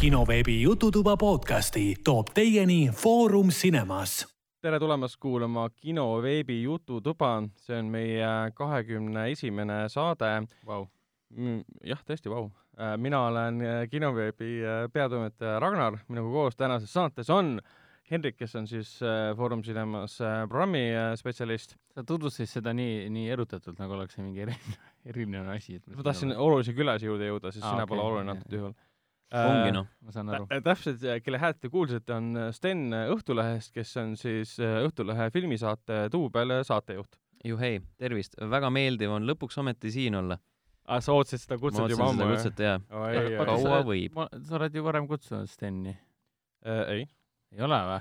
kinoveebi Jututuba podcasti toob teieni Foorum Cinemas. tere tulemast kuulama kino veebi Jututuba, see on meie kahekümne esimene saade Vau. Mm, jah, tõesti, vau. mina olen äh, kinoveebi äh, peatoimetaja Ragnar, minuga koos tänases saates on Hendrik, kes on siis äh, Foorum Cinemas äh, programmi äh, spetsialist. sa tutvustasid seda nii, nii erutatult, nagu oleks see mingi eriline, eriline asi. ma tahtsin olulise külase juurde jõuda, sest Aa, sina okei, pole oluline antud juhul. Ongi noh, ma saan aru. Tä- täpselt, kelle häält te kuulsite, on Sten Õhtulehest, kes on siis äh, Õhtulehe filmisaate duubel saatejuht. juhei, tervist, väga meeldiv on lõpuks ometi siin olla. aa, sa ootasid seda ma kutset ootasin juba seda ammu, kutset jaa. kaua võib? sa oled ju varem kutsunud Steni. ei, ei ole või?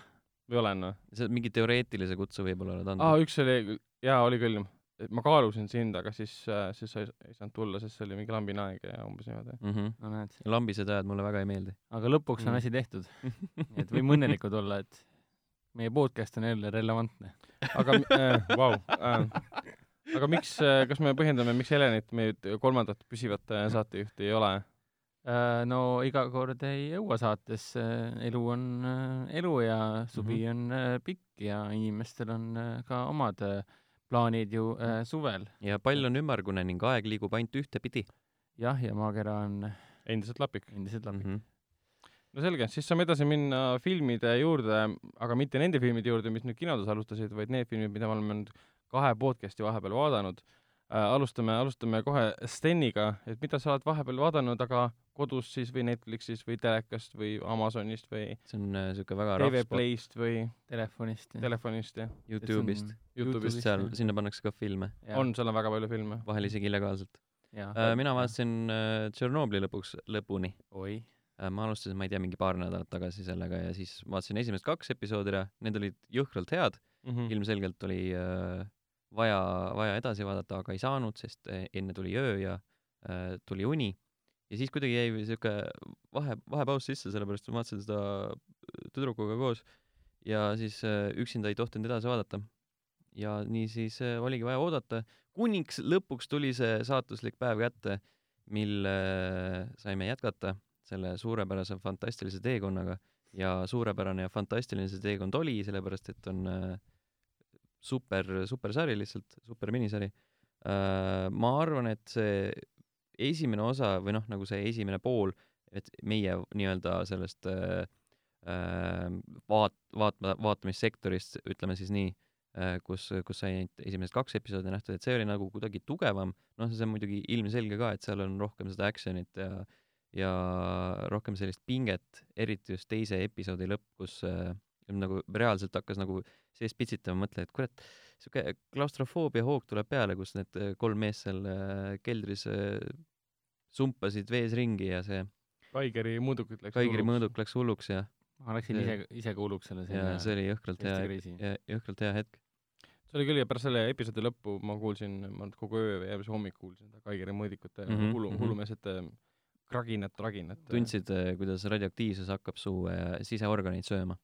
või olen või? sa mingi teoreetilise kutse võib-olla oled aa, andnud. üks oli, jaa, oli küll. Ma kaalusin sind, aga siis, siis sa ei, ei saanud tulla, sest see oli mingi lambine aeg ja umbes niimoodi. Mm -hmm. no näed. lambised ajad mulle väga ei meeldi. aga lõpuks on Mm. asi tehtud. nii et võime õnnelikud olla, et meie podcast on jälle relevantne. aga äh,, vau äh,, aga miks, kas me põhjendame, miks Helenit, meie kolmandat püsivat äh, saatejuhti ei ole? Äh, no iga kord ei jõua saatesse, elu on äh, elu ja suvi on äh, pikk ja inimestel on äh, ka omad äh, plaanid ju äh, suvel. ja pall on ümmargune ning aeg liigub ainult ühtepidi jah, ja maakera on endiselt lapik. endiselt mm. lapik. -hmm. no selge, siis saame edasi minna filmide juurde, aga mitte nende filmide juurde, mis nüüd kinodes alustasid, vaid need filmid, mida me oleme nüüd kahe podcast'i vahepeal vaadanud äh,. alustame, alustame kohe Steniga, et mida sa oled vahepeal vaadanud, aga kodus siis või Netflixis või telekast või Amazonist või see on äh, siuke väga TV Playst või telefonist. telefonist ja Youtube'ist. Youtube'ist seal jah., sinna pannakse ka filme, on, seal on väga palju filme. vahel isegi illegaalselt. jah. mina vaatasin äh, Tšernobõli lõpuks lõpuni. oi, ma alustasin, ma ei tea, mingi paar nädalat tagasi sellega ja siis vaatasin esimesed kaks episoodi ära, need olid jõhkralt head, Mhm. ilmselgelt oli äh, vaja, vaja edasi vaadata, aga ei saanud, sest äh, enne tuli öö ja äh, tuli uni. ja siis kuidagi jäi siuke vahe, vahepaus sisse, sellepärast ma vaatasin seda tüdrukuga koos ja siis äh, üksinda ei tohtinud edasi vaadata. ja niisiis äh, oligi vaja oodata, kuniks lõpuks tuli see saatuslik päev kätte, mil äh, saime jätkata selle suurepärase fantastilise teekonnaga ja suurepärane ja fantastiline see teekond oli, sellepärast et on äh, super, super sari lihtsalt, super minisari äh,. ma arvan, et see esimene osa või noh, nagu see esimene pool, et meie nii-öelda sellest äh, äh, vaat-, vaatma, vaatamissektorist, ütleme siis nii äh,, kus, kus sai ainult esimesed kaks episoodi nähtud, et see oli nagu kuidagi tugevam, noh, see on muidugi ilmselge ka, et seal on rohkem seda action'it ja ja rohkem sellist pinget, eriti just teise episoodi lõpp, kus äh, nagu reaalselt hakkas nagu sees pitsitama, mõtle, et kurat, siuke klaustrofoobia hoog tuleb peale, kus need äh, kolm meest seal äh, keldris äh, sumpasid vees ringi ja see Kaigeri mõõdukid läks Kaigri mõõduk läks hulluks ja, ma läksin ise, ise ka hulluks selle ja see oli jõhkralt hea, ja jõhkralt hea hetk. see oli küll ja pärast selle episoodi lõppu ma kuulsin, ma et kogu öö või järgmise hommik kuulsin seda Kaigeri mõõdikute mm -hmm, hullu, mhm. hullumeelsete kraginat, raginat. tundsid, kuidas radioaktiivsus hakkab su siseorganeid sööma.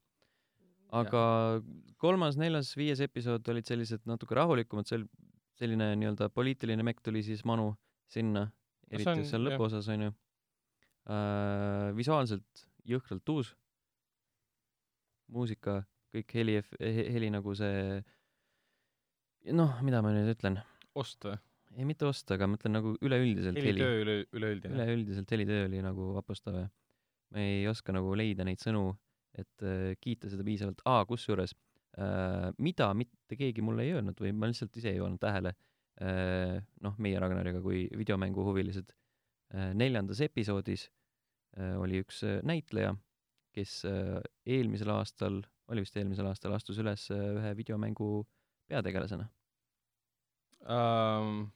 Aga kolmas, neljas, viies episood olid sellised natuke rahulikumad, seal selline nii-öelda poliitiline mekk tuli siis manu sinna, eriti on- just seal lõpuosas onju äh,. visuaalselt jõhkralt uus, muusika, kõik heli, heli nagu see noh, mida ma nüüd ütlen, ost või? ei mitte osta, aga ma ütlen nagu üleüldiselt heli helitöö üle, üleüldine. üleüldiselt helitöö oli nagu vapustav ja ma ei oska nagu leida neid sõnu, et äh, kiita seda piisavalt. aa, kusjuures äh,, mida mitte keegi mulle ei öelnud või ma lihtsalt ise ei pannud tähele äh,, noh, meie Ragnariga kui videomänguhuvilised äh,, neljandas episoodis äh, oli üks äh, näitleja, kes äh, eelmisel aastal, oli vist eelmisel aastal, astus üles äh, ühe videomängu peategelasena. Um,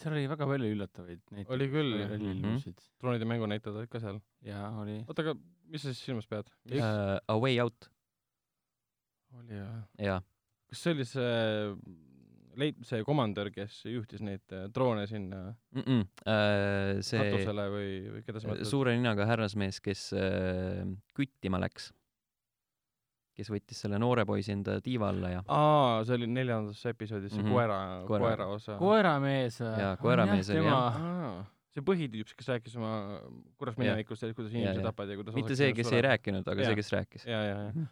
seal oli väga palju üllatavaid neid Oli küll, jah. Mhm. ilmusid troonide mängu näitajad olid ka seal. jaa oli oota, aga mis sa siis silmas pead? Uh, A Way Out, oli jah. jaa. kas see oli see leit-, see komandör, kes juhtis neid äh, droone sinna Mm -mm. Uh, see katusele või, või keda sa mõtled? suure ninaga härrasmees, kes äh, küttima läks, kes võttis selle noore poisi enda tiiva alla ja aa, see oli neljandas episoodis, see Mhm. koera, Koera- koera osa. koeramees või Jaa, koeramees oli, jah. aa, see põhitüüp, kes rääkis oma kuras Jah. minevikust, kuidas inimesi jah. tapad ja kuidas mitte see, kes ei. rääkinud, aga Jaa. see, kes rääkis. ja, ja, ja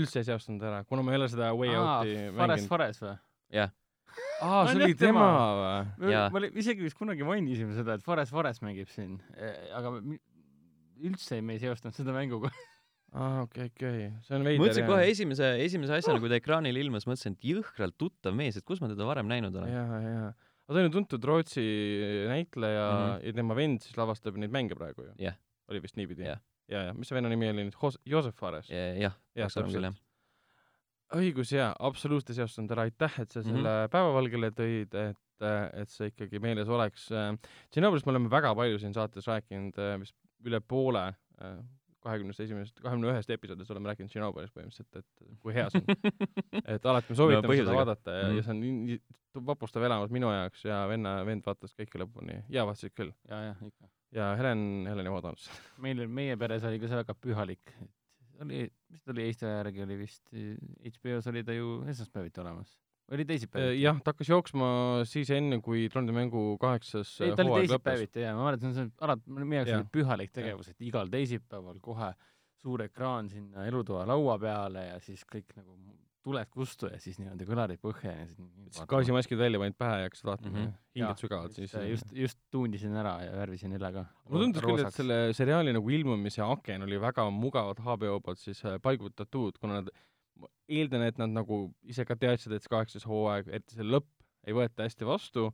üldse ei seostanud ära, kuna ma ei ole seda Way Out'i Fares mänginud. Fares või? aa, see oli jah tema. või? Jaa. oli- isegi vist kunagi mainisime seda, et Fares Fares mängib siin, aga mi- üldse me ei seostanud seda mänguga. aa, okei, okei, see on ma veider mõtlesin kohe esimese, esimese asjana, kui ta ekraanile ilmus, mõtlesin, et jõhkralt tuttav mees, et kus ma teda varem näinud olen. ja, ja, aga ta on ju tuntud Rootsi näitleja mm. -hmm. ja tema vend siis lavastab neid mänge praegu ju Jah. oli vist niipidi Jah. ja, ja mis see venna nimi oli nüüd, Joosep Fares? jah, jah, küll jah täpselt.. õigus jaa, absoluutselt seostanud ära, aitäh, et sa selle mm -hmm. päevavalgele tõid, et, et see ikkagi meeles oleks. Tšernobõlist me oleme väga palju siin saates rääkinud, vist üle poole kahekümnest esimesest, kahekümne ühest episoodist oleme rääkinud Tšernobõlist põhimõtteliselt, et kui hea see on. et alati me soovitame seda põhjusega. vaadata ja mm, -hmm. Mhm. ja see on nii, nii vapustav elamus minu jaoks ja venna, vend vaatas kõike lõpuni ja vaatasid küll. ja, jah, ikka. ja Helen, Helen ei vaadanud seda. meil, meie peres oli ka see väga pühalik. oli, mis ta oli Eesti aja järgi oli vist, HBO-s oli ta ju esmaspäeviti olemas. Oli teisipäeviti? jah, ta hakkas jooksma siis enne, kui Trondheimi mängu kaheksas ei, ta oli teisipäeviti jaa, ma mäletan, see on alati, meie jaoks oli pühalik tegevus, et igal teisipäeval kohe suur ekraan sinna elutoa laua peale ja siis kõik nagu tuled kustu ja siis niimoodi kõlarid põhja ja siis gaasimaskid välja panid pähe ja hakkasid vaatama mm. -hmm., hingad sügavalt siis. just, just, just tuunisin ära ja värvisin üle ka. mulle tundus küll, et selle seriaali nagu ilmumise aken oli väga mugavalt HBO poolt siis äh, paigutatud, kuna nad, ma eeldan, et nad nagu ise ka teadsid, et see kaheksas hooaeg, eriti see lõpp ei võeta hästi vastu,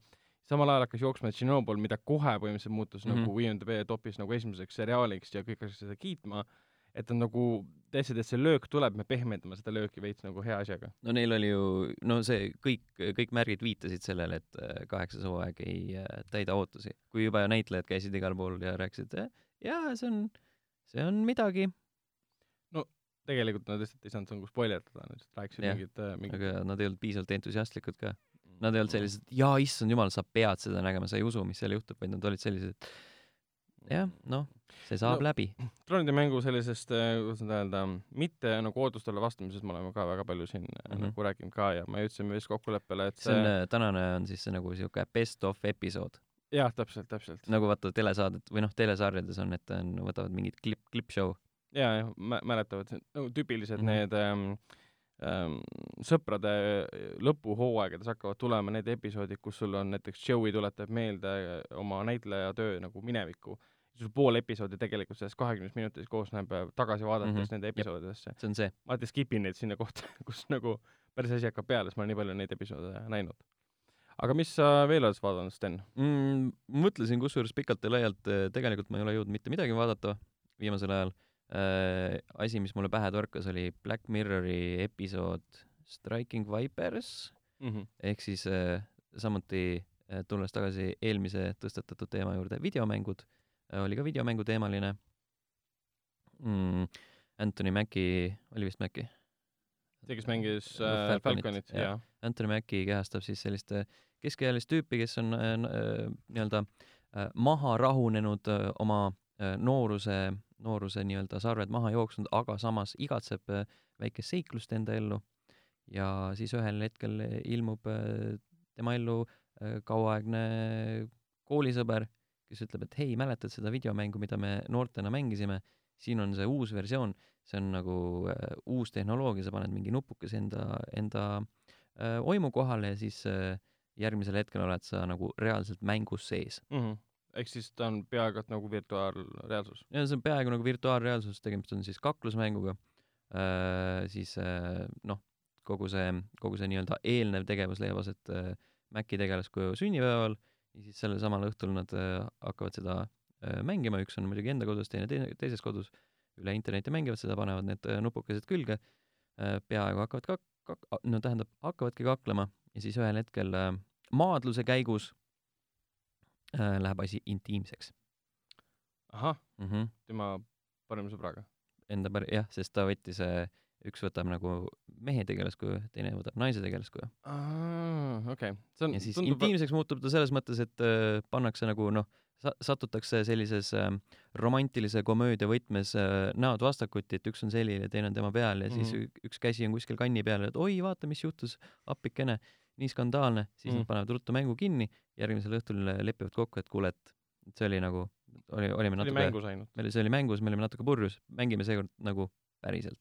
samal ajal hakkas jooksma Tšernobõl, mida kohe põhimõtteliselt muutus mm. -hmm. nagu IMDB topis nagu esimeseks seriaaliks ja kõik hakkasid seda kiitma, et on nagu teadsid, et see löök tuleb, me pehmendame seda lööki veits nagu hea asjaga. no neil oli ju, no see kõik, kõik märgid viitasid sellele, et äh, kaheksas hooaeg ei äh, täida ootusi. kui juba näitlejad käisid igal pool ja rääkisid, jaa, see on, see on midagi, tegelikult nad lihtsalt ei saanud nagu spoilerdada, nad lihtsalt rääkisid mingit, mingit aga nad ei olnud piisavalt entusiastlikud ka. Nad ei olnud sellised, jaa, issand jumal, sa pead seda nägema, sa ei usu, mis seal juhtub, vaid nad olid sellised, jah, noh, see saab No- läbi. troonide mängu sellisest, kuidas nüüd öelda, mitte nagu ootustele vastamisest me oleme ka väga palju siin mm. -hmm. nagu rääkinud ka ja me jõudsime vist kokkuleppele, et see on, tänane on siis see nagu siuke best of episood, jah, täpselt, täpselt. nagu vaata telesaadet või noh, telesarjades on, et on, võtavad mingit klipp, klipp-show. ja, ja mä- mäletavad, nagu tüüpilised mm. -hmm. need ähm, ähm, sõprade lõpuhooaegades hakkavad tulema need episoodid, kus sul on näiteks Joey tuletab meelde oma näitleja töö nagu minevikku. sul pool episoodi tegelikult sellest kahekümnest minutist koosneb äh, tagasi vaadates mm. -hmm. nende episoodidesse. see on see. ma alati skip in neid sinna kohta, kus nagu päris asi hakkab peale, sest ma olen nii palju neid episoode näinud. aga mis sa veel oled vaadanud, Sten? mm,. mõtlesin kusjuures pikalt ja laialt, tegelikult ma ei ole jõudnud mitte midagi vaadata viimasel ajal äh,. asi, mis mulle pähe torkas, oli Black Mirrori episood Striking Vipers ehk siis äh, samuti äh, tulles tagasi eelmise tõstatatud teema juurde, videomängud äh, oli ka videomängu teemaline mm,. Anthony Mackie, oli vist Mackie? see, kes mängis Äh, äh, Falconit, jah. Anthony Mackie kehastab siis sellist äh, keskealist tüüpi, kes on äh, äh, nii-öelda äh, maha rahunenud äh, oma äh, nooruse, nooruse nii-öelda sarved maha jooksnud, aga samas igatseb äh, väikest seiklust enda ellu ja siis ühel hetkel ilmub äh, tema ellu äh, kauaaegne koolisõber, kes ütleb, et hei, mäletad seda videomängu, mida me noortena mängisime, siin on see uus versioon, see on nagu äh, uus tehnoloogia, sa paned mingi nupukese enda, enda äh, oimu kohale ja siis äh, järgmisel hetkel oled sa nagu reaalselt mängus sees. Mhm. Ehk siis ta on peaaegu et nagu virtuaalreaalsus. ja see on peaaegu nagu virtuaalreaalsus, tegemist on siis kaklusmänguga. Äh,, siis äh, noh, kogu see, kogu see nii-öelda eelnev tegevus leiab aset äh, Maci tegelaskuju sünnipäeval ja siis sellel samal õhtul nad äh, hakkavad seda äh, mängima, üks on muidugi enda kodus, teine teine, teises kodus, üle interneti mängivad seda, panevad need äh, nupukesed külge. Äh,, peaaegu hakkavad kak-, kak-, no tähendab, hakkavadki kaklema. Ja siis ühel hetkel äh, maadluse käigus äh, läheb asi intiimseks ahah, mm. -hmm tema parima sõbraga. enda pär-, jah, sest ta võttis, üks võtab nagu mehe tegelaskuju, teine võtab naise tegelaskuju. okei, see on, ja siis tundub, intiimseks muutub ta selles mõttes, et äh, pannakse nagu noh, sa-, satutakse sellises äh, romantilise komöödia võtmes äh, näod vastakuti, et üks on selili ja teine on tema peal ja siis Mhm. üks käsi on kuskil kanni peal, et oi, vaata, mis juhtus, appikene, nii skandaalne, siis mm. Mhm. nad panevad ruttu mängu kinni, järgmisel õhtul lepivad kokku, et kuule, et see oli nagu, oli, olime natuke, mängus ainult. meil see oli mängus, me olime natuke purjus, mängime seekord nagu päriselt.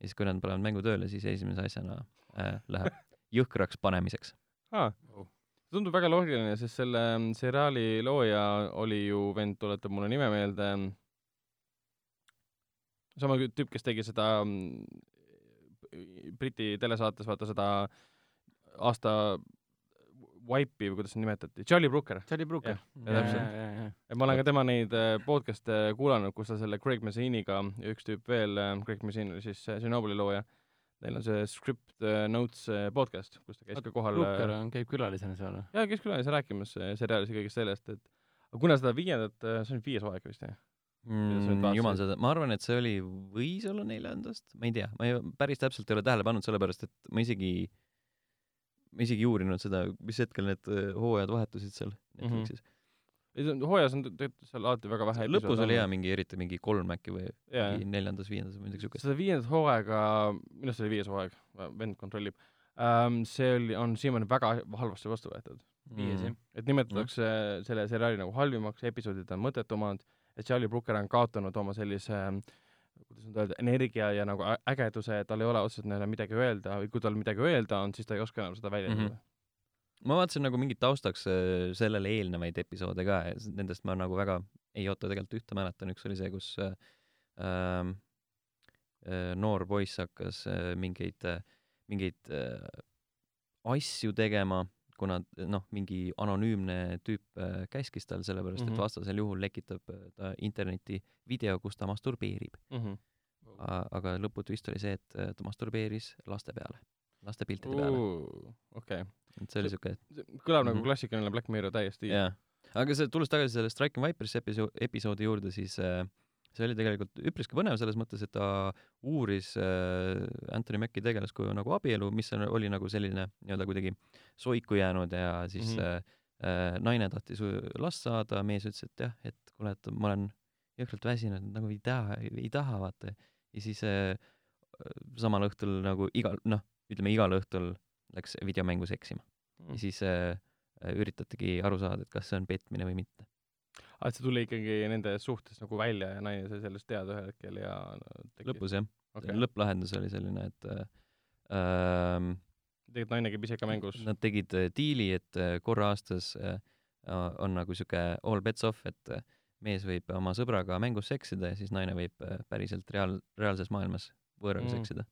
ja siis, kui nad panevad mängu tööle, siis esimese asjana äh, läheb jõhkraks panemiseks. aa, tundub väga loogiline, sest selle mm, seriaali looja oli ju vend, tuletab mulle nime meelde. sama tüüp, kes tegi seda mm, Briti telesaates, vaata seda aasta Wipe'i või kuidas seda nimetati, Charlie Brooker. Charlie Brooker. Täpselt. et ma olen ka tema neid äh, podcast'e kuulanud, kus ta selle Craig Maziniga ja üks tüüp veel, Craig Mazin oli siis äh, Chernobyli looja, neil on see Script äh, Notes äh, podcast, kus ta käis ka kohal Brooker on, käib külalisena seal või? jaa, käis külalis rääkimas äh, seriaalis ja kõigest sellest, et aga kuna seda viiendat, see on viies hooaeg vist jah? Mm,. jumal seda, ma arvan, et see oli, võis olla neljandast, ma ei tea, ma ei, päris täpselt ei ole tähele pannud, sellepärast et ma isegi, ma isegi ei uurinud seda, mis hetkel need äh, hooajad vahetusid seal Netflixis ei see on, hooajas on tegelikult seal alati väga vähe mm. -hmm. lõpus oli hea. mingi, eriti mingi kolm äkki või jaa, mingi neljandas, viiendas või midagi siukest. seda viiendat hooaega, minu arust see oli viies hooaeg, vend kontrollib ähm,, see oli, on siiamaani väga halvasti vastu võetud. viies jah. et nimetatakse mm. selle seriaali nagu halvimaks, episoodid on mõttetumad, et Charlie Brooker on kaotanud oma sellise kuidas nüüd öelda, energia ja nagu ägeduse, tal ei ole otseselt neile midagi öelda või kui tal midagi öelda on, siis ta ei oska enam seda väljendada mm. Mhm. ma vaatasin nagu mingit taustaks äh, sellele eelnevaid episoode ka ja nendest ma nagu väga ei oota tegelikult ühte mäletan, üks oli see, kus äh, ähm, äh, noor poiss hakkas äh, mingeid äh,, mingeid äh, asju tegema, kuna noh, mingi anonüümne tüüp äh, käskis tal sellepärast mm, -hmm. Mhm. et vastasel juhul lekitab äh, ta internetti video, kus ta masturbeerib. mm. -hmm. aga lõputvist oli see, et äh, ta masturbeeris laste peale, laste piltide peale. okei, et see oli siuke, kõlab nagu Mhm. klassikaline Black Mirror täiesti. jaa. aga see, tulles tagasi selle Striking Vipersi episoodi, episoodi juurde, siis äh, see oli tegelikult üpriski põnev selles mõttes, et ta uuris äh, Anthony Mackie tegelaskuju nagu abielu, mis on, oli nagu selline nii-öelda kuidagi soiku jäänud ja siis mm Mhm. -hmm. äh, äh, naine tahtis last saada, mees ütles, et jah, et kuule, et ma olen jõhkralt väsinud, nagu ei taha, ei taha vaata. ja siis äh, samal õhtul nagu igal, noh, ütleme igal õhtul läks videomängus eksima Mhm. ja siis äh, äh, üritatigi aru saada, et kas see on petmine või mitte. Et see tuli ikkagi nende suhtes nagu välja ja naine sai sellest teada ühel hetkel ja tegi... lõpus jah okay., lõpplahendus oli selline, et äh, ähm, tegelikult naine käib ise ka mängus. nad tegid äh, diili, et äh, korra aastas äh, on nagu siuke all bets off, et äh, mees võib oma sõbraga mängus seksida ja siis naine võib päriselt reaal, reaalses maailmas võõraga Mm. seksida.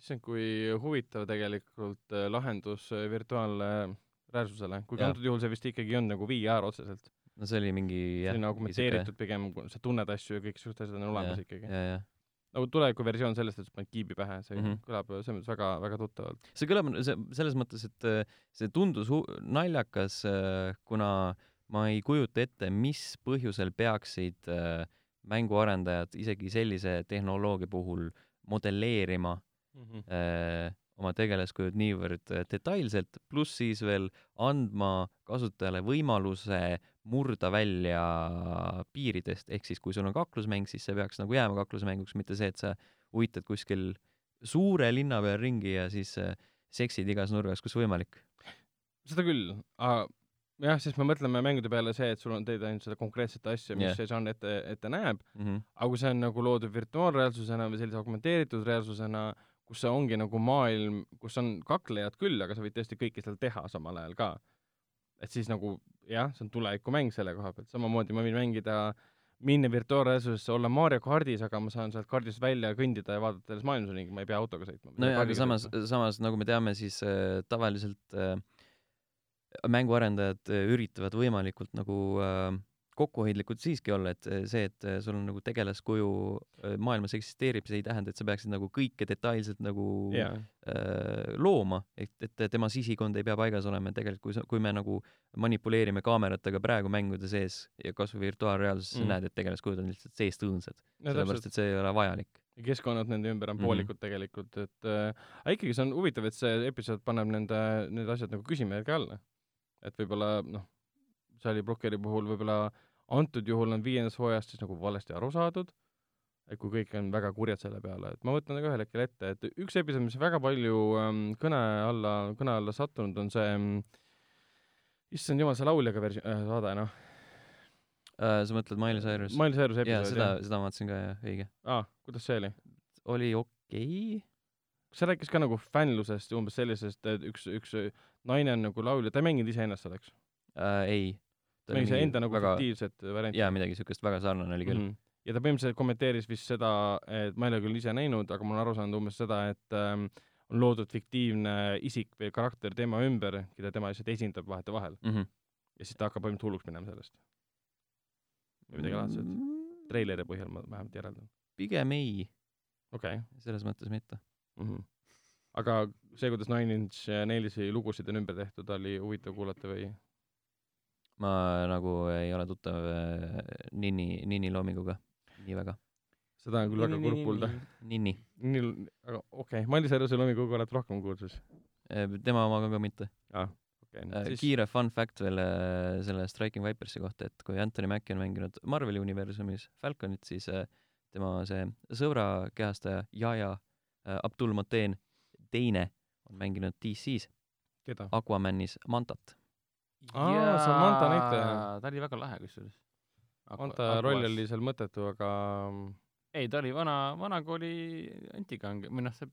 issand, kui huvitav tegelikult lahendus virtuaalreaalsusele, kuigi antud juhul see vist ikkagi on nagu VR otseselt. No see oli mingi jah, selline augmenteeritud pigem, sa tunned asju ja kõik siuksed asjad on olemas ikkagi. ja, ja nagu tulevikuversioon sellest, et sa paned kiibi pähe, see mm. -hmm. kõlab selles mõttes väga, väga tuttavalt. see kõlab see selles mõttes, et äh, see tundus naljakas, kuna ma ei kujuta ette, mis põhjusel peaksid äh, mänguarendajad isegi sellise tehnoloogia puhul modelleerima Mm -hmm. Oma tegelaskujud niivõrd detailselt, pluss siis veel andma kasutajale võimaluse murda välja piiridest, ehk siis kui sul on kaklusmäng, siis see peaks nagu jääma kaklusmänguks, mitte see, et sa uitad kuskil suure linna peal ringi ja siis äh, seksid igas nurgas, kus võimalik. seda küll, aga jah, sest me mõtleme mängude peale see, et sul on, teed ainult seda konkreetset asja, mis Jah. see žanr ette, ette näeb, Mm -hmm. aga kui see on nagu loodud virtuaalreaalsusena või sellise augmenteeritud reaalsusena, kus see ongi nagu maailm, kus on kaklejad küll, aga sa võid tõesti kõike seal teha samal ajal ka. et siis nagu jah, see on tulevikumäng selle koha pealt, samamoodi ma võin mängida, minna virtuaalreaalsusesse, olla Mario kardis, aga ma saan sealt kardist välja kõndida ja vaadata selles maailmas ringi, ma ei pea autoga sõitma. nojah, aga samas, samas nagu me teame, siis äh, tavaliselt äh, mänguarendajad äh, üritavad võimalikult nagu äh, kokkuhoidlikud siiski olla, et äh, see, et äh, sul on nagu tegelaskuju äh, maailmas eksisteerib, see ei tähenda, et sa peaksid nagu kõike detailselt nagu jaa, äh, looma, et, et tema sisikond ei pea paigas olema, et tegelikult kui kui me nagu manipuleerime kaameratega praegu mängude sees ja kasvõi virtuaalreaalsuses mm. Mm. sa näed, et tegelaskujud on lihtsalt seest õõnsad, no sellepärast et see ei ole vajalik. ja keskkonnad nende ümber on Mhm. poolikud tegelikult, et äh, aga ikkagi see on huvitav, et see episood paneb nende, need asjad nagu küsimärgi alla. et võib-olla noh, Sally Brookeri puhul võib-olla antud juhul on viiendas hooajast siis nagu valesti aru saadud, et kui kõik on väga kurjad selle peale, et ma võtan nagu ühel hetkel ette, et üks episood, mis väga palju ähm, kõne alla, kõne alla sattunud, on see ähm, issand jumal, see lauljaga versi- äh,, saade noh uh,. sa mõtled Miley Cyrus? Miley Cyruse jaa, episood seda, seda ma vaatasin ka jah, õige. aa, kuidas see oli? oli okei okay.. kas see rääkis ka nagu fännlusest ja umbes sellisest, et üks, üks naine on nagu laulja, ta ei mänginud iseennast seal, eks? uh,. ei. mängis enda nagu väga, fiktiivset varianti. jaa, midagi siukest väga sarnane oli küll mm. Mhm. ja ta põhimõtteliselt kommenteeris vist seda, et ma ei ole küll ise näinud, aga ma olen aru saanud umbes seda, et ähm, on loodud fiktiivne isik või karakter tema ümber, keda tema lihtsalt esindab vahetevahel -hmm. Mm -hmm. ja siis ta hakkab põhimõtteliselt hulluks minema sellest. või midagi laadset. treileri põhjal ma vähemalt järeldan. pigem ei, okei okay. selles mõttes mitte. mm. -hmm. aga see, kuidas Nine Inch Nailsi lugusid on ümber tehtud, oli huvitav kuulata või? Ma nagu ei ole tuttav äh, Nini, Nini loominguga nii väga. seda on küll väga kurb kuulda. Nini. nii, aga okei okay., Mailis Järvuse loominguga oled rohkem kursus? tema omaga ka mitte. aa, okei Äh, okay.. kiire fun fact veel selle Striking Vipersi kohta, et kui Anthony Mackie on mänginud Marveli universumis Falconit, siis tema see sõbra kehastaja Jaja äh, Abdul Mateen teine on mänginud DC-s keda? Aquamanis Mantat. Aa, see on Manta näitleja. ta oli väga lahe kusjuures. Anta roll oli seal mõttetu, aga ei, ta oli vana, vanakooli antikange, või noh, see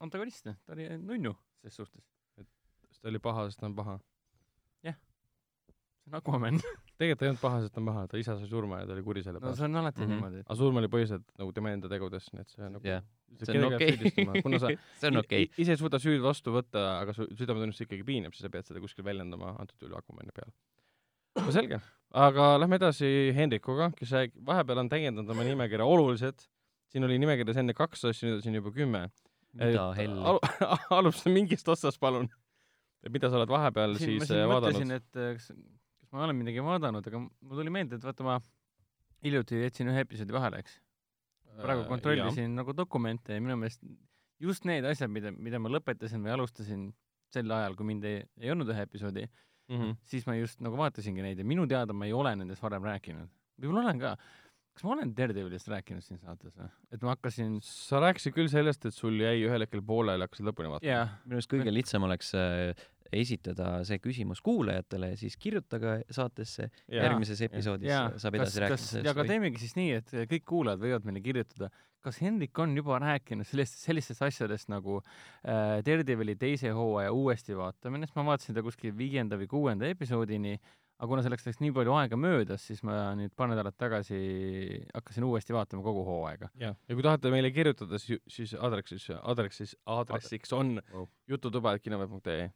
antagonist, ta oli nunnu ses suhtes. ta oli paha, sest ta on paha. see on Aquaman. tegelikult ta ei olnud paha, sest ta on paha, ta isa sai surma ja ta oli kuri selle no pärast. see on alati Mhm. niimoodi. aga surm oli põhiliselt nagu tema enda tegudes, nii et see on nagu jah, see on okei. kuna sa see on okei. i- ise ei suuda süüd vastu võtta, aga su südametunnistus ikkagi piinab, siis sa pead seda kuskil väljendama, antud juhul Akumani peal. no selge, aga lähme edasi Hendrikuga, kes rääg- vahepeal on täiendanud oma nimekirja oluliselt. siin oli nimekirjas enne kaks asja, nüüd on siin juba kümme. mida helli. al alusta mingist otsast, palun. et mida sa oled vahepeal siin ma siis siin äh, mõtlesin, vaadanud? et äh, kas, kas ma olen midagi vaadanud, aga mul tuli meelde, et vaata ma hiljuti jätsin ühe episoodi vahele, eks. Äh, praegu kontrollisin nagu dokumente ja minu meelest just need asjad, mida, mida ma lõpetasin või alustasin sel ajal, kui mind ei, ei olnud ühe episoodi, Mhm. siis ma just nagu vaatasingi neid ja minu teada ma ei ole nendest varem rääkinud. võib-olla olen ka. kas ma olen Daredevilist rääkinud siin saates või? et ma hakkasin, sa rääkisid küll sellest, et sul jäi ühel hetkel pooleli, hakkasid lõpuni vaatama. jah, minu arust kõige lihtsam oleks äh, esitada see küsimus kuulajatele ja siis kirjutage saatesse järgmises episoodis jaa, saab kas, edasi rääkida kas, sellest ja aga teemegi siis nii, et kõik kuulajad võivad meile kirjutada, kas Hendrik on juba rääkinud sellist, sellistest asjadest nagu äh, Daredevili teise hooaja uuesti vaatamine, sest ma vaatasin ta kuskil viienda või kuuenda episoodini, aga kuna selleks läks nii palju aega möödas, siis ma nüüd paar nädalat tagasi hakkasin uuesti vaatama kogu hooaega. jah, ja kui tahate meile kirjutada, siis, siis aadressis, aadressis, aadressiks on Wow. jututuba.kinoveeb.ee.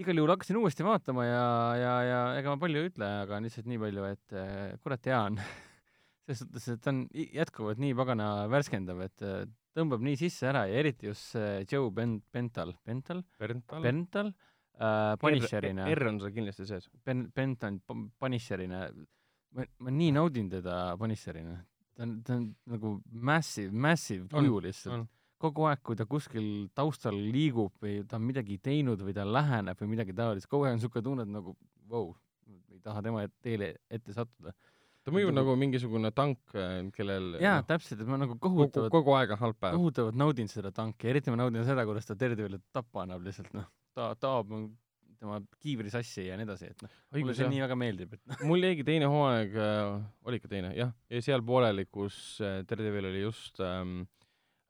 Igal juhul hakkasin uuesti vaatama ja, ja, ja ega ma palju ei ütle, aga lihtsalt nii palju, et äh, kurat hea on. selles suhtes, et ta on jätkuvalt nii pagana värskendav, et äh, tõmbab nii sisse ära ja eriti just see Joe Ben-, Pental, Pental, Berntal. Pental äh, Punisherina, R on sul kindlasti sees. Ben-, Pental Punisherina, ma, ma nii naudin teda Punisherina. ta on, ta on nagu massive, massive kuju lihtsalt. Kogu aeg, kui ta kuskil taustal liigub või ta on midagi teinud või ta läheneb või midagi taolist, kogu aeg on niisugune tunne, et nagu vau, ei taha tema teele ette sattuda. ta mõjub Nagu- mingisugune tank, kellel jaa, noh, täpselt, et ma nagu kogu, kohutavalt, kogu aeg on halb päev. kohutavalt naudin seda tanki, eriti ma naudin seda, kuidas ta Daredevilit tappa annab lihtsalt noh, ta taob tema kiivri sassi ja nii edasi, et noh, mulle see jah nii. väga meeldib, et noh, mul jäigi teine hooaeg äh,, oli ikka teine, jah, jäi seal pooleli, kus äh, Daredevil oli just ähm,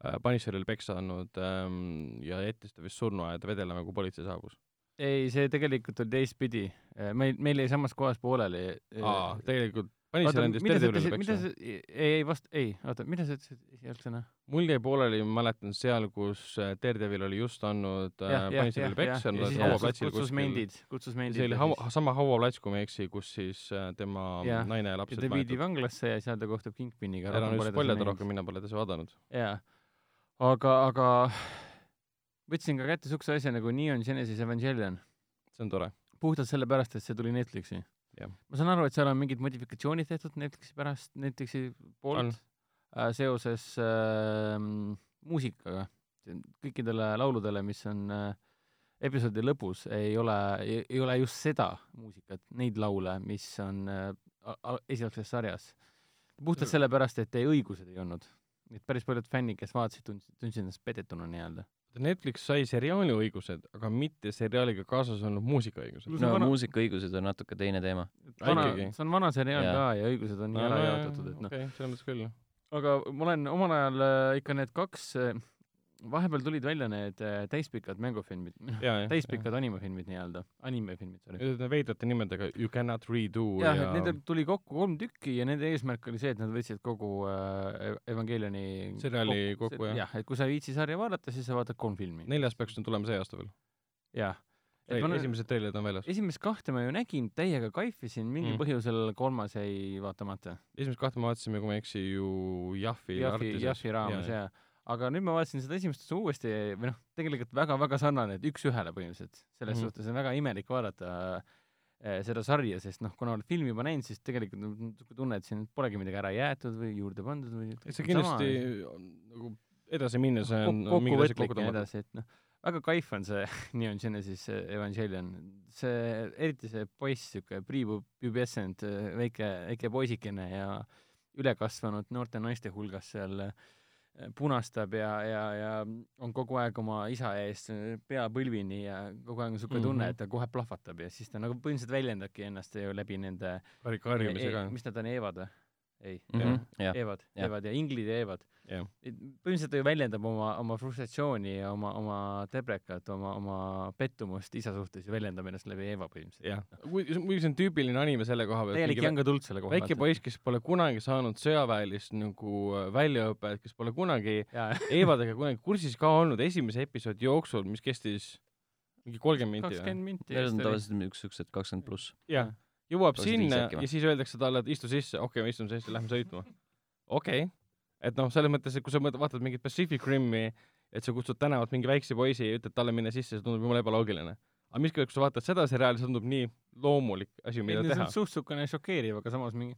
äh, Punisherile peksa andnud ähm, ja jättis ta vist surnuaeda vedelema, kui politsei saabus. ei, see tegelikult oli teistpidi. meil, meil jäi samas kohas pooleli. aa, tegelikult Punisher andis mida sa Daredevilile ütlesid, mida peksa. sa, ei, ei vast, ei, oota, mida sa ütlesid esialgsena? mul jäi pooleli, ma mäletan seal, kus äh, Daredevil oli just andnud äh, Punisherile peksa, nad olid hauaplatsil kutsus kuskil. mendid, kutsus mendid. see oli haua, sama hauaplats, kui ma ei eksi, kus siis äh, tema Jah. naine ja ja lapsed ta viidi vanglasse ja seal ta kohtub Kingpiniga. ära nüüd spoilida rohkem, mina pole edasi vaadanud. jaa, aga, aga võtsin ka kätte siukse asja nagu Neon Genesis Evangelion, see on tore. puhtalt sellepärast, et see tuli Netflixi. Ma saan aru, et seal on mingid modifikatsioonid tehtud Netflixi pärast, Netflixi poolt äh, seoses äh, muusikaga. kõikidele lauludele, mis on äh, episoodi lõpus, ei ole, ei ole just seda muusikat, neid laule, mis on äh, esialgses sarjas. puhtalt sellepärast, et ei õigused ei olnud. Et päris paljud fännid, kes vaatasid, tundsid, tundsid ennast petetuna nii-öelda. Netflix sai seriaali õigused, aga mitte seriaaliga kaasas olnud muusikaõigused. See on no vana- muusikaõigused on natuke teine teema. vana see on vana seriaal Jaa. ka ja õigused on nii ära jaotatud, et noh, okei, selles mõttes küll. aga ma olen omal ajal äh, ikka need kaks, vahepeal tulid välja need äh, täispikad mängufilmid, ja, ja. täispikad animefilmid nii-öelda, animefilmid, sorry. Need veidrate nimedega You cannot redo jah, ja, et nendel tuli kokku kolm tükki ja nende eesmärk oli see, et nad võtsid kogu äh, Evangelioni Seriaali kokku, jah. jah, et kui sa ei viitsi sarja vaadata, siis sa vaatad kolm filmi. neljas peaks nüüd tulema see aasta veel. jah. et ma esimesed treilid on väljas. esimest kahte ma ju nägin, täiega kaifisin, mingil Mm. põhjusel kolmas jäi vaatamata. esimest kahte me vaatasime, kui ma ei eksi, ju Jahvi Jahvi, Jahvi raames jaa. Aga nüüd ma vaatasin seda esimest osa uuesti või noh, tegelikult väga-väga sarnane, et üks-ühele põhimõtteliselt. selles mm. suhtes on väga imelik vaadata äh, seda sarja, sest noh, kuna oled filmi juba näinud, siis tegelikult on niisugune tunne, et siin polegi midagi ära jäetud või juurde pandud või see kindlasti on nagu edasi minnes on kokkuvõtlik kokku ja nii edasi, et noh, väga kaif on see Neon Genesis Evangelion. see, eriti see poiss, siuke prepubescent väike, väike poisikene ja ülekasvanud noorte naiste hulgas seal äh, punastab ja, ja, ja on kogu aeg oma isa ees pea põlvini ja kogu aeg on niisugune tunne, Mhm. et ta kohe plahvatab ja siis ta nagu põhimõtteliselt väljendabki ennast ju läbi nende karjumise e- ka. mis nad on, Evad või? ei, Mhm, jah, Evad, jah. Evad ja Inglid ja Evad. Põhimõtteliselt ta ju väljendab oma, oma frustratsiooni ja oma, oma tebrekat, oma, oma pettumust isa suhtes ja väljendab ennast läbi Eeva põhimõtteliselt. muidugi see on tüüpiline anime selle koha pealt. täielik young adult selle koha väike. poiss, kes pole kunagi saanud sõjaväelist nagu äh, väljaõpet, kes pole kunagi jaa, Eevadega kunagi kursis ka olnud esimese episoodi jooksul, mis kestis mingi kolmkümmend minti kakskümmend minti. need on tavaliselt üks siuksed kakskümmend pluss. jah, jõuab viis sinna ja siis öeldakse talle, et istu sisse, okei okay,, ma istun sisse, lähme sõitma. okei okay., et noh, selles mõttes, et kui sa mõt- vaatad mingit Pacific Rimi, et sa kutsud tänavalt mingi väikse poisi ja ütled talle minna sisse, see tundub jumala ebaloogiline. aga miskord, kui sa vaatad seda seriaali, see tundub nii loomulik asi, mida see teha on. suht siukene šokeeriv, aga samas mingi,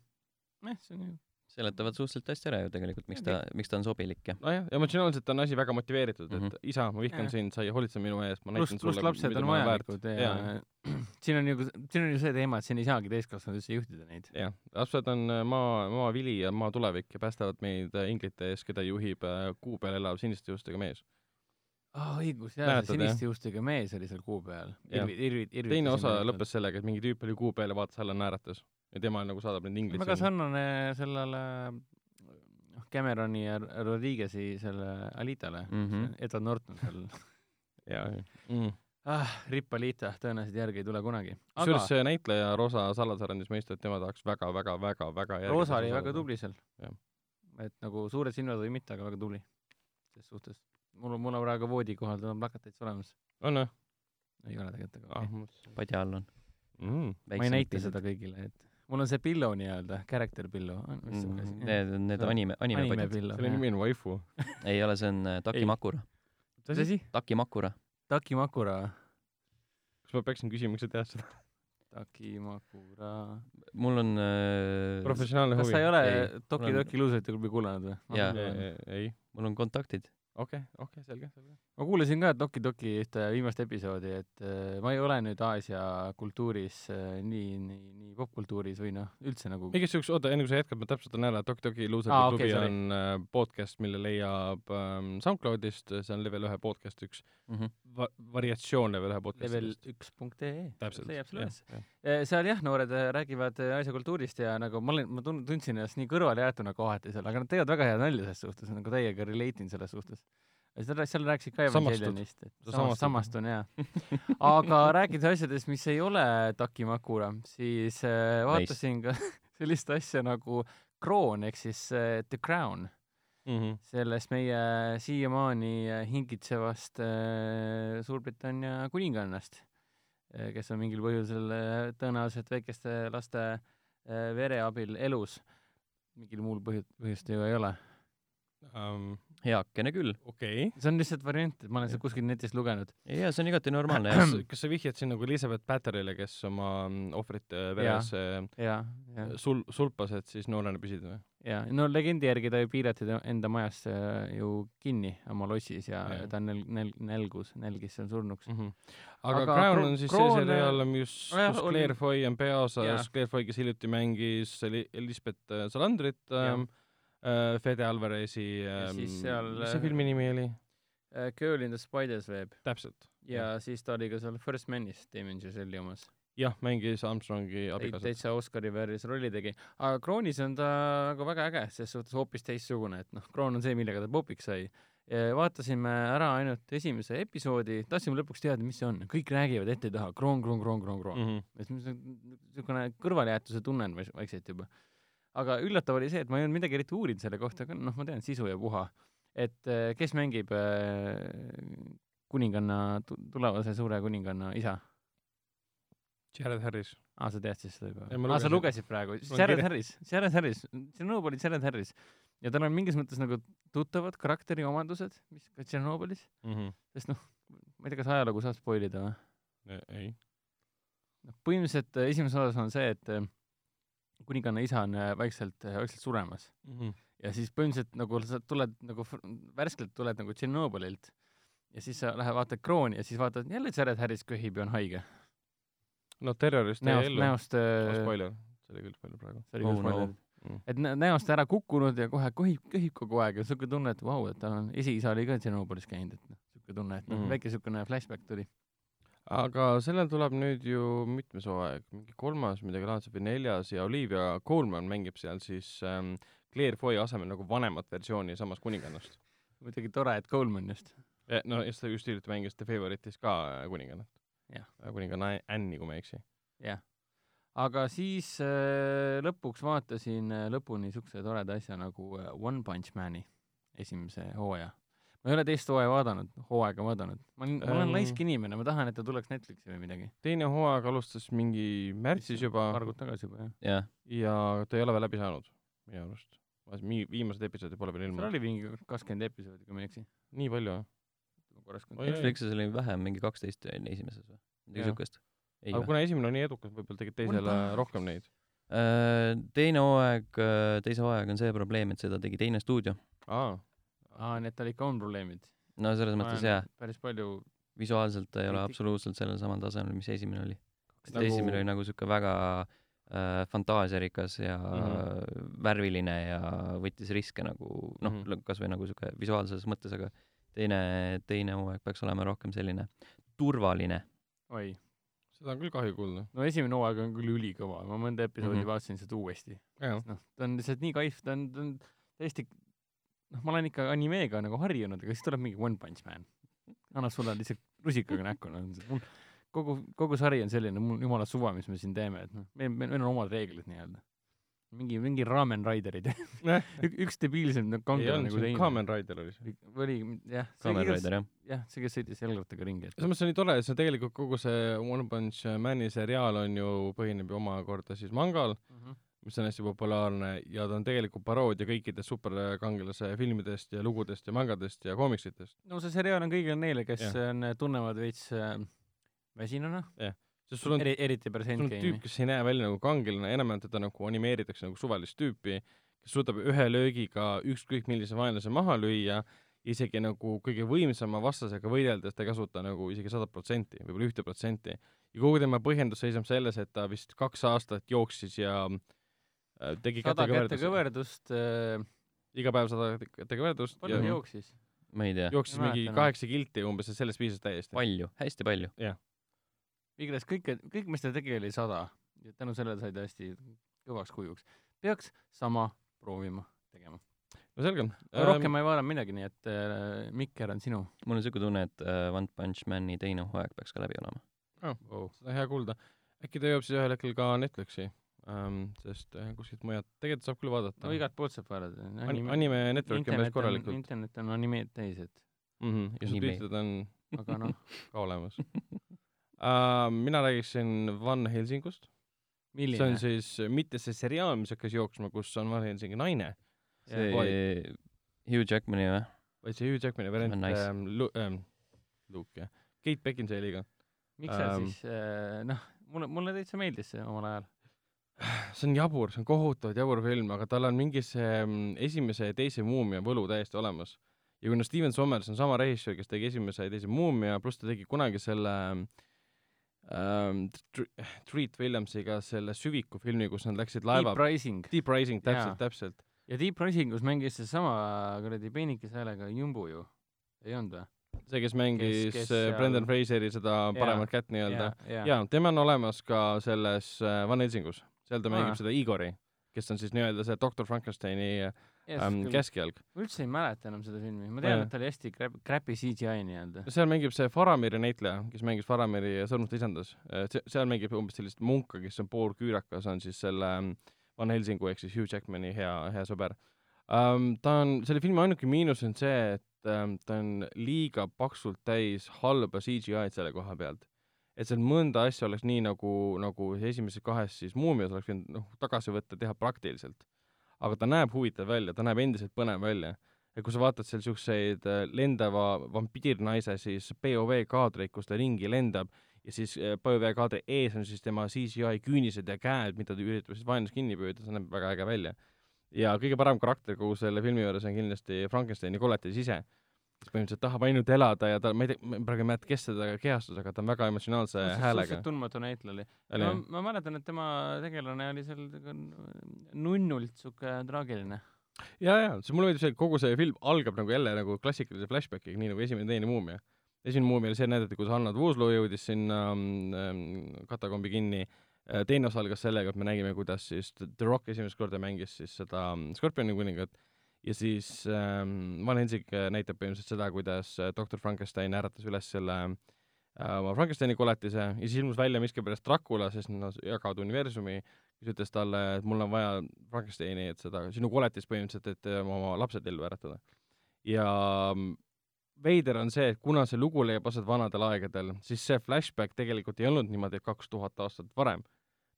noh, see on ju seletavad suhteliselt hästi ära ju tegelikult, miks ta, miks ta on sobilik ja nojah, emotsionaalselt on asi väga motiveeritud, et mm. -hmm. isa, ma vihkan Jah. sind, sa ei hoolitse minu eest, ma näitan pluss sulle, on ma olen väärt. vajalikud ja siin on ju, siin on ju see teema, et siin ei saagi täiskasvanud üldse juhtida neid. jah, lapsed on äh, maa, maa vili ja maa tulevik ja päästavad meid äh, inglite ees, keda juhib äh, kuu peal elav siniste juustega mees. aa, õigus, jaa, see siniste juustega mees oli seal kuu peal. Irvi, Irvi, Irvi. teine osa lõppes sellega, et mingi tüüp oli kuu peal ja vaatas alla, naeratas ja tema nagu saadab neid ingleid väga sarnane sellele noh, Cameroni ja Rodriguez'i selle Alitale mm. -hmm. Edward Norton seal ja, mm. ah,, Ripp Alita tõenäoliselt järgi ei tule kunagi. kusjuures aga see näitleja Rosa Salazar andis mõista, et tema tahaks väga, väga, väga, väga järgi Roosa oli väga. tubli seal et nagu suured silmad või mitte, aga väga tubli. ses suhtes. mul on, mul on praegu voodi kohal tema plakat täitsa olemas. on või? ei ole tegelikult, aga ah okay.. padja all on. mm.. ma ei näita seda kõigile, et mul on see pillow nii-öelda, character pillow. Mm, Need, need on anime, anime anime padjad. pillow. selle nimi on waifu. ei ole, see on äh, Taki Ei. Makura. mis asi? Taki Makura. Taki Makura. kas ma peaksin küsima, miks sa tead seda? Taki Makura. mul on äh,, professionaalne kas huvi sa ei ole Toki Toki luusetajate klubi kuulanud või? Jaa. ei, mul on kontaktid. okei, okei, selge, selge. ma kuulasin ka Toki Toki ühte viimast episoodi, et äh, ma ei ole nüüd Aasia kultuuris äh, nii, nii, nii popkultuuris või noh, üldse nagu igaks juhuks, oota, enne kui sa jätkad, ma täpsustan ära, Toki Loser Aa, ah, klubi sorry. on äh, podcast, mille leiab ähm, SoundCloudist, see on level ühe podcast üks Mhm. va-, variatsioon level ühe level podcastist. üks punkt ee. jääb sulle üles. seal jah, noored äh, räägivad äh, Aasia kultuurist ja nagu ma olin, ma tun-, tundsin ennast nii kõrvalejäetuna kohati seal, aga nad teevad väga head nalja selles suhtes, nagu täiega relate in selles suhtes. seal, seal rääkisid ka. Evangelionist, et Sa samast, samastud. samastun jaa. aga rääkides asjadest, mis ei ole Taki Makura, siis äh, vaatasin ka sellist asja nagu Kroon ehk siis äh, The Crown, Mhm. sellest meie siiamaani äh, hingitsevast äh, Suurbritannia kuningannast, kes on mingil põhjusel äh, tõenäoliselt väikeste laste äh, vere abil elus. mingil muul põhjus, põhjust ju ei ole. Um, heakene küll. okei. see on lihtsalt variant, et ma olen seda kuskilt netist lugenud. ja see on igati normaalne kas jah. kas sa vihjad siin nagu Elizabeth Batterile, kes oma mm, ohvrite veres äh, ja, ja, sul-, sulpas, et siis noorena püsida või? ja no legendi järgi ta ju piirati enda majas äh, ju kinni oma lossis ja, ja. ta nel-, nel-, nälgus, nälgis seal surnuks. mm. -hmm. aga, Aga Crown on siis Kroon- see seriaal, mis, kus Claire Foy on peaosas Claire Foy, kes hiljuti mängis Eli- Elizabeth äh, Salandrit äh, Fede Alvarezi ähm, mis see äh, filmi nimi oli? äh, Girl in the Spider's Web täpselt. ja siis ta oli ka seal First Manis Damien Chazelle'i omas. jah, mängis Armstrongi abikaasat. täitsa Oscari väärilise rolli tegi. aga Kroonis on ta nagu väga äge, ses suhtes hoopis teistsugune, et noh, Kroon on see, millega ta popiks sai. vaatasime ära ainult esimese episoodi, tahtsime lõpuks teada, mis see on, kõik räägivad ette-taha, Kroon, Kroon, Kroon, Kroon, Kroon. Mhm. et mis niisugune kõrvalejäetuse tunne on vaikselt juba. Aga üllatav oli see, et ma ei olnud midagi eriti uurinud selle kohta, aga noh, ma tean sisu ja puha. et eh, kes mängib äh, kuninganna, tulevase suure kuninganna isa? Jared Harris. aa, sa teadsid seda juba aa, sa lugesin. lugesid praegu, Jared Harris, Jared Harris, Tšernobõli Jared Harris. ja tal on mingis mõttes nagu tuttavad karakteriomadused, mis ka Tšernobõlis, sest noh, ma ei tea, kas ajalugu saab spoil ida või? ei. noh, põhimõtteliselt äh, esimeses osas on see, et äh, kuninganna isa on äh, vaikselt, vaikselt suremas ja siis põhimõtteliselt nagu sa tuled nagu värskelt tuled nagu Tšernobõlilt ja siis sa lähed vaatad krooni ja siis vaatad jälle Jared Harris köhib ja on haige. no terrorist jäi ellu. näost Oh, äh, spoiler, see oli küll spoiler praegu. see oli Oh küll no. spoiler Mm. et nä- näost ära kukkunud ja kohe köhib, köhib kogu aeg ja siuke tunne, et vau, et tal on, esiisa oli ka Tšernobõlis käinud, et noh, siuke tunne, et noh mm., väike siukene flashback tuli. Aga sellel tuleb nüüd ju mitmes hooaeg, mingi kolmas midagi laadset või neljas ja Olivia Colman mängib seal siis ähm, Claire Foy asemel nagu vanemat versiooni samast kuningannast. muidugi tore, et Coleman just. no just, just hiljuti mängis The Favorite'is ka äh, kuningannat. Jah.. kuninganna Anne'i, kui ma ei eksi. jah. aga siis äh, lõpuks vaatasin äh, lõpuni siukse toreda asja nagu äh, One Punch Mani esimese hooaja. Ma ei ole teist hooaja vaadanud, hooaega vaadanud. ma olen, ma olen Ähm. laisk inimene, ma tahan, et ta tuleks Netflixi või midagi. teine hooaeg alustas mingi märtsis juba paar kuud tagasi juba, jah. jah, ja ta ei ole veel läbi saanud, minu arust. viimased episoodid pole veel seal ilmunud. oli mingi kakskümmend episoodi, kui ma ei eksi. nii palju ma korraks. Netflixis oli vähem, mingi kaksteist oli esimeses või? midagi Jah. siukest. ei aga kuna esimene on nii edukas, võib-olla tegid teisele rohkem neid. teine hooaeg, teise hooaega on see probleem, et seda tegi teine stuudio. aa, aa, nii et tal ikka on probleemid. no selles mõttes jah, päris palju visuaalselt ta ei ole absoluutselt sellel samal tasemel, mis esimene oli. sest Nagu- esimene oli nagu siuke väga äh, fantaasiarikas ja mm. -hmm. värviline ja võttis riske nagu noh mm. -hmm. kasvõi nagu siuke visuaalses mõttes, aga teine, teine hooaeg peaks olema rohkem selline turvaline. oi, seda on küll kahju kuulda. no esimene hooaeg on küll ülikõva, ma mõnda episoodi mm. -hmm. vaatasin seda uuesti. noh, ta on lihtsalt nii kaif, ta on, ta on täiesti, noh, ma olen ikka animeega nagu harjunud, aga siis tuleb mingi One Punch Man. annab sulle lihtsalt rusikaga näkku, noh, mul kogu, kogu sari on selline, mul jumala suva, mis me siin teeme, et noh, meil, meil on omad reeglid nii-öelda. mingi, mingi Ramen Riderid Ük, üks debiilsem nagu ei kangelane nagu teine. Kamen Rider oli see. oli jah, Kamen Rider jah. jah, see, kes sõitis jalgrattaga ringi, et selles mõttes on nii tore, see tegelikult kogu see One Punch Mani seriaal on ju, põhineb ju omakorda siis mangal, mis on hästi populaarne ja ta on tegelikult paroodia kõikidest superkangelase filmidest ja lugudest ja mangadest ja koomiksitest. no see seriaal on kõigile neile, kes Jah. on, tunnevad veits äh, väsinuna, sest sul on eri, eriti pärast on tüüp, Endgame'i. kes ei näe välja nagu kangelane, enamjaolt teda nagu animeeritakse nagu suvalist tüüpi, kes suudab ühe löögiga ükskõik millise vaenlase maha lüüa, isegi nagu kõige võimsama vastasega võideldes ta ei kasuta nagu isegi sadat protsenti, võib-olla ühte protsenti. ja kogu tema põhjendus seisneb selles, et ta vist kaks aastat jooksis ja äh, tegi sada kätekõverdust, äh,, iga päev sada kätekõverdust palju ja jooksis? ma ei tea, jooksis Ei mingi kaheksa kilti umbes ja sellest piisas täiesti. palju, hästi palju. igatahes kõike, kõik, mis ta tegi, oli sada ja tänu sellele sai ta hästi kõvaks kujuks. peaks sama proovima tegema. no selge. rohkem ma ei vaadanud midagi, nii et äh, Mikker on sinu mul on siuke tunne, et äh, One Punch Mani teine hooaeg peaks ka läbi olema. oh.. seda hea kuulda. äkki ta jõuab siis ühel hetkel ka Netflixi ähm,, sest äh, kuskilt mujalt, tegelikult saab küll vaadata no igalt poolt saab vaadata. Ani- anime network on päris korralikult. internet on animeed täis, et mm. -hmm. ja Anime. subtiitrid on aga noh, ka olemas uh,. mina räägiksin Van Helsingust. see on? siis mitte see seriaal, mis hakkas jooksma, kus on Van Helsingi naine, see Vaid- Hugh Jackmani või? vaid see Hugh Jackmani variant nice. ähm,, Lu- ähm,, Luke jah, Kate Beckinsale'iga. miks sa ähm, siis äh,, noh, mulle, mulle täitsa meeldis see omal ajal. See on jabur, see on kohutavalt jabur film, aga tal on mingi see mm, esimese ja teise muumia võlu täiesti olemas. ja kuna Steven Sommers on sama režissöör, kes tegi esimese ja teise muumia, pluss ta tegi kunagi selle ähm, Tr- Treat Williamsiga selle Süviku filmi, kus nad läksid laeva Deep Rising Deep Rising, täpselt Jaa., täpselt. ja Deep Risingus mängis seesama kuradi peenikese häälega Jumbo ju, ei olnud või? see, kes mängis kes kes, seal- Brendan Fraseri seda paremat kätt nii-öelda. ja, jaa, tema on olemas ka selles äh, Van Helsingus, seal ta Aa. mängib seda Igori, kes on siis nii-öelda see doktor Frankensteini ähm, keskjalg. ma üldse ei mäleta enam seda filmi, ma tean, et ta oli hästi crap-, crappy CGI nii-öelda. seal mängib see Faramiri näitleja, kes mängis Faramiri Sõrmuste isandas. seal mängib umbes sellist munka, kes on poolküürakas, on siis selle ähm, Van Helsingu ehk siis Hugh Jackmani hea, hea sõber um,. ta on, selle filmi ainuke miinus on see, et um, ta on liiga paksult täis halba CGI-d selle koha pealt. Et seal mõnda asja oleks nii nagu, nagu esimeses kahes siis Muumias oleks võinud noh, tagasi võtta, teha praktiliselt. aga ta näeb huvitav välja, ta näeb endiselt põnev välja ja kui sa vaatad seal siukseid äh, lendava vampiirnaise siis POV kaadreid, kus ta ringi lendab ja siis äh, POV kaadri ees on siis tema CGI küünised ja käed, mida ta üritab siis vaenlast kinni püüda, see näeb väga äge välja. ja kõige parem karakter kogu selle filmi juures on kindlasti Frankensteini koletis ise, põhimõtteliselt tahab ainult elada ja ta, ma ei tea, ma praegu ei mäleta, kes teda kehastas, aga ta on väga emotsionaalse häälega suhteliselt. tundmatu näitleja oli. Ma ma mäletan, et tema tegelane oli seal nunnult siuke traagiline. ja, ja, see mulle meeldib see, et kogu see film algab nagu jälle nagu klassikalise flashbackiga, nii nagu esimene, teine Muumia. esimene Muumia oli see, näidati, kuidas Anna Tuusloo jõudis sinna ähm, katakombi kinni. teine osa algas sellega, et me nägime, kuidas siis The Rock esimest korda mängis siis seda ähm, Scorpioni kuningat ja siis ähm, Van Helsing äh, näitab põhimõtteliselt seda, kuidas äh, doktor Frankenstein äratas üles selle äh, oma Frankensteini koletise ja siis ilmus välja miskipärast Dracula, sest nad jagavad universumi kes ütles talle, et mul on vaja Frankensteini, et seda sinu koletist põhimõtteliselt, et äh, oma lapsed ellu äratada. ja mm, veider on see, et kuna see lugu leiab aset vanadel aegadel, siis see flashback tegelikult ei olnud niimoodi, et kaks tuhat aastat varem,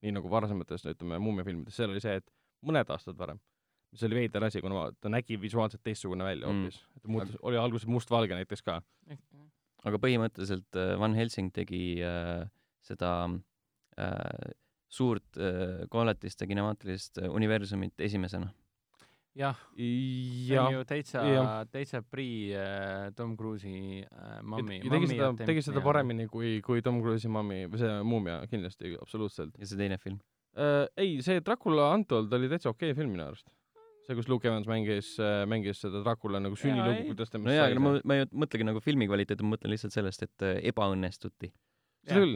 nii nagu varasemates, ütleme, muumiafilmides, seal oli see, et mõned aastad varem. Mis oli veider asi, kuna ta nägi visuaalselt teistsugune välja Mm. hoopis mm.. ta muutus, oli alguses mustvalge näiteks ka. aga põhimõtteliselt äh, Van Helsing tegi äh, seda äh, suurt äh, koletiste kinemaatilist äh, universumit esimesena. jah, see ja on, ju täitsa täitsa prii äh, Tom Cruise'i äh, mammi. ja tegi seda, tegi seda. paremini kui, kui Tom Cruise'i mammi või see Muumia kindlasti, absoluutselt ja see teine film. äh,. ei, see Dracula Untold oli täitsa okei okay film minu arust. see, kus Luke Evans mängis äh,, mängis seda Dracula nagu sünnilugu, ei. kuidas temast no jaa, aga ma ma ei mõtlegi nagu filmi kvaliteeti, ma mõtlen lihtsalt sellest, et äh, ebaõnnestuti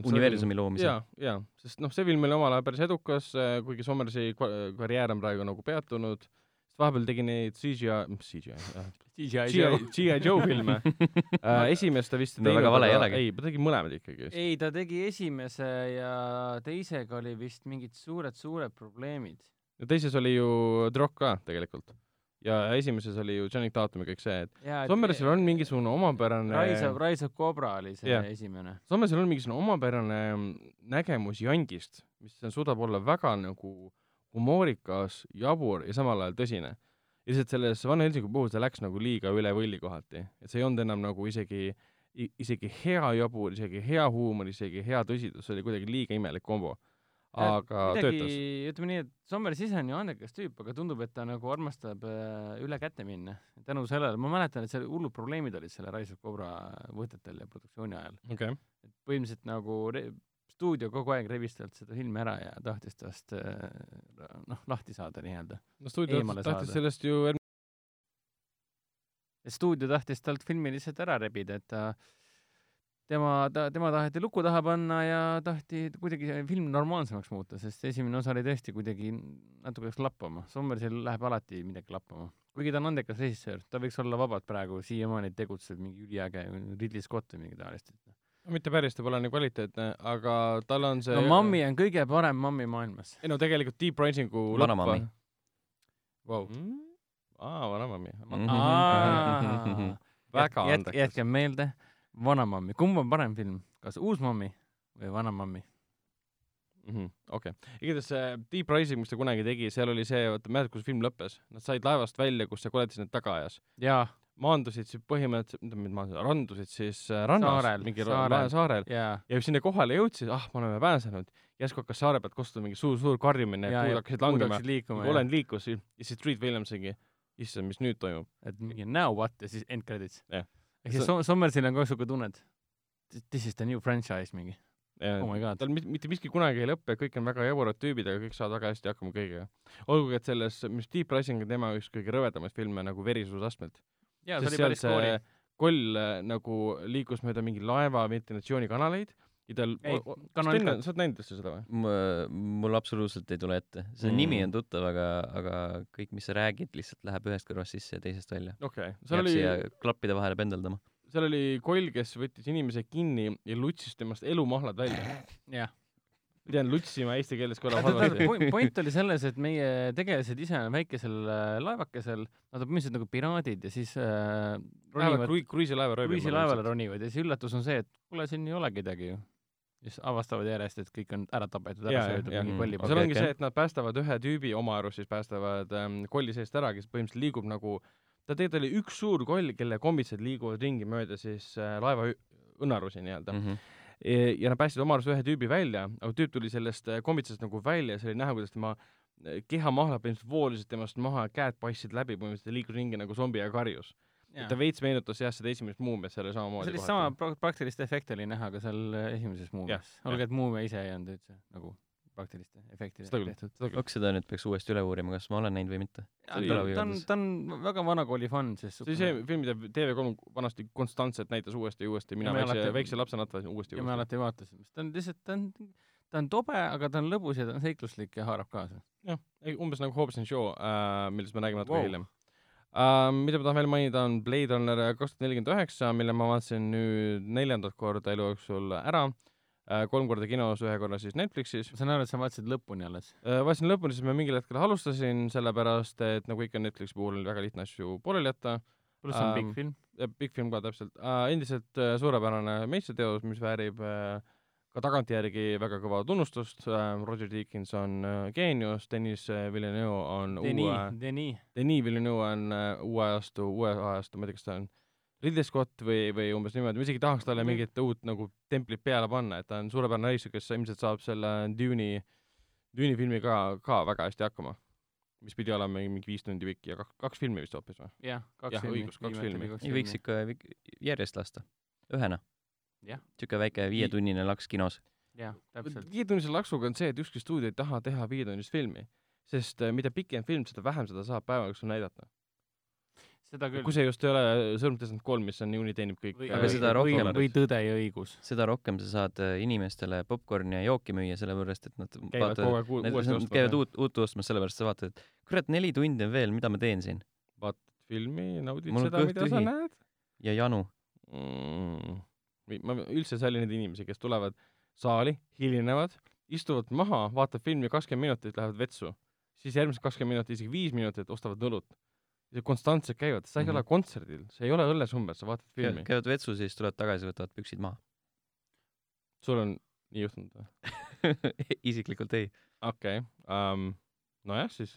universumi loomisel. jaa, jaa, sest noh, see film oli omal ajal päris edukas, kuigi Sommersi karjäär on praegu nagu peatunud, sest vahepeal tegi neid CGI, mis CGI, GI, GI Joe filme äh,. esimest ta vist No väga vale ei ei, ta tegi mõlemad ikkagi. ei, ta tegi esimese ja teisega oli vist mingid suured-suured probleemid. Ja teises oli ju The Rock ka tegelikult. ja esimeses oli ju Channing Tatum ja kõik see, et Sommersil on mingisugune omapärane Rise of, Rise of Cobra oli see yeah. esimene. Sommersil on mingisugune omapärane nägemus jandist, mis suudab olla väga nagu humoorikas, jabur ja samal ajal tõsine. ja lihtsalt selles Van Helsingu puhul see läks nagu liiga üle võlli kohati, et see ei olnud enam nagu isegi, isegi hea jabur, isegi hea huumor, isegi hea tõsidus, see oli kuidagi liiga imelik kombo. Aga midagi töötas., ütleme nii, et Sommers ise on ju andekas tüüp, aga tundub, et ta nagu armastab äh, üle käte minna. tänu sellele, ma mäletan, et seal hullud probleemid olid selle Rise of Cobra võtetel ja produktsiooni ajal. okay., et põhimõtteliselt nagu stuudio kogu aeg revis talt seda filmi ära ja tahtis tast äh, noh, lahti saada nii-öelda. no stuudio Eemale tahtis saada. sellest ju stuudio tahtis talt filmi lihtsalt ära rebida, et ta tema, ta, tema taheti luku taha panna ja tahti kuidagi film normaalsemaks muuta, sest esimene osa oli tõesti kuidagi natuke läks lappama. Sommersil läheb alati midagi lappama. kuigi ta on andekas režissöör, ta võiks olla vabalt praegu siiamaani tegutseb mingi üliäge Ridley Scott või midagi taolist. mitte päris, ta pole nii kvaliteetne, aga tal on see no Mammi on kõige parem Mammi maailmas. ei no tegelikult Deep Risingu Vana Mammi. Wow. mm?. aa, Vana Mammi. Mhm. väga jätke, andekas. jätke meelde, Vana Mammi, kumb on parem film, kas Uus Mammi või Vana Mammi? Mhm, okei, igatahes see Deep Rising, mis ta kunagi tegi, seal oli see, vaata, mäletad, kus film lõppes? Nad said laevast välja, kus see koletis neid taga ajas. jaa, maandusid siis põhimõtteliselt, mitte maandusid, randusid siis äh, rannas, Saarel, mingi saarel. saarel, ja kui sinna kohale jõudsid, ah, me oleme pääsenud, järsku hakkas saare pealt kostuda mingi suur-suur karjumine, ja, puud ja hakkasid langema, nagu olend liikus ja siis Street Williamsongi, issand, mis nüüd toimub. et mingi now what ja siis end credits. Jah. Ehk siis Som- Sommersil on ka siuke tunne, et this is the new franchise mingi. Oh my god. tal mit- mitte miski kunagi ei lõpe, kõik on väga jaburad tüübid, aga kõik saavad väga hästi hakkama kõigega. olgugi, et selles, mis Deep Rising on tema üks kõige rõvedamaid filme nagu verisusastmelt. jaa, see oli päris see koori. koll äh, nagu liikus mööda mingi laeva ventilatsioonikanaleid ka. on- sa oled näinud üldse seda või? mul absoluutselt ei tule ette. see Mm. nimi on tuttav, aga, aga kõik, mis sa räägid, lihtsalt läheb ühest kõrvast sisse ja teisest välja. okei okay., seal jääb oli, siia klappide vahele pendeldama. seal oli koll, kes võttis inimese kinni ja lutsis temast elumahlad välja. jah. ma tean, lutsima eesti keeles kõlab halvasti. point, oli selles, et meie tegelased ise on väikesel äh, laevakesel, nad on põhimõtteliselt nagu piraadid ja siis äh, ronivad krui-, kruiisilaeva röövima. kruiisilaevale ronivad ja siis üllatus on see, et kuule, siin ei ole kedagi ju. Siis avastavad järjest, et kõik on ära tapetud, ära söödud mingi Mm. kolli seal ongi see, et nad päästavad ühe tüübi, oma arust siis päästavad ähm, kolli seest ära, kes põhimõtteliselt liigub nagu, ta tegelikult oli üks suur koll, kelle kombitsad liiguvad ringi mööda siis äh, laeva õnnarusi nii-öelda mm. -hmm. ja nad päästsid oma arust ühe tüübi välja, aga tüüp tuli sellest äh, kombitsast nagu välja ja see oli näha, kuidas tema äh, kehamahlad põhimõtteliselt voolisid temast maha, käed paistsid läbi, põhimõtteliselt liikus ringi nagu zombi ja karjus. Ta veits meenutas jah, seda esimest muumiat, see oli samamoodi sellist sama pra- praktilist efekti oli näha ka seal äh, esimeses muumias. olgugi, et muumia ise ei olnud üldse nagu praktiliste efektidega tehtud. eks seda nüüd peaks uuesti üle uurima, kas ma olen näinud või mitte. ta on, ta on väga vana kooli fänn, siis see oli see film, mida TV3 vanasti konstantselt näitas uuesti ja uuesti, mina me väikse väikse lapsena vaatasin uuesti ja ja me uuesti. alati vaatasime, sest ta on lihtsalt, ta on, ta on tobe, aga ta on lõbus ja ta on seikluslik ja haarab kaasa. jah, umbes nagu Hobbs and Shaw äh,, millest me räägime natuke wow. hiljem uh,. mida ma tahan veel mainida, on Blade Runner kaks tuhat nelikümmend üheksa, mille ma vaatasin nüüd neljandat korda elu jooksul ära uh,, kolm korda kinos, ühe korra siis Netflixis ma saan aru, et sa vaatasid lõpuni alles. uh,. vaatasin lõpuni, siis ma mingil hetkel alustasin, sellepärast et nagu ikka Netflixi puhul on väga lihtne asju pooleli jätta pluss on Ähm, pikk film. pikk film ka täpselt uh,, endiselt uh, suurepärane meistriteos, mis väärib uh, ka tagantjärgi väga kõva tunnustust uh,, Roger Deakins on uh, geenius, Denis uh, Villeneuve on Denis uue, Denis. Denis Villeneuve on uue ajastu, uue ajastu, ma ei tea, kas ta on Ridley Scott või, või umbes niimoodi, ma isegi tahaks talle Mhm. mingit uut nagu templit peale panna, et ta on suurepärane reisija, kes ilmselt saab selle Dune'i, Dune'i filmi ka, ka väga hästi hakkama. mis pidi olema mingi viis tundi pikk ja kaks, kaks filmi vist hoopis või? jah, kaks Jah, filmi. õigus, kaks filmi. nii võiks ikka järjest lasta. ühena. Jah. niisugune väike viietunnine laks kinos. jah, täpselt. viietunnise laksuga on see, et ükski stuudio ei taha teha viietunnist filmi, sest äh, mida pikem film, seda vähem seda saab päeva jooksul näidata. seda küll. kui see just ei ole Sõrmud desert kolm, mis on niikuinii teenib kõik äh, Aga seda või, rohkem- või Tõde ja õigus. seda rohkem sa saad äh, inimestele popkorni ja jooki müüa, sellepärast et nad käivad kogu aeg uuesti nad käivad ostmas. uut, uut ostmas, sellepärast sa vaatad, et kurat, neli tundi on veel, mida ma teen siin? vaatad filmi, naudid Mul seda, mida sa tühi. näed ja janu. mm.. Ma üldse ei salli neid inimesi, kes tulevad saali, hilinevad, istuvad maha, vaatavad filmi kakskümmend minutit, lähevad vetsu, siis järgmised kakskümmend minutit, isegi viis minutit ostavad õlut. ja konstantselt käivad, sa ei Mhm. ole kontserdil, see ei ole õllesumber, sa vaatad filmi. käivad vetsus ja siis tulevad tagasi, võtavad püksid maha. sul on nii juhtunud või? isiklikult ei. okei okay. um,, nojah siis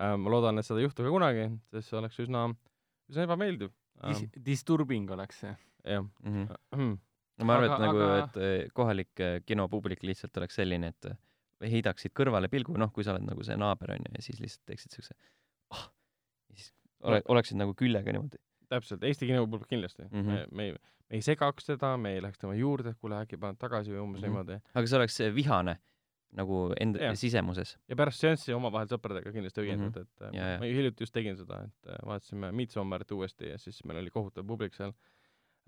um,, ma loodan, et seda ei juhtu ka kunagi, sest see oleks üsna, üsna ebameeldiv Dis-. Disturbing oleks see. jah Mhm. um,. no ma arvan, et Aga- nagu, aga- et eh, kohalik eh, kinopublik lihtsalt oleks selline, et eh, heidaksid kõrvale pilgu, noh, kui sa oled nagu see naaber onju ja siis lihtsalt teeksid siukse ah, ja siis ole, oleksid nagu küljega niimoodi. täpselt, Eesti kino puhul kindlasti mm. -hmm. me, me ei, me ei segaks teda, me ei läheks tema juurde, kuule äkki paned tagasi või umbes mm. -hmm. niimoodi. aga see oleks vihane nagu enda Jah. sisemuses. ja pärast seanssi omavahel sõpradega kindlasti õiendad Mhm. mm, -hmm. et Ja, ja. ja, ma hiljuti just tegin seda, et äh, vaatasime Midsommarit uuesti ja siis meil oli kohutav publik seal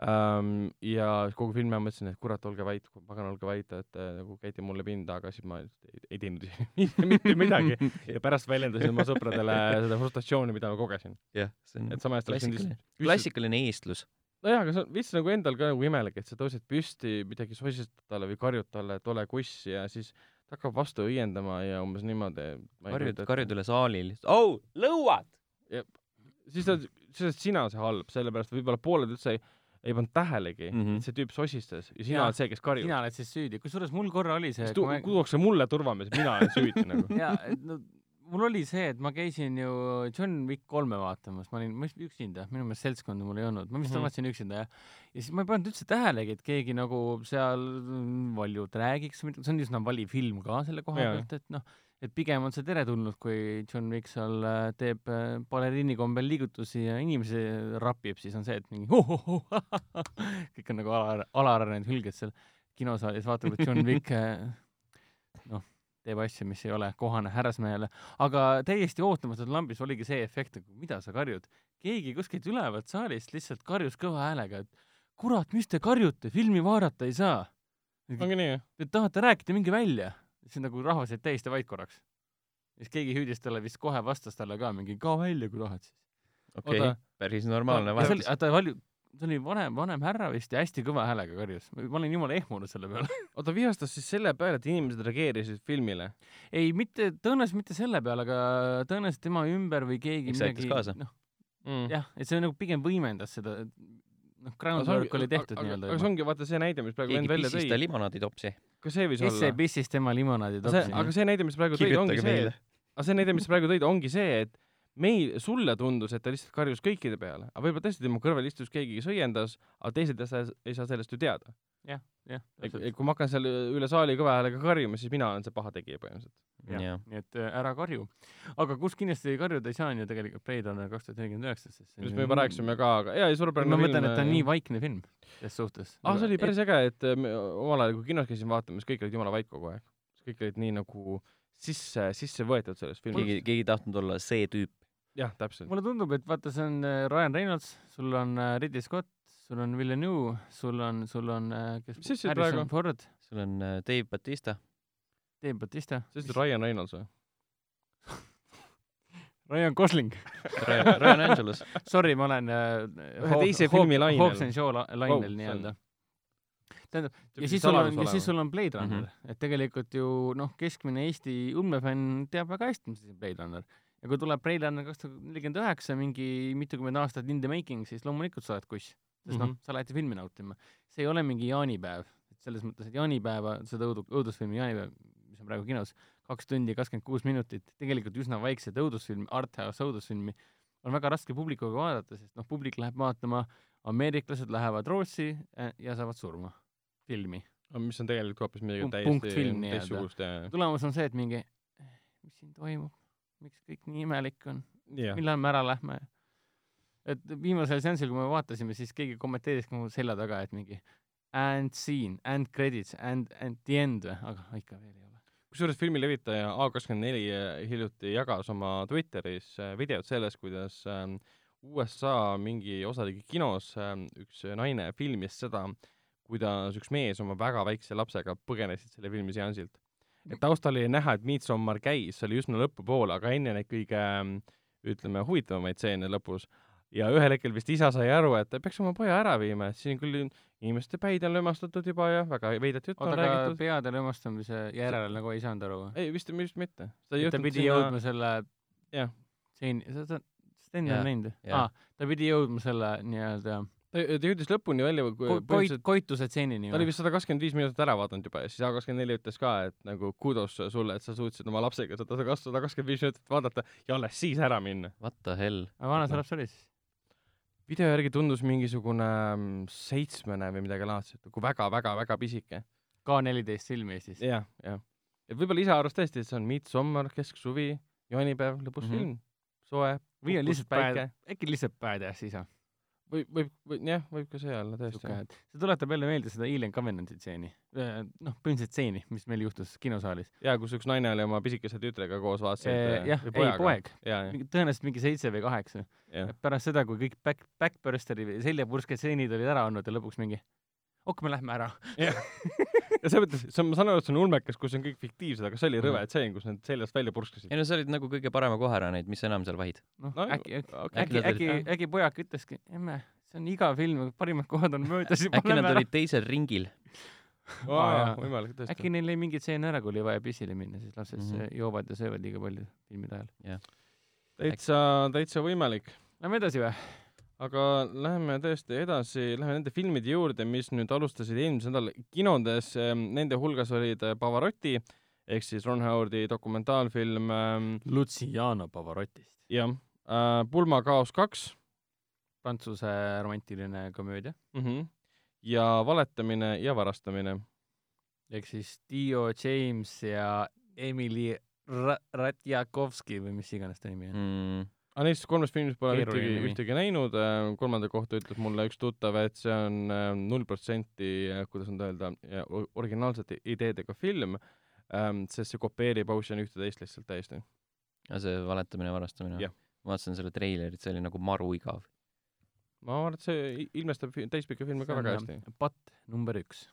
um,. ja kogu filmi ma mõtlesin, et kurat, olge vait, pagan, olge vait, et äh, nagu käite mulle pinda, aga siis ma ei, ei teinud mitte midagi ja pärast väljendasin oma sõpradele seda frustratsiooni, mida ma kogesin. jah, see on et sama klassikaline, klassikaline eestlus. nojah, aga see on veits nagu endal ka nagu imelik, et sa tõused püsti, midagi sosistad talle või karjud talle, et ole kuss ja siis ta hakkab vastu õiendama ja umbes niimoodi. karjud, karjud üle saali lihtsalt, au, lõuad. siis ta, siis oled sina see halb, sellepärast võib-olla pooled üldse ei, ei pannud tähelegi mm. -hmm. et see tüüp sosistas ja sina oled see, kes karjub. sina oled siis süüdi, kusjuures mul korra oli see siis tu-, tuuakse mulle turvamees, mina olen süüdi nagu. ja et no mul oli see, et ma käisin ju John Wick kolme vaatamas, ma olin, ma vist üksinda, minu meelest seltskonda mul ei olnud, ma vist mm. -hmm. vaatasin üksinda jah. ja siis ma ei pannud üldse tähelegi, et keegi nagu seal valjult räägiks, see on üsna vali film ka selle koha pealt, et noh, et pigem on see teretulnud, kui John Wick seal äh, teeb äh, baleriini kombel liigutusi ja inimesi rapib, siis on see, et mingi kõik on nagu ala, alaarenenud hülged seal kinosaalis, vaatavad, kuidas John Wick äh, noh, teeb asju, mis ei ole kohane härrasmehele, aga täiesti ootamatult lambis oligi see efekt, et mida sa karjud. keegi kuskilt ülevalt saalist lihtsalt karjus kõva häälega, et kurat, mis te karjute, filmi vaadata ei saa. ongi nii, Te tahate rääkida, minge välja. siis nagu rahvas jäi täiesti vait korraks. siis keegi hüüdis talle vist kohe vastas talle ka mingi, kao välja, kui tahad siis. okei Oota., päris normaalne vahetus. ta oli, ta oli vanem, vanem härra vist ja hästi kõva häälega karjus. ma olin jumala ehmunud selle peale. oota vihastas siis selle peale, et inimesed reageerisid filmile. ei, mitte, tõenäoliselt mitte selle peale, aga tõenäoliselt tema ümber või keegi Eks aitas kaasa. noh, Mm. jah, et see nagu pigem võimendas seda, noh, groundwork oli tehtud nii-öelda aga see ongi vaata see näide, mis praegu vend välja pissis ta tõi, limonaaditopsi. ka see võis kes see olla. pissis tema limonaadi aga see, topsi aga? see näide, mis praegu tõid, ongi see aga see näide, mis praegu tõid, ongi see, et meil, sulle tundus, et ta lihtsalt karjus kõikide peale, aga võib-olla tõesti tema kõrval istus keegi, kes õiendas, aga teised ei saa, ei saa sellest ju teada. jah, kui ma hakkan seal üle saali kõva häälega karjuma, siis mina olen see paha tegija põhimõtteliselt. jah jah, nii et äh, ära karju. aga kus kindlasti karjuda ei saa, on ju tegelikult Blade kaks tuhat nelikümmend üheksa, sest millest me juba rääkisime ka, aga jaa, ei suurepärane ma film. mõtlen, et ta on nii vaikne film selles suhtes. aa, see oli päris äge, et äh, me omal ajal, kui kinos käisin vaatamas, kõik olid jumala vait kogu aeg. kõik olid nii nagu sisse, sisse võetud sellest filmist. keegi, keegi ei tahtnud olla see tüüp. jah, täpselt. mulle tundub, et vaata, see on äh, Ryan Reynolds, sul on äh, Ridley Scott, sul on Villeneuve, sul on, sul on äh, kes Mis Harrison praegu? Ford, sul on Dave Batista. Dave Batista, sa ütlesid Ryan Reynolds või? Ryan Gosling. Ryan Ryan Angelos. Sorry, ma olen Ühe teise filmi lainel. Hobbs and Shaw la- lainel Wow, nii-öelda. tähendab, ja siis sul on, ja siis sul on Blade Runner mm, -hmm. et tegelikult ju noh, keskmine Eesti ulmefänn teab väga hästi, mis asi on Blade Runner. Ja kui tuleb Runner kaks tuhat nelikümmend üheksa, mingi mitukümmend aastat in the making, siis loomulikult sa oled kuss. sest mm -hmm. noh Mhm., sa lähed filmi nautima. see ei ole mingi jaanipäev, et selles mõttes, et jaanipäeva, seda õudu-, õudusfilmi jaanipäev, mis on praegu kinos, kaks tundi kakskümmend kuus minutit, tegelikult üsna väikset õudusfilmi, arthouse õudusfilmi, on väga raske publikuga vaadata, sest noh, publik läheb vaatama, ameeriklased lähevad Rootsi äh, ja saavad surma filmi. mis on tegelikult hoopis midagi täiesti teistsugust ja, tulemus on see, et mingi, mis siin toimub, miks kõik nii imelik on, jah. millal me ära lähme. et viimasel seansil, kui me vaatasime, siis keegi kommenteeris ka mu selja taga, et mingi and scene, and credits, and, and the end või, aga ikka veel ei ole. kusjuures filmi levitaja A24 hiljuti jagas oma Twitteris äh, videot sellest, kuidas ähm, USA mingi osariigi kinos ähm, üks naine filmis seda, kuidas üks mees oma väga väikse lapsega põgenesid selle filmi seansilt. Et taustal oli näha, et Midsommar käis, see oli üsna lõpupoole, aga enne neid kõige ütleme, huvitavamaid stseene lõpus ja ühel hetkel vist isa sai aru, et ta peaks oma poja ära viima, et siin küll inimeste päid on lömastatud juba ja väga veidrat juttu on räägitud. peade lömastamise järel nagu ei saanud aru või? ei, vist, vist mitte. ta pidi jõudma selle Jah. stseeni, sa, sa, Sten on näinud või? aa, ta pidi jõudma selle nii-öelda ta, ta jõudis lõpuni välja, ko- koit-, koituse stseenini ta oli vist sada kakskümmend viis minutit ära vaadanud juba ja siis A24 ütles ka, et nagu kudos sulle, et sa suutsid oma lapsega seda sada kakskümmend viis minutit vaadata ja alles siis ära minna. What the hell? aga vana see laps oli siis? video järgi tundus mingisugune mm, seitsmene või midagi laadset, nagu väga-väga-väga pisike. ka neliteist film Eestis. jah, jah. et võib-olla isa arvas tõesti, et see on Midsommar, kesksuvi, jaanipäev, lõbus mm -hmm. film, soe, või on lihtsalt päike äkki lihtsalt badass isa. või, võib, või jah, võib ka see olla tõesti. see tuletab jälle meelde seda Alien Covenanti stseeni. noh, põhimõtteliselt stseeni, mis meil juhtus kinosaalis. jaa, kus üks naine oli oma pisikese tütrega koos vaatasid. jah, ei poeg, tõenäoliselt mingi seitse või kaheksa. pärast seda, kui kõik back, backbursteri seljapurske stseenid olid ära olnud ja lõpuks mingi ok, me lähme ära. ja selles mõttes, see on, ma saan aru, et see on ulmekas, kus on kõik fiktiivsed, aga see oli rõve tseen, kus need seljast välja purskasid ei. no sa olid nagu kõige parema koha ära näinud, mis sa enam seal vahid. noh No,, äkki, äkki, okei. äkki, nad äkki olid-, äkki pojak ütleski, emme, see on iga film, parimad kohad on möödas juba, äkki nad olid teisel ringil. Aa, jaa. võimalik tõesti äkki. neil jäi mingi tseen ära, kui oli vaja pissile minna, siis lapsed mm. -hmm. joovad ja söövad liiga palju filmide ajal. täitsa, täitsa võimalik. Lähme edasi või? Aga läheme tõesti edasi, läheme nende filmide juurde, mis nüüd alustasid eelmisel nädalal kinodes. Nende hulgas olid äh, Pavarotti ehk siis Ron Howardi dokumentaalfilm ähm, Luciano Pavarotist. jah äh,, Pulmakaos kaks Prantsuse romantiline komöödia. mm -hmm. ja Valetamine ja varastamine. ehk siis Dio James ja Emily Ra- Ratjakovski või mis iganes ta nimi on. Mm. Aga neist kolmest filmist pole ühtegi, ühtegi näinud, kolmanda kohta ütles mulle üks tuttav, et see on null protsenti, kuidas nüüd öelda, originaalsete ideedega film. ähm,, sest see kopeerib Ocean ühte-teist lihtsalt täiesti. aga see valetamine ja varastamine Jah.? ma vaatasin selle treilerit, see oli nagu maru igav. ma arvan, et see ilmestab täispikka filmi ka väga hästi. patt number üks.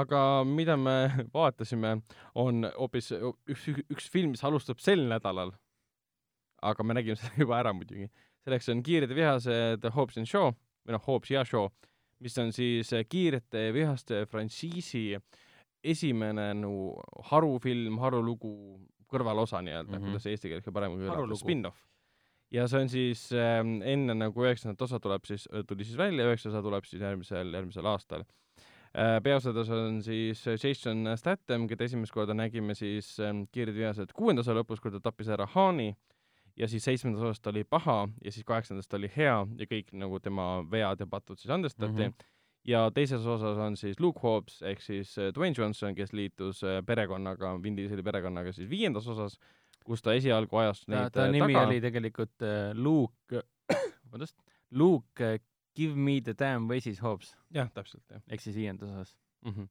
aga mida me vaatasime, on hoopis üks, üks film, mis alustab sel nädalal. Aga me nägime selle juba ära muidugi. selleks on Kiired ja vihased Hobbs and Shaw või noh, Hobbs ja Shaw, mis on siis Kiirete ja vihaste frantsiisi esimene no harufilm, harulugu, kõrvalosa nii-öelda mm. -hmm. kuidas see eesti keeles paremini Harulugu., spin-off. ja see on siis ähm, enne nagu üheksandat osa tuleb siis, tuli siis välja, üheksas osa tuleb siis järgmisel, järgmisel aastal Äh, peaosades on siis Jason Statham, keda esimest korda nägime siis ähm, Kiired vihased kuuenda osa lõpus, kui ta tappis ära Haani ja siis seitsmendas osas ta oli paha ja siis kaheksandas ta oli hea ja kõik nagu tema vead ja patud siis andestati mm. -hmm. ja teises osas on siis Luke Hobbs ehk siis äh, Dwayne Johnson, kes liitus äh, perekonnaga, Vin Dieseli perekonnaga siis viiendas osas, kus ta esialgu ajas ta, neid ta äh, nimi taga oli tegelikult Luke, vabandust, Luke Give me the damn Waze'is Hobbs jah, täpselt jah ehk siis viiendas osas. mm. -hmm.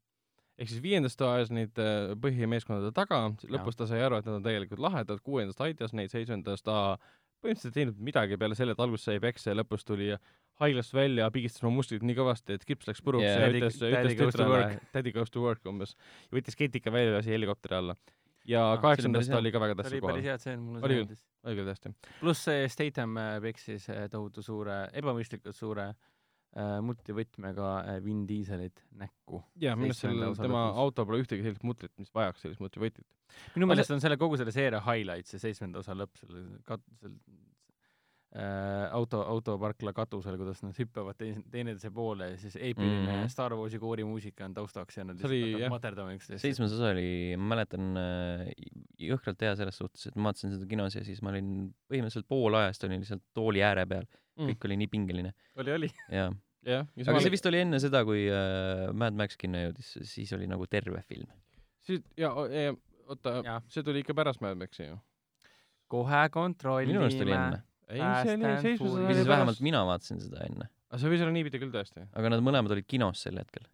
Ehk siis viiendast ajas neid äh, põhimeeskondade taga, lõpus ta sai aru, et nad on tegelikult lahedad, kuuendast aitas neid, seitsmendas ta põhimõtteliselt ei teinud midagi peale selle, et alguses sai peksa ja lõpus tuli haiglast välja, pigistas oma musklid nii kõvasti, et krips läks puruks Yeah. ja Daddy- ütles, ütles tütrele work. daddy goes to work umbes. ja võttis ketika välja ja lasi helikopteri alla. ja Ah, ah, kaheksandas see ta oli ka väga tähtsal oli päris kohal. hea tseen, mulle see meeldis. oli küll tõesti. pluss see Statham äh, peksis äh, tohutu suure, ebamõistlikult suure äh, multivõtmega äh, Vin Dieselit näkku. ja minu Seitsmenda sellel, tema autol pole ühtegi sellist mutrit, mis vajaks sellist multivõtit. minu meelest on selle kogu selle seeria highlight see seitsmenda osa lõpp, selle kat-, seal äh, auto, autoparkla katusel, kuidas nad hüppavad teis-, teineteise poole ja siis eepiline mm Mhm. -hmm. Star Warsi koorimuusika on taustaks ja nad lihtsalt jah. materdama üksteist. seitsmes osa oli, ma mäletan äh, jõhkralt hea selles suhtes, et ma vaatasin seda kinos ja siis ma olin põhimõtteliselt pool ajast olin lihtsalt tooli ääre peal, Mm. kõik oli nii pingeline oli, oli. ja jah, aga see vist oli enne seda, kui äh, Mad Max kinno jõudis, siis oli nagu terve film. siis ja, ja oota Jah., see tuli ikka pärast Mad Maxi ju. kohe kontrollime. minu arust oli enne. ei, see oli Furious. osa või siis oli vähemalt pärast. mina vaatasin seda enne, aga see võis olla niipidi küll tõesti. aga nad mõlemad olid kinos sel hetkel.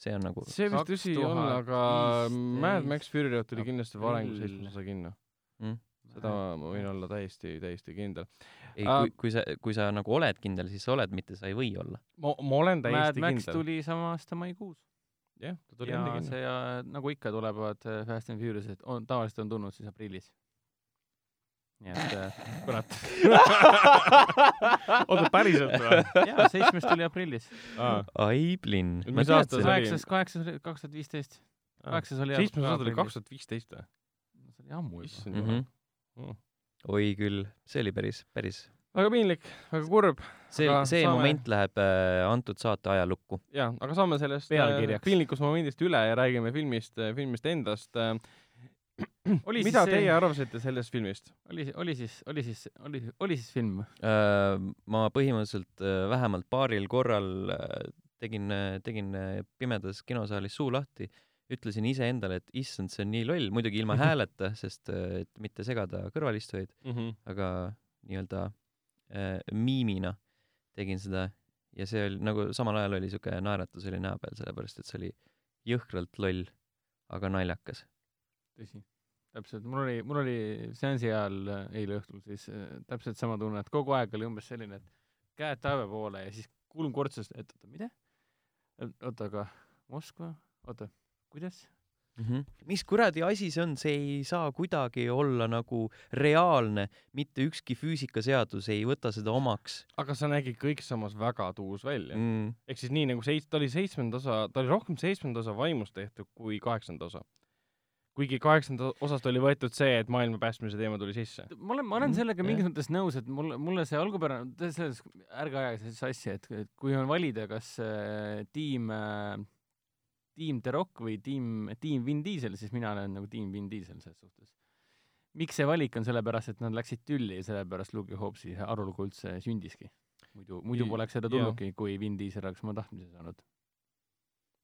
see on nagu see vist tõsi on, aga 2015 Mad Max Fury Road tuli kindlasti varem kui seitsmes osa kinno. mm.. seda ma võin olla täiesti, täiesti kindel. ei, Aa. kui, kui sa, kui sa nagu oled kindel, siis sa oled, mitte sa ei või olla. ma, ma olen Mad täiesti Max kindel. tuli sama aasta maikuus. jah, ta tuli enne kinno. see äh, nagu ikka tulevad äh, Fast and Furious'id, on tavaliselt on tulnud siis aprillis. Nii et äh, kurat. oota, päriselt või? jaa, seitsmes tuli aprillis. ai, Blinn. Mis aasta see oli? kaheksas, kaheksas oli kaks tuhat viisteist. kaheksas oli seitsmes tuli aprillis. kaks tuhat viisteist või? see oli ammu juba. issand Mhm. jumal. Mm. oi küll, see oli päris, päris. väga piinlik, väga kurb see see saame- moment läheb äh, antud saate ajalukku. ja, aga saame sellest äh, piinlikust momendist üle ja räägime filmist, filmist endast. oli mida teie arvasite sellest filmist? oli, oli siis, oli siis, oli, oli siis film? Äh, ma põhimõtteliselt äh, vähemalt paaril korral äh, tegin, tegin äh, pimedas kinosaalis suu lahti, ütlesin iseendale, et issand, see on nii loll, muidugi ilma hääleta, sest äh, et mitte segada kõrvalistujaid, aga nii-öelda äh, miimina tegin seda ja see oli nagu samal ajal oli siuke naeratus oli näo peal, sellepärast et see oli jõhkralt loll, aga naljakas. tõsi, täpselt, mul oli, mul oli seansi ajal äh, eile õhtul siis äh, täpselt sama tunne, et kogu aeg oli umbes selline, et käed taeva poole ja siis kuulun kortsust, et oota, mida? oota, aga Moskva, oota, kuidas? mis kuradi asi see on, see ei saa kuidagi olla nagu reaalne, mitte ükski füüsikaseadus ei võta seda omaks aga sa nägid kõik samas väga tuus välja mm.. mm.. ehk siis nii nagu seits-, ta oli seitsmenda osa, ta oli rohkem seitsmenda osa vaimust tehtud kui kaheksanda osa. Kuigi kaheksanda osast oli võetud see, et maailma päästmise teema tuli sisse. ma olen, ma olen Mhm, sellega mingis mõttes nõus, et mulle, mulle see algupärane, selles, ärge ajage sellist asja, et et kui on valida, kas äh, tiim äh,, tiim The Rock või tiim, tiim Vin Diesel, siis mina olen nagu tiim Vin Diesel selles suhtes. miks see valik on, sellepärast et nad läksid tülli ja sellepärast Luke Hobbesi arulugu üldse sündiski. muidu, muidu poleks seda tulnudki, kui Vin Diesel oleks oma tahtmise saanud.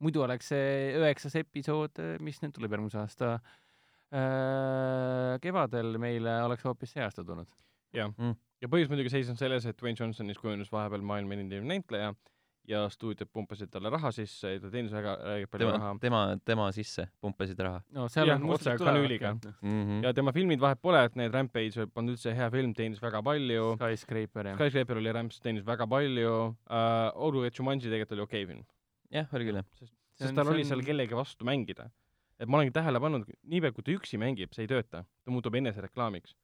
Muidu oleks see üheksas episood, mis nüüd tuleb järgmise aasta äh, kevadel meile oleks hoopis see aasta tulnud. jah Mm. ja põhjus muidugi seisneb selles, et Dwayne Johnsonis kujunes vahepeal maailma enim näitleja ja stuudiod pumpasid talle raha sisse ja ta teenis väga väga palju tema raha, tema, tema sisse pumpasid raha no seal Jah, on otse kanüüliga. ka. mm. -hmm. ja tema filmid vahet pole, et need Rampage polnud üldse hea film, teenis väga palju, Skyscraper ja Skyscraper oli Ramps, teenis väga palju uh,, olgugi et Jumanji tegelikult oli okei okay film. jah, oli küll jah. sest, sest tal oli seal kellegi vastu mängida. et ma olengi tähele pannud, niipea kui ta üksi mängib, see ei tööta, ta muutub enesereklaamiks.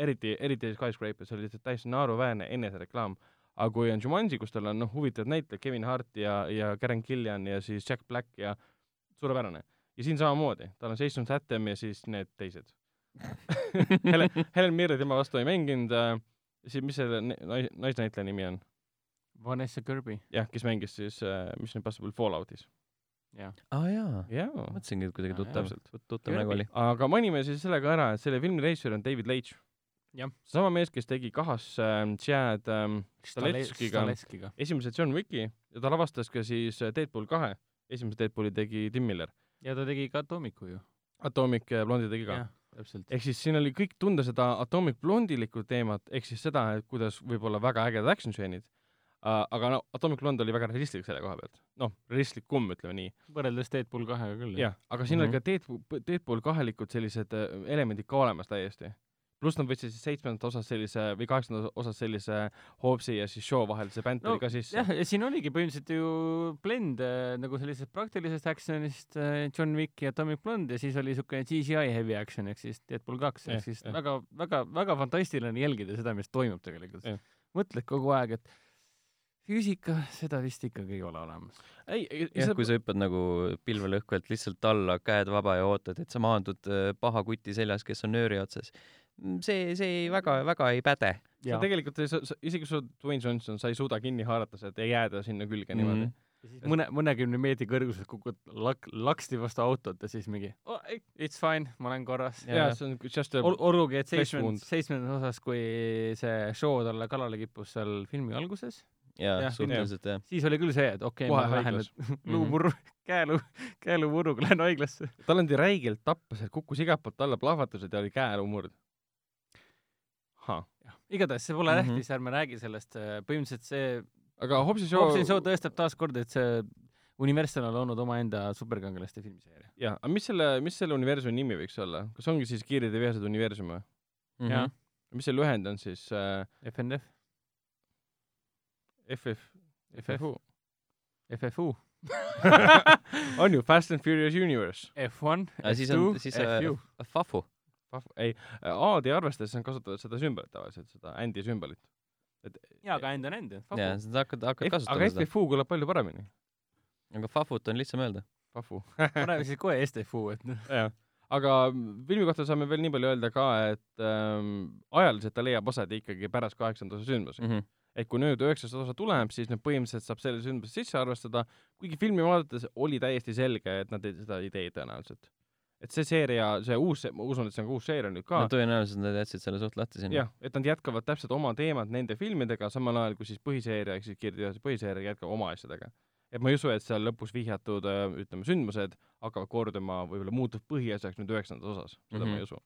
eriti, eriti Skyscraper, see oli lihtsalt täiesti naeruväärne enesereklaam. aga kui on Jumanji, kus tal on noh, huvitavad näitlejad, Kevin Hart ja, ja Karen Gillian ja siis Jack Black ja suurepärane. ja siin samamoodi, tal on Jason Statham ja siis need teised. Helen, Helen Mirren tema vastu ei mänginud äh,, siis mis selle naisnäitleja nimi on? Vanessa Kirby, jah, kes mängis siis äh, Mission Impossible Falloutis. jah. aa ah, jaa, jaa. mõtlesingi, et kuidagi Aa, tuttav tuttav nägu oli. aga mainime siis sellega ära, et selle filmi režissöör on David Leitch. Jah. sama mees, kes tegi kahasse ähm, Chad ähm, Stahelskiga. esimese John Wicki ja ta lavastas ka siis äh, Deadpool kahe. esimese Deadpooli tegi Tim Miller. ja ta tegi ka Atomicu ju. Atomic äh, Blondi tegi ka täpselt. ehk siis siin oli kõik tunda seda Atomic Blondilikku teemat, ehk siis seda, et kuidas võib olla väga ägedad action stseenid aga no Atomic Blonde oli väga realistlik selle koha pealt. noh, realistlikum, ütleme nii. võrreldes Deadpool kahega küll. jah, aga siin mm -hmm. Mhm. oli ka Deadpool, Deadpool kahelikud sellised äh, elemendid ka olemas täiesti. pluss nad võtsid siis seitsmendat osas sellise või kaheksandas osas sellise Hobbesi ja siis Shaw vahelise bänteri No, ka sisse. jah, ja siin oligi põhimõtteliselt ju blend äh, nagu sellisest praktilisest action'ist äh, John Wick ja Atomic Blonde ja siis oli niisugune CGI heavy action ehk siis Deadpool kaks ehk siis jah. väga, väga, väga fantastiline jälgida seda, mis toimub tegelikult mõtled kogu aeg, et füüsika, seda vist ikkagi ei ole olemas. ei, jah, kui sa hüppad nagu pilvelõhkujalt lihtsalt alla, käed vaba ja ootad, et sa maandud äh, paha kuti seljas, kes on nööri otsas. see, see väga, väga ei päde sa tegelikult isegi kui sa oled Dwayne Johnson, sa ei suuda kinni haarata seda, ei jääda sinna külge niimoodi Mhm. ja siis mõne, mõnekümne meetri kõrguselt kukud lak-, laksti vastu autot ja siis mingi oh, ei, it's fine, ma olen korras. mm. jaa, see on just a Ol-, olgugi, et seitsmendas osas, kui see show talle kallale kippus seal filmi alguses, ja Jah, suhteliselt jah. siis oli küll see, et okei okay,, ma lähen nüüd luupurru, käelu, käelupurruga lähen haiglasse. talenti räigelt tappas, et kukkus igalt poolt alla plahvatused ja oli käelumurd. igatahes see pole Mhm. tähtis, ärme räägi sellest, põhimõtteliselt see aga Hobbesi show Hobbsi show tõestab taaskord, et see Universal on loonud omaenda superkangelaste filmiseeria. jah, aga mis selle, mis selle universumi nimi võiks olla, kas ongi siis Kiired ja vihased universum või? Mhm. jah, mis see lühend on siis äh, FNF, FF, FFU FFU, on ju Fast and Furious Universe. F1, aga siis on, siis FU. äh, Fafu. ei, A-d arvestades on kasutatud seda sümbolit tavaliselt, seda Andy sümbolit. jaa, aga end on end. jaa, sa hakkad, hakkad aga kasutama seda. FFU kõlab palju paremini. aga Fafut on lihtsam öelda. Fafu. paneme siis kohe STFU, et noh, jah, aga filmi kohta saame veel nii palju öelda ka, et ähm, ajaliselt ta leiab aset ikkagi pärast kaheksanda osa sündmusi mm. -hmm. Et kui nüüd üheksas osa tuleb, siis nüüd põhimõtteliselt saab selle sündmuse sisse arvestada, kuigi filmi vaadates oli täiesti selge, et nad ei, seda ei tee tõenäoliselt. et see seeria, see uus, ma usun, et see on ka uus seeria nüüd ka no tõenäoliselt nad jätsid selle suht lahti sinna. jah, et nad jätkavad täpselt oma teemat nende filmidega, samal ajal kui siis põhiseeria ehk siis Kirjade põhiseeria jätkab oma asjadega. et ma ei usu, et seal lõpus vihjatud äh, ütleme, sündmused hakkavad korduma, võib-olla muutub põhiasjaks nüüd üheksandas osas, seda mm -hmm. ma Mhm. ei usu.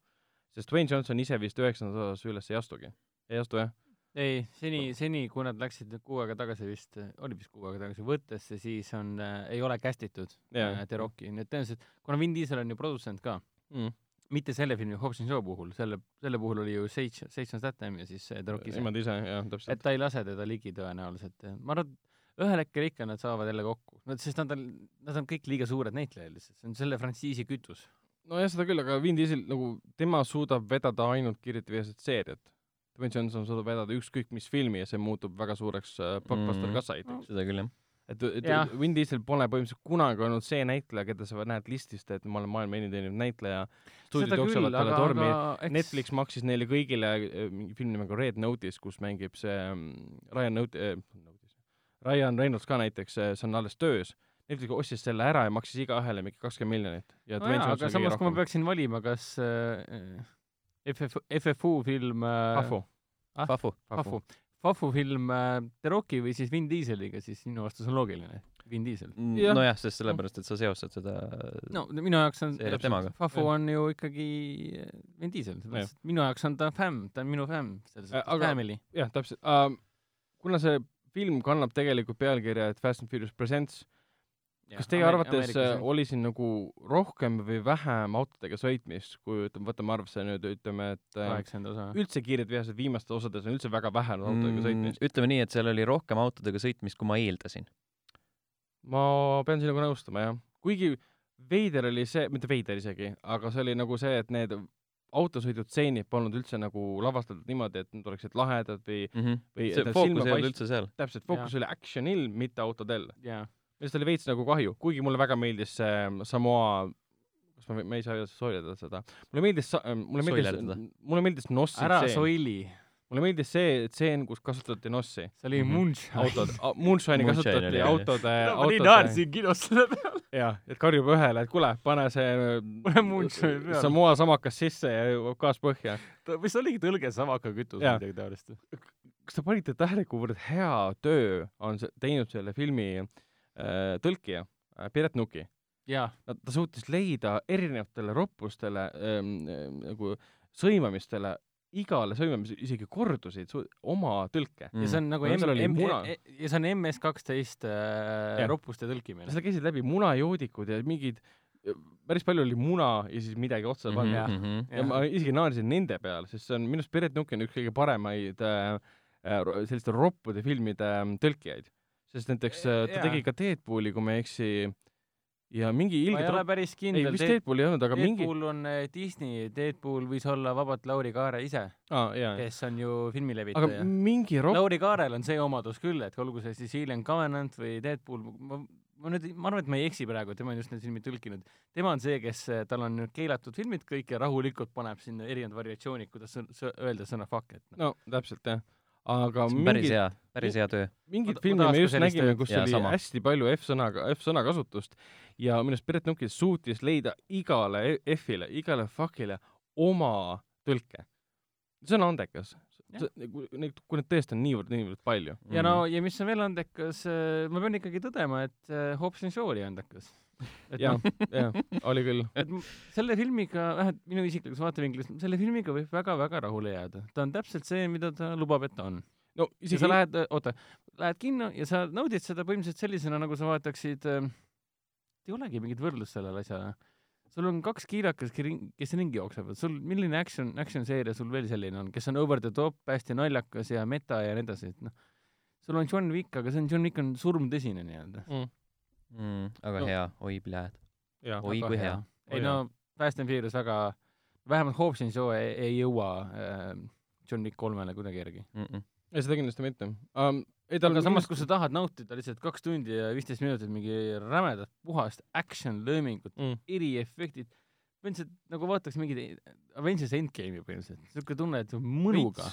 sest Dwayne Johnson ise vist üheksandas osas üles ei astugi. ei astu jah? ei, seni, seni, kui nad läksid kuu aega tagasi vist, oli vist kuu aega tagasi võttesse, siis on äh,, ei ole castitud Jaa. äh, The Rocki, nii et tõenäoliselt, kuna Vin Diesel on ju produtsent ka, mm.. mitte selle filmi Hobbs Show puhul, selle, selle puhul oli ju Seitse, Seitsme Statham ja siis The Rock ise. niimoodi ise, jah, et täpselt. ta ei lase teda ligi tõenäoliselt. ma arvan, et ühel hetkel ikka nad saavad jälle kokku, no sest nad on, nad on kõik liiga suured näitlejad lihtsalt, see on selle frantsiisi kütus. nojah, seda küll, aga Vin Diesel nagu, tema suudab vedada ainult Kirjade vihased seeriat. Dwayne Johnson suudab vedada ükskõik mis filmi ja see muutub väga suureks äh, blockbuster Mhm. kassaitiks. seda küll jah. et, et Jah. Vin Diesel pole põhimõtteliselt kunagi olnud see näitleja, keda sa näed listist, et ma olen maailma enim teeninud näitleja. stuudiod jooksevad talle tormi. eks... Netflix maksis neile kõigile äh, mingi film nimega Red Notice, kus mängib see mm, Ryan Note- äh,, Ryan Reynolds ka näiteks, see on alles töös. Netflix ostis selle ära ja maksis igaühele mingi kakskümmend miljonit. ja aga samas, kui ma peaksin valima, kas äh, FF, FFU film äh, Ahvu, Ah? Fafu. Fafu, Fafu film äh, The Rocki või siis Vin Dieseliga, siis minu vastus on loogiline, Vin Diesel. Jah. nojah, sest sellepärast, et sa seostad seda no minu jaoks on temaga. Fafu on ju ikkagi äh, Vin Diesel, sellepärast et minu jaoks on ta fämm, ta on minu fämm, selles aga- family. jah, täpselt uh,. kuna see film kannab tegelikult pealkirja, et Fast and Furious Presents. Kas teie arvates äh, oli siin nagu rohkem või vähem autodega sõitmist, kui ütleme, võtame arvesse nüüd ütleme, et äh, osa? üldse kiired vihased viimastes osades on üldse väga vähe autodega Mm, sõitmist. ütleme nii, et seal oli rohkem autodega sõitmist, kui ma eeldasin. ma pean sinuga nõustuma, jah. kuigi veider oli see, mitte veider isegi, aga see oli nagu see, et need autosõidutseenid polnud üldse nagu lavastatud niimoodi, et need oleksid lahedad või, või see et need fookus ei olnud üldse seal. täpselt, fookus oli action'il, mitte autodel. jaa. Millest oli veits nagu kahju, kuigi mulle väga meeldis see Samoa, kas ma, me ei saa soilida seda, mulle meeldis, mulle meeldis mulle meeldis Nossi ära tseen, soili. mulle meeldis see tseen, kus kasutati Nossi. see oli Mhm. Moonshine. autod, Moonshine'i Moonshine kasutati oli, jah. autode, ma nii autode, naersin kinos selle peale. jah, et karjub ühele, et kuule, pane see Pane Moonshine peale. Samoa samakas sisse ja jõuab gaas põhja. mis oligi tõlge samaka kütus Jaa. või midagi taolist. kas te panite tähele, kuivõrd hea töö on see, teinud selle filmi äh, tõlkija äh, Piret Nuki? jaa, Nad, ta suutis leida erinevatele roppustele ähm, ähm, nagu sõimamistele, igale sõimamisele isegi kordusid su- oma tõlke. ja see on nagu No M- M- muna. ja see on MS kaksteist Jah. äh, roppuste tõlkimine. seal käisid läbi munajoodikud ja mingid, päris palju oli muna ja siis midagi otsa Mhm, panna. jah. ja ma isegi naersin nende peale, sest see on minu arust Piret Nuki on üks kõige paremaid äh, äh, selliste roppude filmide äh, tõlkijaid. Sest näiteks äh, ta Jaa. tegi ka Deadpooli, kui ma ei eksi, ja mingi ma ilge ei ole päris ei, kindel. vist Deadpool ei olnud, aga mingi, Deadpool on äh, Disney, Deadpool võis olla vabalt Lauri Kaare ise, jaa, kes on ju aga filmilevitaja. mingi ropp, Lauri Kaarel on see omadus küll, et olgu see siis Alien Covenant või Deadpool, ma, ma nüüd, ma arvan, et ma ei eksi praegu, tema on just need filmid tõlkinud. tema on see, kes, tal on nüüd keelatud filmid kõik ja rahulikult paneb sinna erinevad variatsioonid, kuidas sõn- sõ- öelda sõna fuck, et noh. no täpselt jah. Aga päris mingid, hea, päris hea töö. mingit filmi me just nägime, kus Jaa, oli sama. hästi palju F-sõnaga, F-sõna kasutust ja minu arust Piret Nuki suutis leida igale e-, F-ile, igale fuck'ile oma tõlke. see on andekas. Kui neid, kui neid tõesti on niivõrd, niivõrd palju. ja no ja mis on veel andekas, ma pean ikkagi tõdema, et äh, Hobbs and Shaw oli andekas. et jah noh, jah, oli küll. et selle filmiga, vähemalt minu isiklikus vaatevinklist, selle filmiga võib väga-väga rahule jääda. ta on täpselt see, mida ta lubab, et ta on. no isegi sa lähed, oota, lähed kinno ja sa naudid seda põhimõtteliselt sellisena, nagu sa vaataksid äh,, ei olegi mingit võrdlust sellele asjale. Sul on kaks kiirakas, kes ringi jooksevad, sul, milline action, action seeria sul veel selline on, kes on over the top, hästi naljakas ja meta ja nii edasi, et noh, sul on John Wick, aga see on, John Wick on surmtõsine nii-öelda. mm,. mm,. aga No. hea, oi pljääd. Oi kui hea. ei Oi no Fast and Furious väga, vähemalt Hobbs and Shaw ei, ei jõua äh, John Wick kolmele kuidagi järgi. Mm -mm. ei seda kindlasti mitte um,. Ei tal aga samas, kui sa tahad nautida lihtsalt kaks tundi ja viisteist minutit mingi rämedat puhast action löömingut, mm, eriefektid, põhimõtteliselt nagu vaataks mingit Avengers Endgame'i põhimõtteliselt, niisugune tunne, et mõnuga,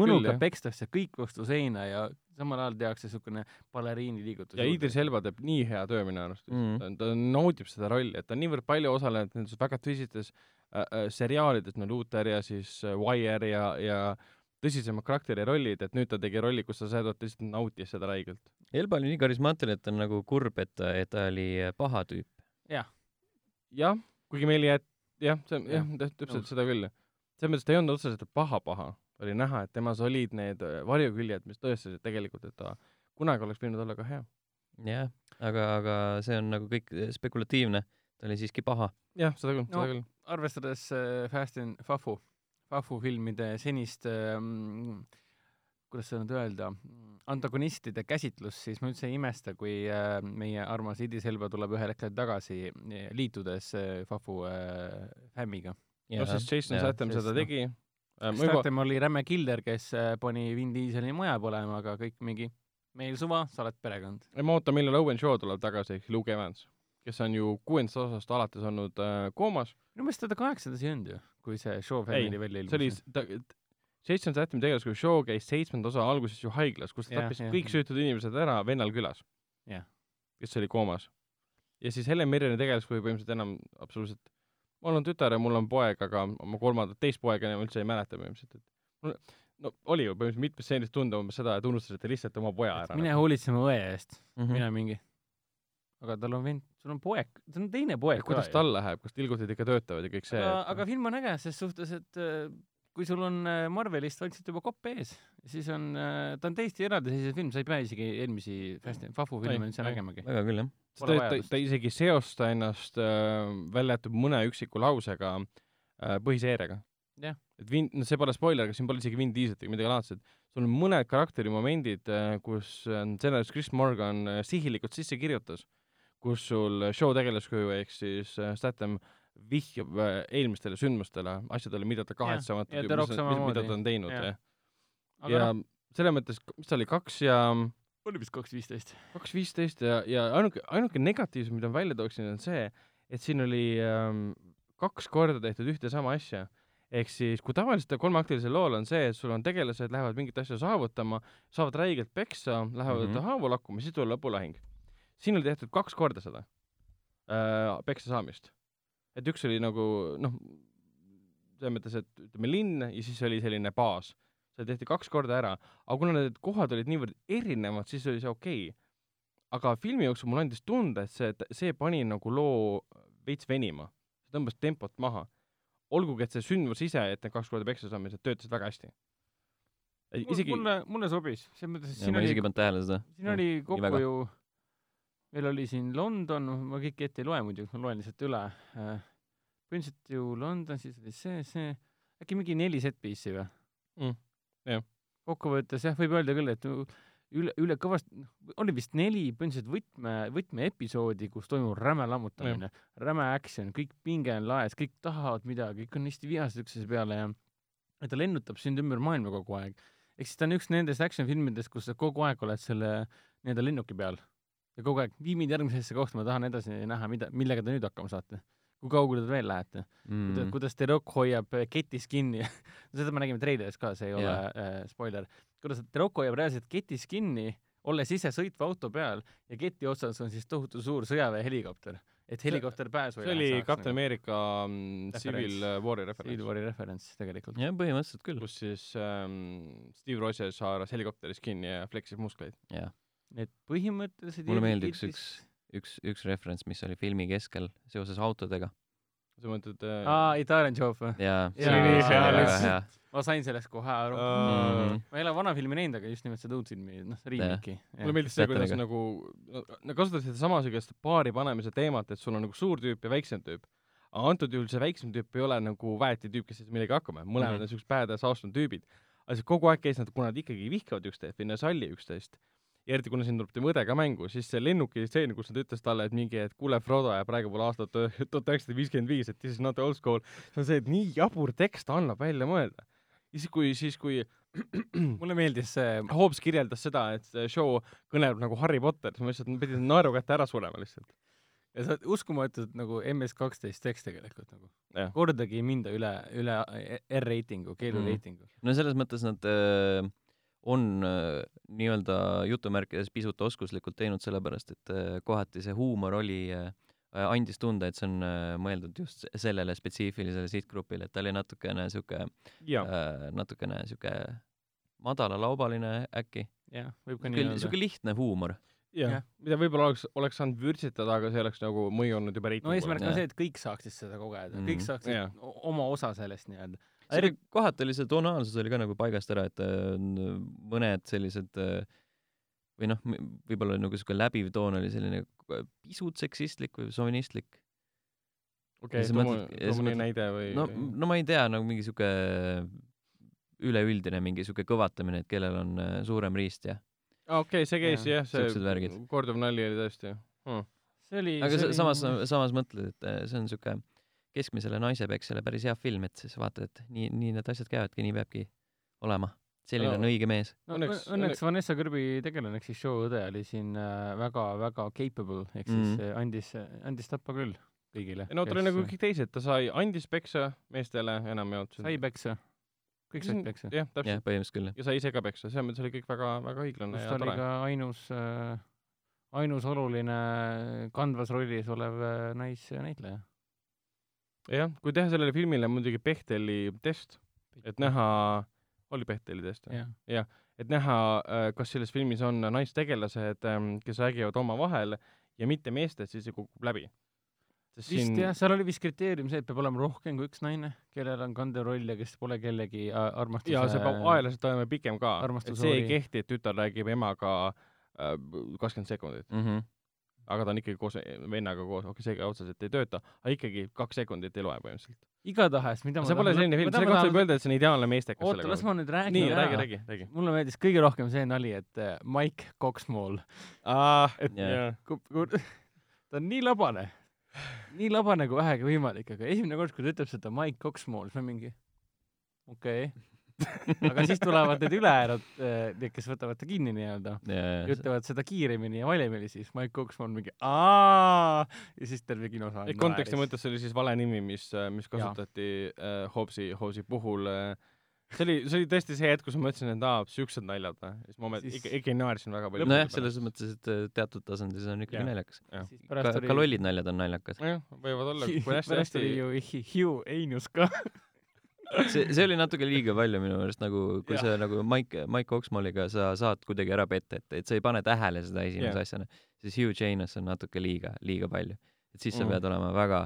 mõnuga pekstakse kõik vastu seina ja samal ajal tehakse niisugune baleriini liigutus. ja Idris Elba teeb nii hea töö minu arust Mm. mm., ta naudib seda rolli, et ta on niivõrd palju osalenud nendes väga tõsistes äh, äh, seriaalides, no Luther ja siis äh, Wire ja, ja tõsisemad karakteri rollid, et nüüd ta tegi rolli, kus ta seda lihtsalt nautis seda räigelt. Elba oli nii karismaatiline, et ta on nagu kurb, et ta, et ta oli paha tüüp. jah, kuigi meil jääb, jah, see on, jah Jah,, täpselt seda küll. selles mõttes ta ei olnud otseselt paha-paha, oli näha, et temas olid need äh, varjuküljed, mis tõestasid tegelikult, et ta kunagi oleks võinud olla ka hea. jah, aga, aga see on nagu kõik spekulatiivne. ta oli siiski paha. jah, seda küll, No. seda küll. arvestades äh, Fast and Fafu, Fafu filmide senist ähm, kuidas seda nüüd öelda, antagonistide käsitlust, siis ma üldse ei imesta, kui äh, meie armas Idris Elba tuleb ühel hetkel tagasi, liitudes äh, Fafu äh, fämmiga. no siis Jason Statham sest seda noh, tegi äh,. ma juba, Statham oli räme killer, kes äh, pani Vin Dieseli maja põlema, aga kõik mingi, meil suva, sa oled perekond. ma ootan, millal Owen Shaw tuleb tagasi, ehk Luke Evans, kes on ju kuuendast osast alates olnud äh, koomas. Minu meelest teda kaheksandas ei olnud ju, kui see Shaw Family välja see oli ilmus., ta, Jason Statham tegeles, kui Shaw käis seitsmenda osa alguses ju haiglas, kus ta Jah, tappis jah, kõik süütud inimesed ära vennal külas. Jah. kes oli koomas. ja siis Helen Mirreni tegeles, kui põhimõtteliselt enam absoluutselt, mul on tütar ja mul on poeg, aga oma kolmandat, teist poega enam üldse ei mäleta põhimõtteliselt, et mul no oli ju põhimõtteliselt mitmes stseenis tunda umbes seda, et unustasite lihtsalt oma poja ära. mine hoolitsema õe eest, Mhm. mine mingi. Aga tal on vend, sul on poeg, sul on teine poeg kuidas tal läheb, kas tilgutid ikka töötavad ja kõik see aga, aga film on äge ses suhtes, et äh, kui sul on äh, Marvelist vaikselt juba kopp ees, siis on, ta on täiesti eraldiseisev film, sa ei pea isegi eelmisi Fast and Fafu filme üldse nägemagi. väga küll jah. ta, ta, ta isegi seosta ennast äh, välja jäetud mõne üksiku lausega äh, põhiseeriaga. Jah. et Vin-, no see pole spoiler, aga siin pole isegi Vin Dieselit ega midagi laadset. sul on mõned karakterimomendid äh,, kus äh, stsenarist Chris Morgan äh, sihilikult sisse kirjutas, kus sul show tegelaskuju ehk siis äh, Statham vihjab äh, eelmistele sündmustele, asjadele, mida ta kahetsemata, ja mida, ta on teinud, Jah. ja noh, selles mõttes, mis ta oli, kaks ja oli vist kaks viisteist. kaks viisteist ja, ja ainuke, ainuke negatiivsus, mida ma välja tooksin, on see, et siin oli ähm, kaks korda tehtud ühte sama asja. ehk siis, kui tavaliselt kolmeaktilisel lool on see, et sul on tegelased lähevad mingit asja saavutama, saavad räigelt peksa, lähevad mm. -hmm. haavu lakkuma, siis tuleb lõpulahing. Siin oli tehtud kaks korda seda äh, peksa saamist. et üks oli nagu noh, selles mõttes, et ütleme linn ja siis oli selline baas. see tehti kaks korda ära, aga kuna need kohad olid niivõrd erinevad, siis oli see okei okay.. aga filmi jooksul mulle andis tunda, et see, see pani nagu loo veits venima, tõmbas tempot maha. olgugi, et see sündmus ise, et need kaks korda peksa saamised töötasid väga hästi. isegi mulle, mulle sobis, selles mõttes, et ja siin ma oli siin oli kokku ju, meil oli siin London, ma kõike ette ei loe muidu, ma loen lihtsalt üle. põhimõtteliselt ju London, siis oli see, see, äkki mingi neli set piece'i või Mm, jah. kokkuvõttes jah, võib öelda küll, et üle, üle kõvasti, oli vist neli põhimõtteliselt võtme, võtmeepisoodi, kus toimub räme lammutamine, räme action, kõik pinge on laes, kõik tahavad midagi, kõik on hästi vihased üksteise peale ja ja ta lennutab sind ümber maailma kogu aeg. ehk siis ta on üks nendest action filmidest, kus sa kogu aeg oled selle nii-öelda lennuki peal ja kogu aeg vii mind järgmisesse kohta, ma tahan edasi näha, mida, millega te nüüd hakkama saate. kui kaugele te veel lähete mm.? Mm. kuidas The Rock hoiab äh, ketis kinni seda me nägime treileris ka, see ei ole Jaa. äh, spoiler. kuidas The Rock hoiab reaalselt ketis kinni, olles ise sõitva auto peal ja keti otsas on siis tohutu suur sõjaväehelikopter, et helikopter pääsu see oli Captain America mm. Civil War'i Civil referents, War'i referents tegelikult. jah, põhimõtteliselt küll. kus siis ähm, Steve Rogers haaras helikopteris kinni ja flexis muskleid. jah, Need põhimõtteliselt mulle meeldib üks, üks, üks, üks referents, mis oli filmi keskel seoses autodega. sa mõtled äh, aa, Italian Job või? jaa, See oli nii hea väga lihtsalt. hea. ma sain sellest kohe aru Aa. mm. -hmm. ma ei ole vana filmi näinud, aga just nimelt seda uut filmi, noh, remake'i. mulle meeldis see, kuidas nagu, nad kasutasid sedasama sellist paari panemise teemat, et sul on nagu suur tüüp ja väiksem tüüp. aga antud juhul see väiksem tüüp ei ole nagu väeti tüüp, kes millegi hakkama, mõlemad mm -hmm. on siuksed badass awesome tüübid. aga see kogu aeg käis nad, kuna nad ikkagi vihkavad üksteist või ei salli üksteist, ja eriti kuna siin tuleb tema õde ka mängu, siis see lennuki stseen, kus nad ütles talle, et mingi, et kuule, Frodo ja praegu pole aastat tuhat üheksasada viiskümmend viis, et this is not old school, see on see, et nii jabur tekst annab välja mõelda. ja siis, kui, siis kui mulle meeldis see, Hobbes kirjeldas seda, et see show kõneleb nagu Harry Potter, siis ma lihtsalt pidin naeru kätte ära surema lihtsalt. ja see on uskumatult nagu MS12 tekst tegelikult nagu kordagi ei minda üle, üle R-reitingu, keelureitingu mm.. no selles mõttes nad äh, on äh, nii-öelda jutumärkides pisut oskuslikult teinud, sellepärast et äh, kohati see huumor oli äh, andis tunda, et see on mõeldud just se- sellele spetsiifilisele sihtgrupile, et ta oli natukene äh, natukene sihuke madalalaubaline äkki. jah, võib ka nii öelda. sihuke lihtne huumor. jah jah., mida võib-olla oleks, oleks saanud vürtsitada, aga see oleks nagu mõju olnud juba no reitingule eesmärk on see, et kõik saaksid seda kogeda mm. -hmm. kõik saaksid Jah. o- oma osa sellest nii-öelda. See oli, kohati oli see tonaalsus oli ka nagu paigast ära, et äh, mõned sellised äh, või noh, võib-olla nagu sihuke läbiv toon oli selline pisut seksistlik või šovinistlik. okei okay,, too mõni näide või no, no ma ei tea, nagu mingi sihuke üleüldine mingi sihuke kõvatamine, et kellel on äh, suurem riist ja aa okei okay,, see käis Jah. see Siuksed värgid. korduv nali oli tõesti hmm.. see oli, aga see oli samas, samas mõtled, et äh, see on sihuke keskmisele naisepeksjale päris hea film, et siis vaatad, et nii, nii need asjad käivadki, nii peabki olema. selline No. on õige mees. no, Õnneks- õnneks, õnneks Vanessa Kirby tegelane ehk siis show õde oli siin väga-väga capable ehk siis mm. andis, andis tappa küll kõigile. no ta oli nagu kõik teised, ta sai, andis peksa meestele, enam ei olnud sai peksa, kõik said peksa. jah, jah, täpselt. põhimõtteliselt küll. ja sai ise ka peksa, selles mõttes oli kõik väga, väga õiglane ja ta oli tore. ka ainus äh,, ainus oluline kandvas rollis olev äh, naisnäitleja. jah, kui teha sellele filmile muidugi Bechteli test, et näha, oli Bechteli test või? jah, et näha, kas selles filmis on naistegelased, kes räägivad omavahel ja mitte meestest, siis see kukub läbi. vist siin jah, seal oli vist kriteerium see, et peab olema rohkem kui üks naine, kellel on kandev roll ja kes pole kellegi äh, armastuse ja see peab aeglaselt olema pikem ka, et see ei kehti, et tütar räägib emaga äh, kakskümmend sekundit, mm. -hmm. Aga ta on ikkagi koos vennaga koos, okei okay,, see ka otseselt ei tööta, aga ikkagi kaks sekundit ei loe põhimõtteliselt. igatahes, mida see pole selline film, selle kohta võib öelda, et see on ideaalne meestekas oota, las ma nüüd räägin nii, ära räägi,. räägi, räägi. mulle meeldis kõige rohkem see nali, et äh, Mike Coxmall, aa, et Jah. ta on nii labane, nii labane kui vähegi võimalik, aga esimene kord, kui ta ütleb seda Mike Coxmall, siis ma mingi okei okay.. aga siis tulevad need ülejäänud, need, kes võtavad ta kinni nii-öelda ja ütlevad seda kiiremini ja valjemini, siis Mike Coxmall mingi aa ja siis terve kinosaal et konteksti mõttes see oli siis vale nimi, mis, mis Jaa. kasutati äh, Hobbesi, Hobbesi puhul äh, see oli, see oli tõesti see hetk, kus ma mõtlesin, et aa, siuksed naljad või, siis ma Siis- ikka, ikka naersin väga palju. nojah, selles mõttes, et teatud tasandil see on ikkagi Jah. naljakas. siis ka, pärast oli ka lollid naljad on naljakad. jah, võivad olla, kui hästi, pärast oli hästi ju Hi- Hugh Einus ka see, see oli natuke liiga palju minu meelest nagu, kui Jah. sa nagu Mike, Mike Oxmalliga sa saad kuidagi ära petta, et, et sa ei pane tähele seda esimese Jah. asjana, siis Hugh Janus on natuke liiga, liiga palju. et siis sa Mhm. pead olema väga,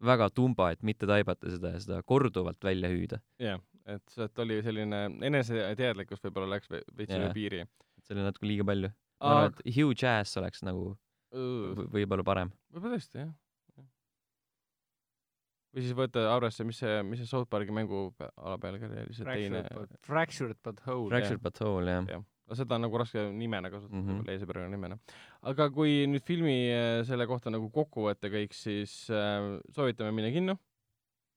väga tumba, et mitte taibata seda ja seda korduvalt välja hüüda. jah, et sealt oli selline eneseteadlikkus võib-olla läks ve- veits üle piiri. see oli natuke liiga palju. ma arvan, et Hugh Jazz oleks nagu võib-olla parem. võib-olla tõesti jah. Või siis võtta arvesse, mis see, mis see South Park'i mängu pe- ala pealkiri oli, see teine Fractured but, whole. Fractured but whole, jah. jah, no seda on nagu raske nimena kasutada mm. -hmm., eesõpärane nimena. aga kui nüüd filmi äh, selle kohta nagu kokku võtta kõik, siis äh, soovitame minna kinno.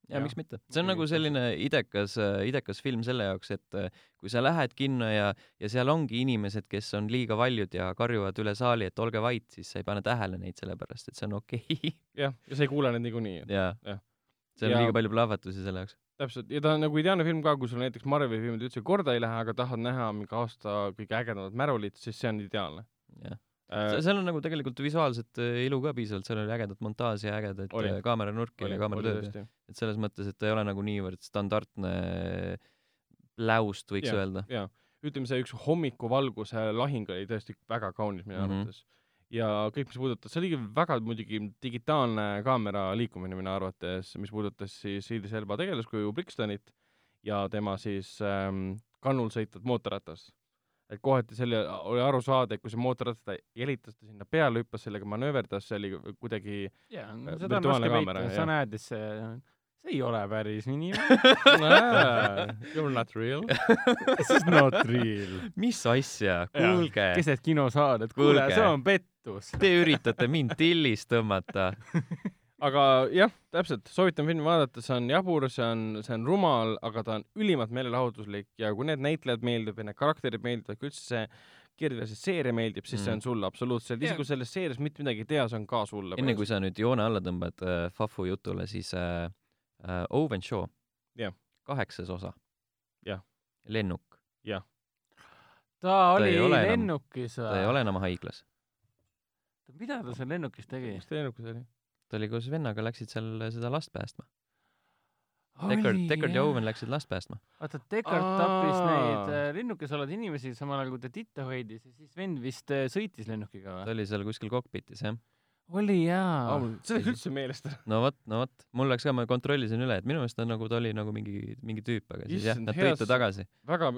ja Jah. miks mitte. see on nagu selline idekas, idekas film selle jaoks, et äh, kui sa lähed kinno ja, ja seal ongi inimesed, kes on liiga valjud ja karjuvad üle saali, et olge vait, siis sa ei pane tähele neid sellepärast, et see on okei okay.. jah, ja sa ei kuule neid niikuinii. Jah.. Seal on Ja- liiga palju plahvatusi selle jaoks. täpselt, ja ta on nagu ideaalne film ka, kui sul näiteks Marveli filmid üldse korda ei lähe, aga tahad näha mingi aasta kõige ägedamat märulit, siis see on ideaalne jah. äh,. seal on nagu tegelikult visuaalset äh, ilu ka piisavalt, seal oli ägedat montaaži ja Oli. äh, kaameranurki ja kaameratööd. et selles mõttes, et ta ei ole nagu niivõrd standardne läust, võiks Jah. öelda. jaa, ütleme see üks hommikuvalguse lahing oli tõesti väga kaunis minu Mhm. arvates. Ja kõik, mis puudutas, see oligi väga muidugi digitaalne kaamera liikumine minu arvates, mis puudutas siis Idris Elba tegelaskuju Brixtonit ja tema siis ähm, kannul sõitvat mootorratast. et kohati selle oli aru saada, et kui see mootorratas ta jälitas ta sinna peale, hüppas sellega manööverdas, see oli kuidagi jaa, Äh, seda on virtuaalne raske kaamera, peita, sa näed, et see, see ei ole päris nii, You are not real. this is not real. mis asja, kuulge, keset kinosaali, et kuule, see on pettus. te üritate mind tillist tõmmata. aga jah, täpselt, soovitan filmi vaadata, see on jabur, see on, see on rumal, aga ta on ülimalt meelelahutuslik ja kui need näitlejad meeldivad ja need karakterid meeldivad, kui üldse see kirjelduse seeria meeldib, siis see on Mm. sulle absoluutselt, isegi kui selles seerias mitte midagi ei tea, see on ka sulle. enne kui sa nüüd joone alla tõmbad äh, Fafu jutule, siis äh, äh, Owen Shaw Jah.. kaheksas osa. Jah. lennuk. ta oli enam- lennukis ta ei ole enam haiglas. Mida ta seal lennukis tegi mis teie lennukas oli? ta oli koos vennaga, läksid seal seda last päästma. Deckard, Deckard ja Owen läksid last päästma. vaata, Deckard tappis neid äh, lennukis olevaid inimesi samal ajal, kui ta titta hoidis ja siis vend vist äh, sõitis lennukiga ta või? oli seal kuskil kokpitis, jah. oli jaa. see läks üldse meelest ära. no vot, no vot, mul läks ka, ma kontrollisin üle, et minu meelest ta nagu, ta oli nagu mingi, mingi tüüp, aga siis jah, Issand, nad hea tõid ta tagasi. väga,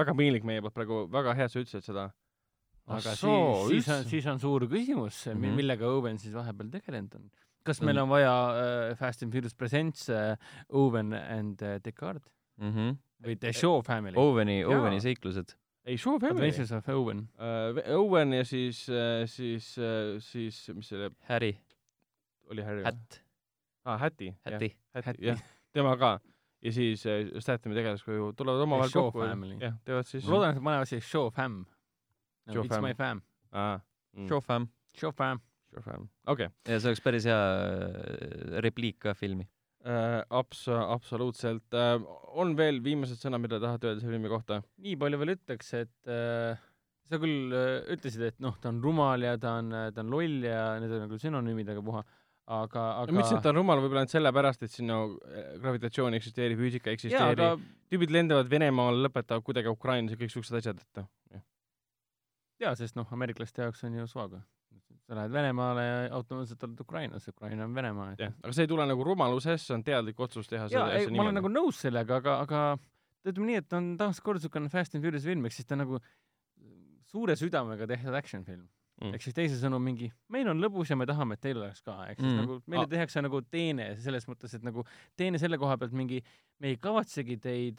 väga piinlik meie poolt praegu, väga hea, sa ütlesid seda. Aga soo, siis, siis on, siis on suur küsimus mm. -hmm. millega Owen siis vahepeal tegelenud on. kas meil on vaja äh, Fast and Furious Presents äh, Owen and äh, Deckard mm. -hmm. või The Shaw Family? Oweni. Oweni seiklused. ei, Show Family. Adventures of Owen. Owen ja siis, siis, siis, mis selle Harry, oli Harry? Hätt, aa, Häti. Häti. Häti, Häti. jah, tema ka. ja siis äh, Stathami tegelaskuju tulevad omavahel Shaw kokku. Jah, teevad siis. ma loodan, et nad panevad siis Shaw Fam no,. It's Fam. my fam. aa, mm. Show fam. Shaw Fam. Shaw Fam, okei. ja see oleks päris hea äh, repliik ka filmi. Äh, Abs-, absoluutselt. on veel viimased sõnad, mida tahate öelda selle filmi kohta? nii palju veel ütleks, et äh, sa küll äh, ütlesid, et noh, ta on rumal ja ta on, ta on loll ja need on nagu sünonüümid, aga puha, aga, aga ütlesin, et ta on rumal võib-olla ainult sellepärast, et siin no äh, gravitatsioon eksisteerib, füüsika ei jaa, eksisteeri aga, tüübid lendavad Venemaale, lõpetavad kuidagi Ukrainas ja kõik siuksed asjad, et noh. jaa, sest noh, ameeriklaste jaoks on ju svaga. sa lähed Venemaale ja automaatselt oled Ukrainas, Ukraina on Venemaa, jah, aga see ei tule nagu rumalusest, see on teadlik otsus teha jaa, ei, ma olen nagu nõus sellega, aga, aga ütleme nii, et on taaskord niisugune Fast and Furious film, ehk siis ta nagu suure südamega tehtud action film Mm. ehk siis teisisõnu mingi, meil on lõbus ja me tahame, et teil oleks ka, ehk siis Mm. nagu meile Ah. tehakse nagu teene selles mõttes, et nagu teene selle koha pealt mingi, me ei kavatsegi teid,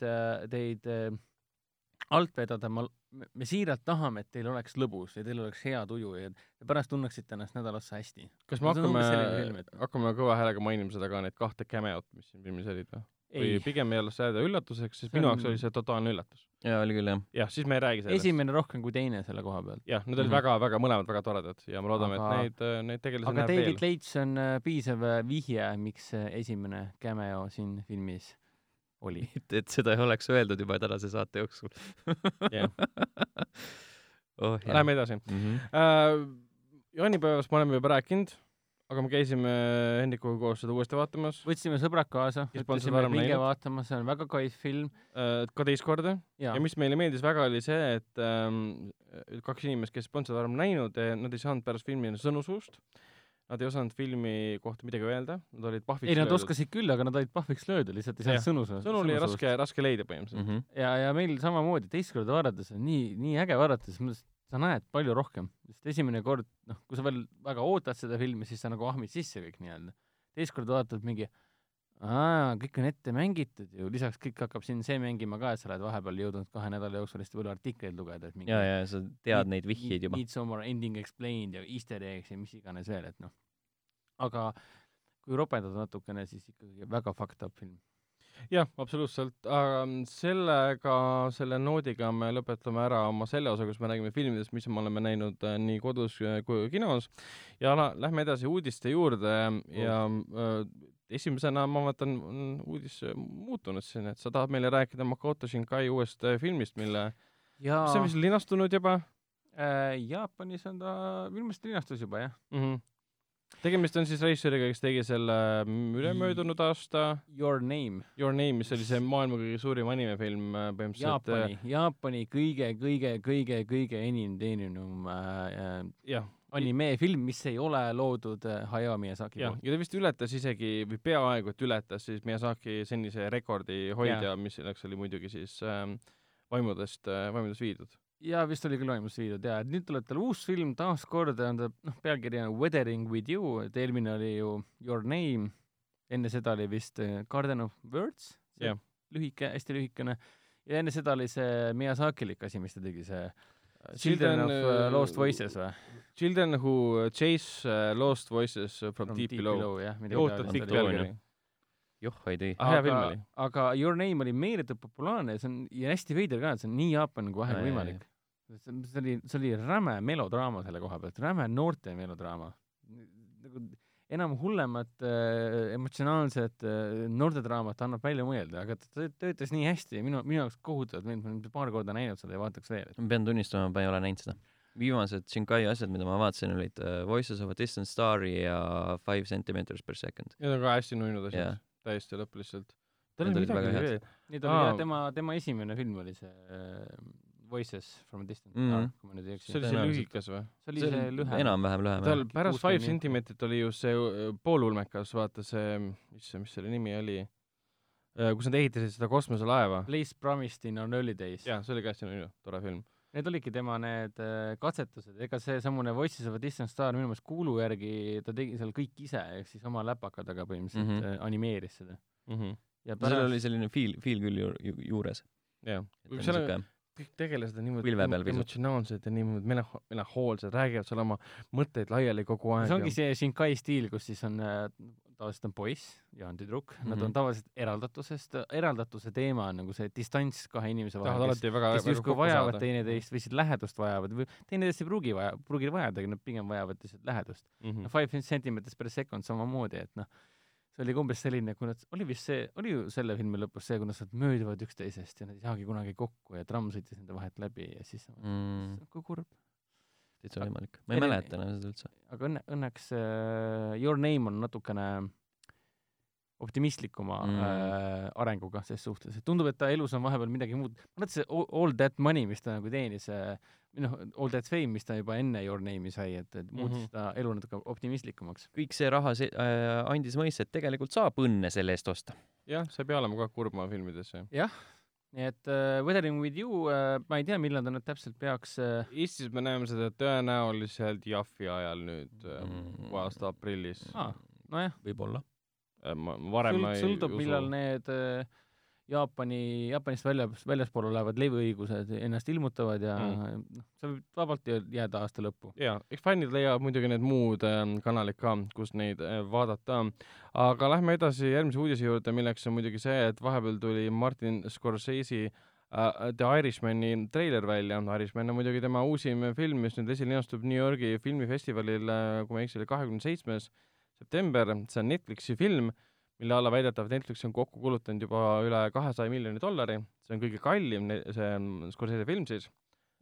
teid äh, alt vedada, ma, me siiralt tahame, et teil oleks lõbus ja teil oleks hea tuju ja pärast tunneksite ennast nädal otsa hästi. kas me hakkame hakkame kõva häälega mainima seda ka, neid kahte cameot, mis siin filmis olid või? või ei, pigem ei ole seda üllatuseks, sest See minu on- jaoks oli see totaalne üllatus. jaa, oli küll jah. jah, siis me ei räägi sellest. esimene rohkem kui teine selle koha pealt. jah, need olid Mhm. väga-väga, mõlemad väga toredad ja me loodame, Aga- et neid, neid tegelasi aga näeb David veel. Leitch on äh, piisav äh, vihje, miks äh, esimene cameo siin filmis oli. et, et seda ei oleks öeldud juba tänase saate jooksul. Jah. oh jah. Läheme edasi mm. -hmm. äh,. jaanipäevast me oleme juba rääkinud, aga me käisime Hendrikuga koos seda uuesti vaatamas võtsime sõbrad kaasa, ütlesime, minge vaatama, see on väga kais film äh, ka teist korda ja, ja mis meile meeldis väga, oli see, et ähm, kaks inimest, kes polnud seda varem näinud, nad ei saanud pärast filmi sõnu suust. Nad ei osanud filmi kohta midagi öelda, nad olid pahviks ei nad oskasid küll, aga nad olid pahviks löödud, lihtsalt ei saanud sõnu sõnu oli raske, raske leida põhimõtteliselt mm. -hmm. ja, ja meil samamoodi teist korda vaadates on nii, nii äge vaadata, selles mõttes, et sa näed palju rohkem, sest esimene kord, noh, kui sa veel väga ootad seda filmi, siis sa nagu ahmid sisse kõik nii-öelda. teist korda vaatad mingi, aa, kõik on ette mängitud ju, lisaks kõik hakkab siin see mängima ka, et sa oled vahepeal jõudnud kahe nädala jooksul hästi palju artikleid lugeda, et mingi ja, ja sa tead neid vihjeid juba. Midsommar Ending Explained ja Easter eggs ja mis iganes veel, et noh. aga kui ropendada natukene, siis ikkagi väga fucked up film. jah, absoluutselt, aga sellega, selle noodiga me lõpetame ära oma selle osa, kus me räägime filmidest, mis me oleme näinud äh, nii kodus äh, kui kinos ja lähme edasi uudiste juurde ja äh, esimesena ma vaatan, on uudis äh, muutunud siin, et sa tahad meile rääkida Makoto Shinkai uuest äh, filmist, mille, ja mis on vist linastunud juba äh, Jaapanis on ta minu meelest linastus juba jah. mm? -hmm. tegemist on siis režissööriga, kes tegi selle ülemöödunud aasta Your Name, Your Name, mis oli see maailma kõige suurim animefilm äh, põhimõtteliselt Jaapani, Jaapani kõige, kõige, kõige, kõige enim teeninum äh, jah, animefilm, mis ei ole loodud äh, Hayao Miyazaki poolt. ja ta vist ületas isegi või peaaegu et ületas siis Miyazaki senise rekordi hoidja, mis selleks oli muidugi siis ähm, vaimudest äh,, vaimudest viidud. ja vist oli küll vaimus viidud jaa, et nüüd tuleb tal uus film, taaskord on ta, noh, pealkiri on Weathering with you, et eelmine oli ju Your Name, enne seda oli vist äh, Garden of Words, lühike, hästi lühikene, ja enne seda oli see Miyazakilik asi, mis ta tegi, see Children Children of uh, Lost Voices või? Children who chase uh, lost voices from, from deep, below. jah, ootab pikk pealkiri. joh, ei tee. Hea film aga oli., aga Your Name oli meeletult populaarne ja see on, ja hästi veider ka, et see on nii Jaapan kui vähegi võimalik. see see oli, see oli räme melodraama selle koha pealt, räme noorte melodraama. nagu enam hullemat äh, emotsionaalset äh, noortedraamat annab välja mõelda, aga ta tö- töötas nii hästi ja minu, minu jaoks kohutavalt meeldib, ma olen paar korda näinud seda ja vaataks veel. ma pean tunnistama, ma ei ole näinud seda. viimased Shinkai asjad, mida ma vaatasin, olid uh, Voices of a Distant Star'i ja Five Centimeters per second. Need on ka hästi nunnud asjad Jah. täiesti lõpp lihtsalt. tal Need oli midagi veel. Need oli Aa. jah, tema, tema esimene film oli see äh, Voices from a Distant Mhm. Star, kui ma nüüd ei eksi see. oli see lühikas või? see oli see lühem. enam-vähem lühem tal jah. pärast Five. Centimeetrit oli ju see äh, poolulmekas, vaata see, mis see, mis selle nimi oli, kus nad ehitasid seda kosmoselaeva. Place Promised in our early days. jaa, see oli ka hästi nunnu, tore film. Need olidki tema need äh, katsetused, ega seesamune Voices of a Distant Star minu meelest kuulu järgi ta tegi seal kõik ise, ehk siis oma läpaka taga põhimõtteliselt mm Mhm. -hmm. animeeris seda. mm. -hmm. ja seal oli selline feel, feel küll ju, ju, juures. jah, on seal on kõik tegelased on niimoodi emotsionaalsed ja niimoodi melah-, melahoolsed, räägivad seal oma mõtteid laiali kogu aeg. see ongi see Shinkai stiil, kus siis on äh, tavaliselt on poiss ja on tüdruk mm, -hmm. nad Mhm. on tavaliselt eraldatusest, eraldatuse teema on nagu see distants kahe inimese vahel, kes alati väga, kes justkui vajavad teineteist või siis lähedust vajavad või teineteist ei pruugi vaja, pruugi vajadagi, nad pigem vajavad lihtsalt lähedust. Mhm. no five centimeters per second samamoodi, et noh, see oli ka umbes selline, kui nad, oli vist see, oli ju selle filmi lõpus see, kui nad sealt mööduvad üksteisest ja nad ei saagi kunagi kokku ja tramm sõitis nende vahelt läbi ja siis mm, kui kurb. täitsa võimalik. ma ei mäleta enam seda üldse. aga õnne, õnneks äh, Your Name on natukene optimistlikuma Mm. äh, arenguga ses suhtes, et tundub, et ta elus on vahepeal midagi muud, ma mõtlesin, see all- that money, mis ta nagu teenis äh, või noh, all that fame, mis ta juba enne Your Name'i sai, et, et muutis mm -hmm. ta elu natuke optimistlikumaks. kõik see raha se- äh, andis mõista, et tegelikult saab õnne selle eest osta. jah, sa ei pea olema kogu aeg kurb oma filmides. nii et äh, Weathering with you äh,, ma ei tea, millal ta nüüd täpselt peaks äh, Eestis me näeme seda tõenäoliselt Jaffi ajal nüüd Mm. uue aasta aprillis ah,. nojah, ma ma varem ma ei sõltub, millal need äh, Jaapani, Jaapanist välja, väljaspool olevad leviõigused ennast ilmutavad ja Mm. noh, see võib vabalt jää- jääda aasta lõppu. jaa, eks fännid leiavad muidugi need muud ähm, kanalid ka, kus neid äh, vaadata. aga lähme edasi järgmise uudise juurde, milleks on muidugi see, et vahepeal tuli Martin Scorsese äh, The Irishmani treiler välja. Irishman on muidugi tema uusim film, mis nüüd esilinastub New Yorgi filmifestivalil, kui ma ei eksi, oli kahekümne seitsmes september. see on Netflixi film, mille alla väidetavalt Netflix on kokku kulutanud juba üle kahesaja miljoni dollari. see on kõige kallim, see on Scorsese film siis.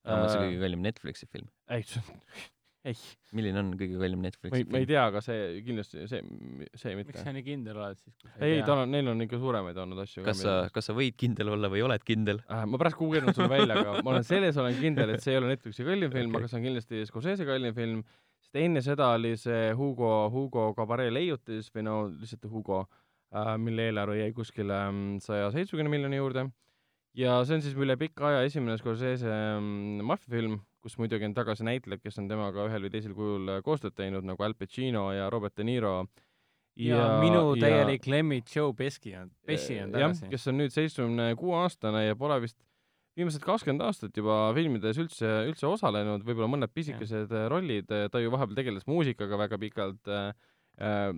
on see kõige kallim Netflixi film? ei, ei, milline on kõige kallim ma Netflixi ei, ma ei film? tea, aga see kindlasti, see, see miks mitte sa. nii kindel oled siis? ei, tal on, neil on ikka suuremaid olnud asju kas sa, kas sa võid kindel olla või oled kindel? äh, ma pärast guugeldan sulle välja, aga ma olen selles olen kindel, et see ei ole Netflixi kallim film okay., aga see on kindlasti Scorsese kallim film, sest enne seda oli see Hugo, Hugo Cabaret leiutis või no lihtsalt Hugo äh,, mille eelarve jäi kuskile saja seitsmekümne miljoni juurde. ja see on siis üle pika aja esimene Scorsese mm, maffiafilm, kus muidugi on tagasi näitlejad, kes on temaga ühel või teisel kujul äh, koostööd teinud, nagu Al Pacino ja Robert De Niro. ja, ja minu täielik lemmik Joe Pesci on, Pesci on jah, tagasi. kes on nüüd seitsmekümne kuue aastane ja pole vist viimased kakskümmend aastat juba filmides üldse, üldse osalenud, võib-olla mõned pisikesed ja. rollid, ta ju vahepeal tegeles muusikaga väga pikalt äh,,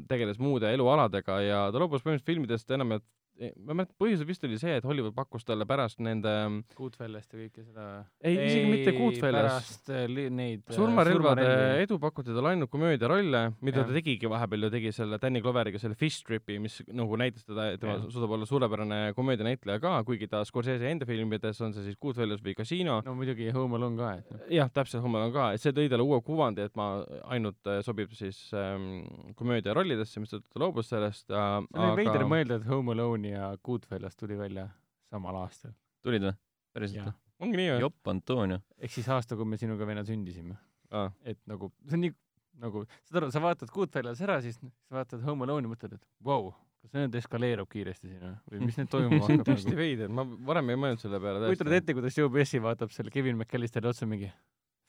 tegeles muude elualadega ja ta loobus põhimõtteliselt filmidest enam, et ma ei mäleta, põhjus vist oli see, et Hollywood pakkus talle pärast nende Goodfellast ja kõike seda. ei, isegi mitte Goodfellas. pärast äh, neid äh, surmarelvade edu pakuti talle ainult komöödiarolle, mida Jah. ta tegigi vahepeal ju tegi selle Danny Gloveriga selle Fish Tripi, mis nagu näitas teda, et tema Jah. suudab olla suurepärane komöödianäitleja ka, kuigi ta Scorsese enda filmides on see siis Goodfellas või Casino, no muidugi Home Alone ka, et noh. jah, täpselt, Hummel on ka, et see tõi talle uue kuvandi, et ma ainult äh, sobib siis ähm, komöödia rollidesse, mistõttu ta loobus sellest äh,. see oli veider mõelda, et Home Alone ja Goodfellas tuli välja samal aastal. tulid või? päriselt või? ongi nii või? jopp Antonio. ehk siis aasta, kui me sinuga venna sündisime. aa, et nagu, see on nii, nagu, saad aru, sa vaatad Goodfellas ära, siis sa vaatad Home Alone'i, mõtled, et vau wow,, kas see nüüd eskaleerub kiiresti siin või, mis nüüd toimuma hakkab tõesti nagu. veider, ma varem ei mõelnud selle peale kujutad ette, kuidas Joe Pesci vaatab selle Kevin McAllisteri otsa mingi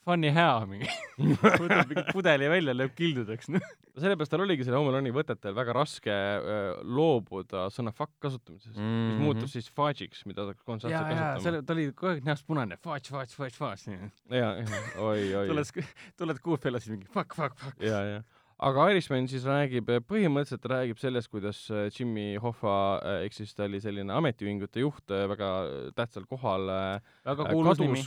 funny hea mingi võtab mingi pudeli välja, lööb kildudeks, noh. sellepärast tal oligi selle Home Alone'i võtetel väga raske äh, loobuda sõna fuck kasutamisest mm, -hmm. mis muutus siis fudge'iks, mida ta ja, konstantselt kasutama. selle, ta oli kogu aeg näost punane, fudge, fudge, fudge, fudge. ja, ja, oi, oi. tuled, tuled Goodfellas mingi fuck, fuck, fuck. ja, ja. aga Irishman siis räägib, põhimõtteliselt räägib sellest, kuidas äh, Jimmy Hoffa äh, ehk siis ta oli selline ametiühingute juht, väga tähtsal kohal äh, väga äh, kuulus nimi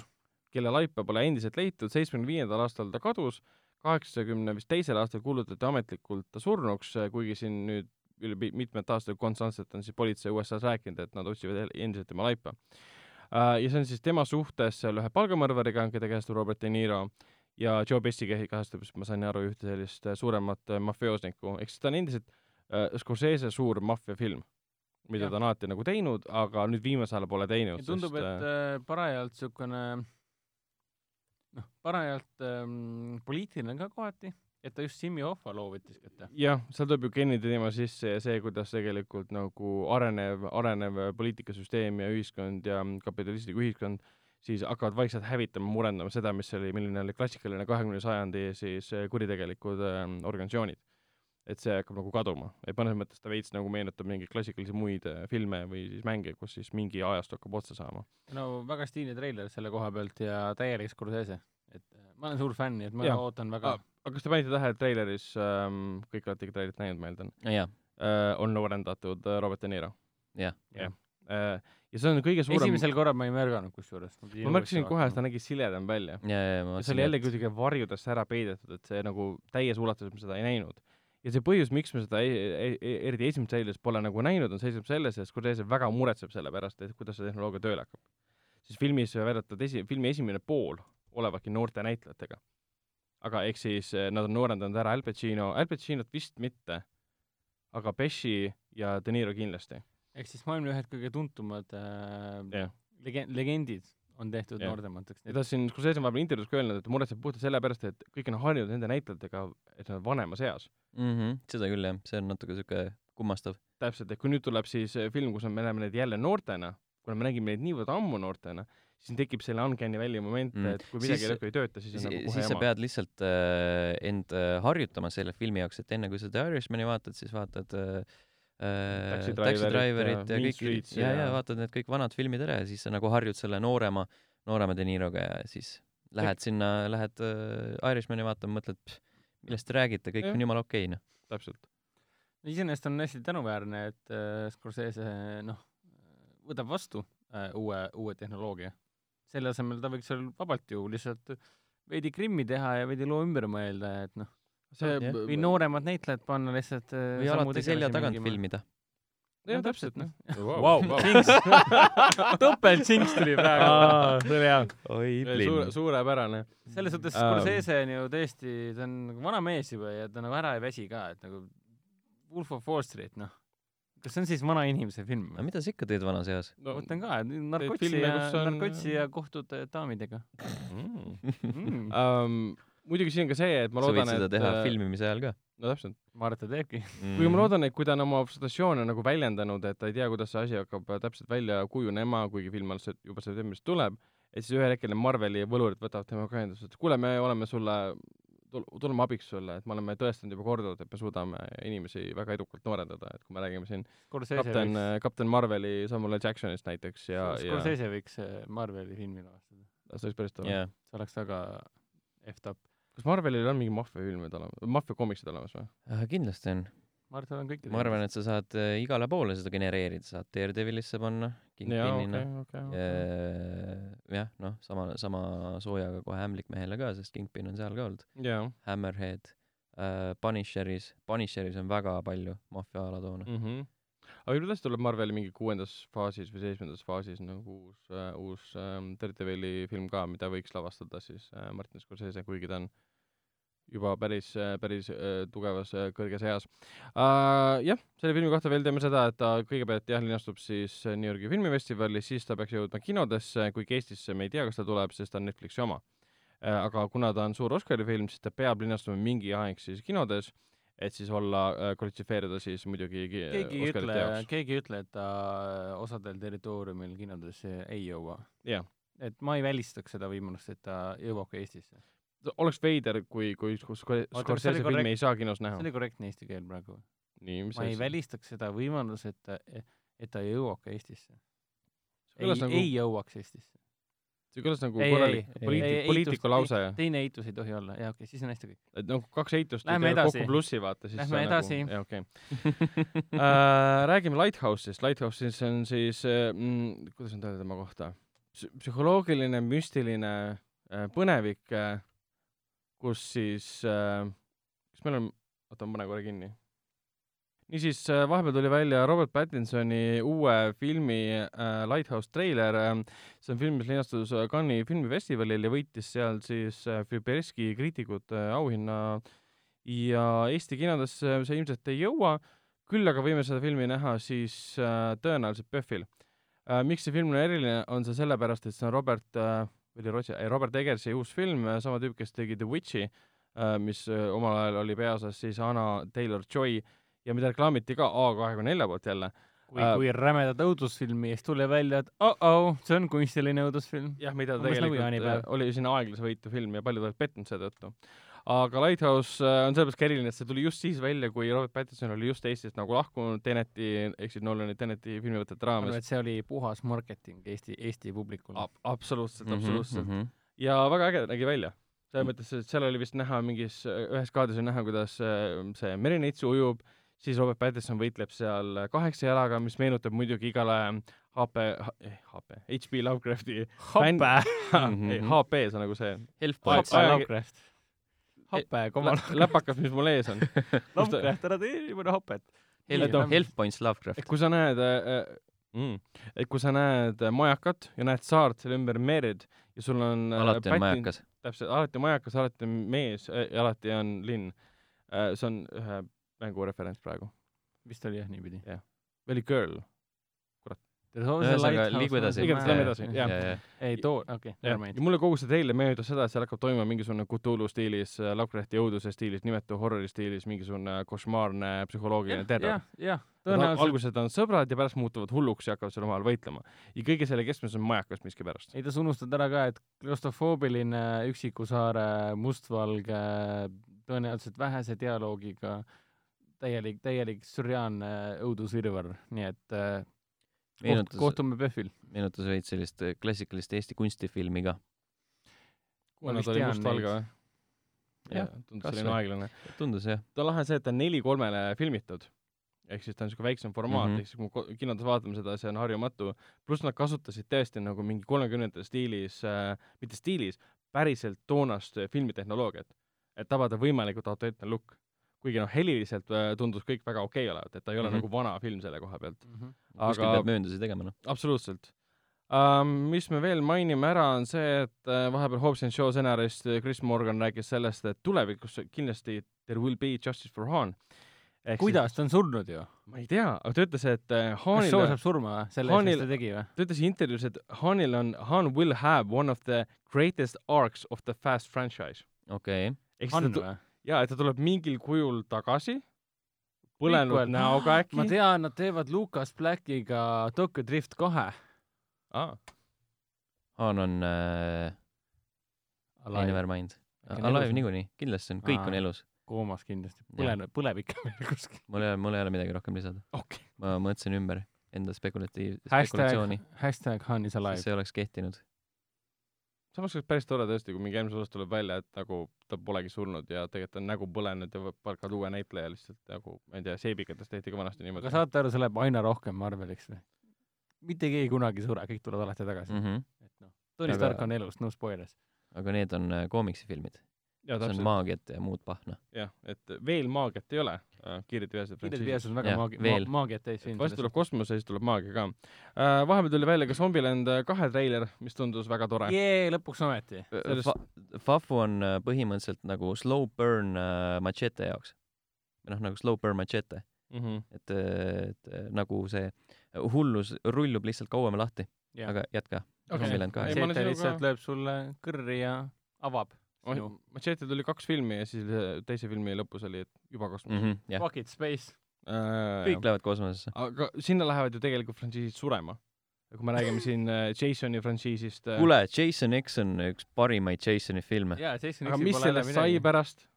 kelle laipa pole endiselt leitud, seitsmekümne viiendal aastal ta kadus, kaheksakümne vist teisel aastal kuulutati ametlikult ta surnuks, kuigi siin nüüd üle mitmed aastad konstantselt on siis politsei USA-s rääkinud, et nad otsivad el- endiselt tema laipa. ja see on siis tema suhtes seal ühe palgamõrvariga, keda kehastab Robert De Niro ja Joe Pesci siis, ma sain aru, ühte sellist äh, suuremat äh, mafioosnikku, ehk siis ta on endiselt äh, Scorsese suur maffiafilm, mida Jah. ta on alati nagu teinud, aga nüüd viimasel ajal pole teinud, ja tundub, sest et äh, parajalt niisugune noh, parajalt ähm, poliitiline ka kohati, et ta just Jimmy Hoffa loo võttis kätte. jah, seal tuleb ju Kennedy teema sisse ja see, kuidas tegelikult nagu arenev, arenev poliitikasüsteem ja ühiskond ja kapitalistlik ühiskond siis hakkavad vaikselt hävitama, murendama seda, mis oli, milline oli klassikaline kahekümne sajandi siis kuritegelikud äh, organisatsioonid. Et see hakkab nagu kaduma, et mõnes mõttes ta veits nagu meenutab mingeid klassikalisi muid äh, filme või siis mänge, kus siis mingi ajastu hakkab otsa saama. no väga stiilne treiler selle koha pealt ja täielik Scorsese. et äh, ma olen suur fänn, nii et ma Jah. ootan väga Ah. aga kas te panite tähele, et treileris ähm,, kõik olete ikka treilerit näinud, ma eeldan äh,, on noorendatud äh, Robert De Niro jah. jah. äh,. ja see on kõige suurem esimesel korral ma ei märganud kusjuures. ma märkasin kohe, et ta nägi siledam välja. ja, ja ma ja see oli jälle kuidagi varjudesse ära peidetud, et see nagu täies ulatuses me seda ei näinud. Ja see põhjus, miks me seda eriti esimeses treilis pole nagu näinud, on seisneb selles, et Scorsese väga muretseb selle pärast, et kuidas see tehnoloogia tööle hakkab. siis filmis väidetavalt esi, filmi esimene pool olevadki noorte näitlejatega. aga ehk siis eh, nad on noorendanud ära Al Pacino, Al Pacinot vist mitte, aga Pesci ja De Niro kindlasti. ehk siis maailma ühed kõige tuntumad äh, Jah. legen-, legendid on tehtud Jah. noortemateks. ja ta siin Scorsese on vahepeal intervjuus ka öelnud, et ta muretseb puhtalt sellepärast, et kõik on harjunud nende näitlejatega, et nad on vanemas eas. mm. -hmm. seda küll jah, see on natuke siuke kummastav. täpselt, et kui nüüd tuleb siis äh, film, kus on- me näeme neid jälle noortena, kuna me nägime neid niivõrd ammu noortena, siis tekib selle uncanny valley moment Mm. et kui midagi Siis- ei tööta, siis on siis, nagu kohe siis sa jama. pead lihtsalt äh, end äh, harjutama selle filmi jaoks, et enne kui sa The Irishmani vaatad, siis vaatad äh, Taxi Taxi Driverit ja ja kõik ja, ja ja- vaatad need kõik vanad filmid ära ja siis sa nagu harjud selle noorema, noorema De Niroga ja siis lähed sinna, lähed äh, Irishmani vaatama, mõtled, millest te räägite, kõik Jah. on jumala okei, noh. täpselt. iseenesest on hästi tänuväärne, et äh, Scorsese noh, võtab vastu äh, uue, uue tehnoloogia. selle asemel ta võiks seal vabalt ju lihtsalt veidi krimmi teha ja veidi loo ümber mõelda, et noh, see Jah. või nooremad näitlejad panna lihtsalt äh, või alati selja tagant mängima. filmida. jah, No täpselt, noh. Vau, Jinx. topelt Jinx tuli praegu. see oli hea. oi, suure, suurepärane. selles suhtes Ähm. Scorsese on ju tõesti, ta on nagu vana mees juba ja ta nagu ära ei väsi ka, et nagu Wolf of Wall Street, noh. kas see on siis vana inimese film aga või? mida sa ikka teed vanas eas? no, mõtlen ka, et narkotsi filme, ja kus on- narkotsi ja kohtud äh, daamidega mm.. mm. um, muidugi siin on ka see, et ma sa võid loodan, seda et teha äh, filmimise ajal ka. no täpselt. ma arvan, et ta teebki. kuigi ma loodan, et kui ta on oma frustratsioone nagu väljendanud, et ta ei tea, kuidas see asi hakkab äh, täpselt välja kujunema, kuigi film alles se- juba septembris tuleb, et siis ühel hetkel need Marveli võlurid võtavad temaga ühendust, et kuule, me oleme sulle, tuleme abiks sulle, et me oleme tõestanud juba korduvalt, et me suudame inimesi väga edukalt noorendada, et kui me räägime siin kapten kapten Marveli Samuel L Jacksonist näiteks ja, ja Scorsese võiks äh, Marveli filmi lavastada. see oleks päris tore. jaa, see oleks väga effed up. Kas Marvelil on mingi maffiafilmid olemas, maffiakomiksid olemas või? kindlasti on. ma arvan, et tal on kõikidel. ma arvan, et sa saad äh, igale poole seda genereerida, saad Daredevilisse panna, Kingpinina okei, okei, okei. jah, noh, sama, sama soojaga kohe Ämblikmehele ka, sest Kingpin on seal ka olnud. jaa. Hammerhead äh,, Punisheris, Punisheris on väga palju maffiaala toona. mm. -hmm. aga kuidas tuleb Marveli mingi kuuendas faasis või seitsmendas faasis nagu uus äh,, uus ähm, Daredevili film ka, mida võiks lavastada siis äh, Martin Scorsese, kuigi ta on juba päris äh,, päris äh, tugevas äh, kõrges eas uh,. jah, selle filmi kohta veel teeme seda, et ta kõigepealt jah, linastub siis New Yorgi filmifestivalis, siis ta peaks jõudma kinodesse, kuigi Eestisse me ei tea, kas ta tuleb, sest ta on Netflixi oma uh,. aga kuna ta on suur Oscari film, siis ta peab linastuma mingi aeg siis kinodes, et siis olla äh,, kvalifitseeruda siis muidugi keegi ei ütle keegi ei ütle, et ta osadel territooriumil kinodesse ei jõua. jah, et ma ei välistaks seda võimalust, et ta jõuab ka Eestisse. Oleks veider, kui, kui see Scorsese filmi ei saa kinos see näha. oli korrektne eesti keel praegu. ma ei välistaks seda võimalust, et ta, et ta jõuab ka Eestisse. see ei nagu, ei jõuaks Eestisse. see kõlas nagu korralik poliitik, poliitiku lause. teine eitus ei tohi olla, jaa okei okay,, siis on hästi kõik. et nagu kaks eitust Lähme edasi. kokku plussi, vaata siis Lähme see on edasi. nagu, jaa okei okay. uh,. räägime Lighthouse'ist, Lighthouse'is on siis uh,, mm, kuidas nüüd öelda tema kohta, psühholoogiline, müstiline uh, põnevik kus siis uh,, kas meil on, oota ma panen korra kinni niisiis, vahepeal tuli välja Robert Pattinsoni uue filmi äh, Lighthouse treiler äh,. see on film, mis linastus äh, Cannes'i filmifestivalil ja võitis seal siis äh, Fibereski kriitikute äh, auhinna ja Eesti kinodesse see ilmselt ei jõua, küll aga võime seda filmi näha siis äh, tõenäoliselt PÖFFil äh,. miks see film on eriline, on see sellepärast, et see on Robert äh,, oli ei Robert Eggersi uus film, sama tüüp, kes tegi The Witch'i äh,, mis äh, omal ajal oli peaosas siis Anna Taylor-Joy ja mida reklaamiti ka A24 poolt jälle. kui Äh, äh,, kui rämedat õudusfilmi ja siis tuli välja, et oh-oh, see on kunstiline õudusfilm. jah, mida ta nagu tegelikult äh, oli sinna aeglase võitu film ja paljud olid pettunud seetõttu. Aga Lighthouse äh, on sellepärast ka eriline, et see tuli just siis välja, kui Robert Pattinson oli just Eestist nagu lahkunud Teneti, ehk siis Nolani Teneti filmivõtete raames. et see oli puhas marketing Eesti, Eesti publikule. absoluutselt, Mhm, absoluutselt. ja väga äge nägi välja. selles mõttes, et seal oli vist näha mingis, ühes kaadris on näha, kuidas äh, see merineits ujub, siis Robert Pattinson võitleb seal kaheksa jalaga, mis meenutab muidugi igale HP, eh, HP, HP Lovecrafti hape, ei, HP, see on nagu see Elf aeg-. Lovecraft. hape, komal lä-. läpakas, mis mul ees on. Lovecraft, ära tee niimoodi hapet. Elf Et noh-, Elf Points Lovecraft kui sa näed äh, mm,, et kui sa näed äh, majakat ja näed saart selle ümber mered ja sul on äh, alati on majakas. täpselt, alati on majakas, alati on mees äh, ja alati on linn äh,. see on ühe mängu referents praegu. vist oli jah niipidi. või oli Girl? ühesõnaga, liigu edasi. Igatahes lähme edasi, jah. ei too, okei, never mind ja. mulle kogu see treiler meenutas seda, et seal hakkab toimuma mingisugune Cthulhu stiilis, Lovecrafti õuduse stiilis, nimetu horrori stiilis, mingisugune košmaarne psühholoogiline terror jah, tõenäoliselt. alguses on sõbrad ja pärast muutuvad hulluks ja hakkavad seal omavahel võitlema. ja kõige selle keskmes on majakas miskipärast. ei tasu unustada ära ka, et klaustrofoobiline Üksiku saare mustvalge, tõenäoliselt vähese dialoogiga täielik, täielik sürreaalne õudusvirvarr, nii et äh, meenutas, kohtume PÖFFil. meenutas veits sellist äh, klassikalist Eesti kunstifilmi ka. Kuna ta oli mustvalge või? Jah, tundus selline aeglane. tundus jah. ta on lahe see, et ta on neli kolmele filmitud. ehk siis ta on niisugune väiksem formaat mm. -hmm. ehk siis kui me kinodes vaatame seda, see on harjumatu. pluss nad kasutasid tõesti nagu mingi kolmekümnendate stiilis äh,, mitte stiilis, päriselt toonast äh, filmitehnoloogiat, et tabada võimalikult autentne look. Kuigi noh, heliliselt äh, tundus kõik väga okei okay olevat, et ta ei ole mm. -hmm. nagu vana film selle koha pealt. kuskil aga peab mööndusi tegema, noh. absoluutselt um,. mis me veel mainime ära, on see, et uh, vahepeal Hobbs and Shaw stsenarist äh, Chris Morgan rääkis sellest, et tulevikus kindlasti there will be justice for Han. kuidas, ta on surnud ju. ma ei tea, aga ta ütles, et äh, kas Shaw Hanil saab, surma või? selle eest, mis Hanil- ta tegi või? ta ütles intervjuus, et Hanil on, Han will have one of the greatest arcs of the Fast franchise. okei okay.. ta, või? jaa, et ta tuleb mingil kujul tagasi, põlenud näoga äkki ma. tean, nad teevad Lucas Blackiga Tokyo Drift kahe. Ah, Han on äh,, ei never mind. Alive niikuinii, kindlasti on, kõik Aa. on elus. koomas kindlasti. Jah. põleneb, põleb ikka veel kuskil. mul ei ole, mul ei ole midagi rohkem lisada. okei. ma mõtlesin ümber enda spekulatiiv, hashtag spekulatsiooni,, hashtag Han is alive. see oleks kehtinud. Samas oleks päris tore tõesti, kui mingi eelmises osas tuleb välja, et nagu ta polegi surnud ja tegelikult on nägu põlenud ja palkad uue näitleja lihtsalt nagu, ma ei tea, seebikatest tehti ka vanasti niimoodi aga. saate aru, see läheb aina rohkem Marveliks või? mitte keegi kunagi ei sure, kõik tulevad alati tagasi mm. Mm -hmm. et noh, Tony Aga- Stark on elus, no spoilers. aga need on äh, koomiksifilmid. See on maagiat ja muud pahna. jah, et veel maagiat ei ole äh, Kiired veesed Kiired veesed on väga Jah, maagi-, ma- maagiat täis film. varsti tuleb kosmos ja siis tuleb maagia ka äh,. vahepeal tuli välja ka Zombieland äh, kahe treiler, mis tundus väga tore. jee, lõpuks ometi. Sellest- Fa-, Fafu on äh, põhimõtteliselt nagu slow burn äh, machete jaoks. või noh, nagu slow burn machete, Mm -hmm. et, et äh, nagu see hullus rullub lihtsalt kauem lahti, aga jätka. Okei. Zombieland kahe olen Machete sinuga- lihtsalt lööb sulle kõrri ja avab sinu Machete tuli kaks filmi ja siis teise filmi lõpus oli et juba kosmos mm. -hmm, jah, Fuck it, space. äh,. kõik lähevad kosmosesse. aga sinna lähevad ju tegelikult frantsiisid surema. kui me räägime siin äh, Jasoni frantsiisist äh,. kuule, Jason X on üks parimaid Jasoni filme. jaa, Jason aga mis sellest sai pärast?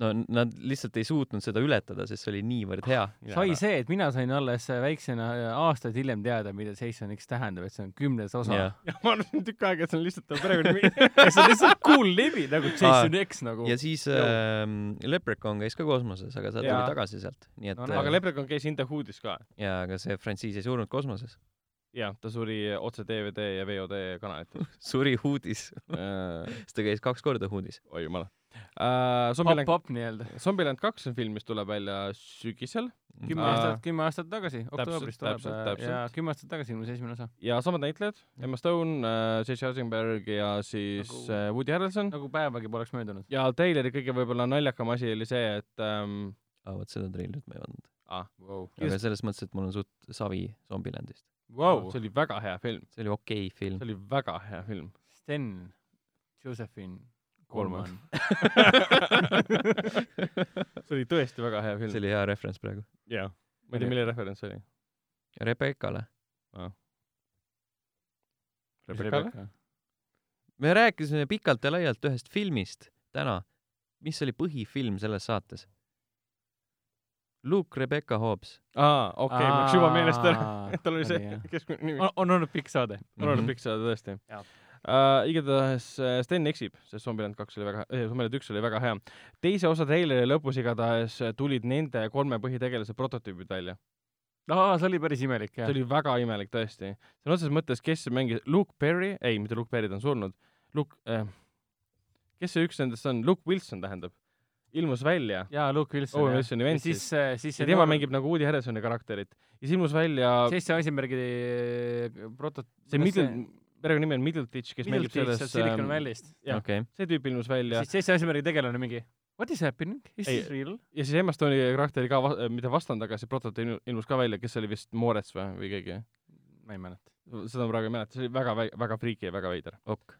No nad lihtsalt ei suutnud seda ületada, sest see oli niivõrd hea. sai see, et mina sain alles väiksena äh, aastaid hiljem teada, mida Jason X tähendab, et see on kümnes osa. jah, ja ma arvasin tükk aega, et see on lihtsalt ta perekonnanimi. see on lihtsalt cool nimi nagu Jason X nagu. ja siis äh, Leprechaun käis ka kosmoses, aga ta tuli tagasi sealt, nii et No aga Leprechaun käis In the Hoodis ka. jaa, aga see frantsiis ei surnud kosmoses. jah, ta suri otse DVD ja VOD kanalites suri Hoodis, äh,. sest ta käis kaks korda Hoodis. oi jumal äh,. Zombieland, pop-up nii-öelda. Zombieland kaks on film, mis tuleb välja sügisel kümme Aa. aastat, kümme aastat tagasi, oktoobris tuleb täpselt, äh, täpselt. ja kümme aastat tagasi ilmus esimene osa. ja samad näitlejad, Emma Stone äh,, Jesse Eisenberg ja siis Nagu- nagu... Woody Harrelson nagu päevagi poleks möödunud. ja treileri kõige võib-olla naljakam asi oli see, et ähm, aa, vot seda treilerit ma ei vaadanud. ah, Wow. aga selles mõttes, et mul on suht savi Zombielandist. Wow. see oli väga hea film, see oli okei okay film see. oli väga hea film. Sten, Josephine, Kolman. Kolman. see oli tõesti väga hea see film. oli hea referents praegu. jaa, ma ei tea, milline referents see oli. Rebekale. Rebecca? me rääkisime pikalt ja laialt ühest filmist täna. mis oli põhifilm selles saates? Luke Rebecca Hobbs. aa, okei okay,, mul läks juba meelest ära, tal oli see keskmine nimi. on, on olnud pikk saade. on olnud Mhm. pikk saade tõesti Uh,. igatahes äh, Sten eksib, sest Zombieland kaks oli väga eh,, Zombieland üks oli väga hea. teise osa treileri lõpus igatahes äh, tulid nende kolme põhitegelase prototüübid välja. aa, see oli päris imelik jah see. oli väga imelik tõesti. sõna otseses mõttes, kes mängis, Luke Perry, ei, mitte Luke Perry, ta on surnud. Luke äh,, kes see üks nendest on, Luke Wilson tähendab, ilmus välja. jaa, Luke Wilson. Owen Wilsoni vend ja siis siis., siis ja tema mängib nagu Woody Harrelsoni karakterit. ja siis ilmus välja Jesse Eisenbergi proto-. see Middle, perekonnanimi on Middletich, kes mängib selles Silicon ähm, Valley'st. okei. see tüüp ilmus välja siis Jesse Eisenbergi tegelane mingi What is happening? Is Ei, this real? ja siis Emma Stone'i karakter oli ka mitte vastand, aga see prototüüp ilmu- ilmus ka välja, kes oli vist Moorets või, või keegi. ma ei mäleta. seda ma praegu ei mäleta, see oli väga, väga friiki ja väga veider ok.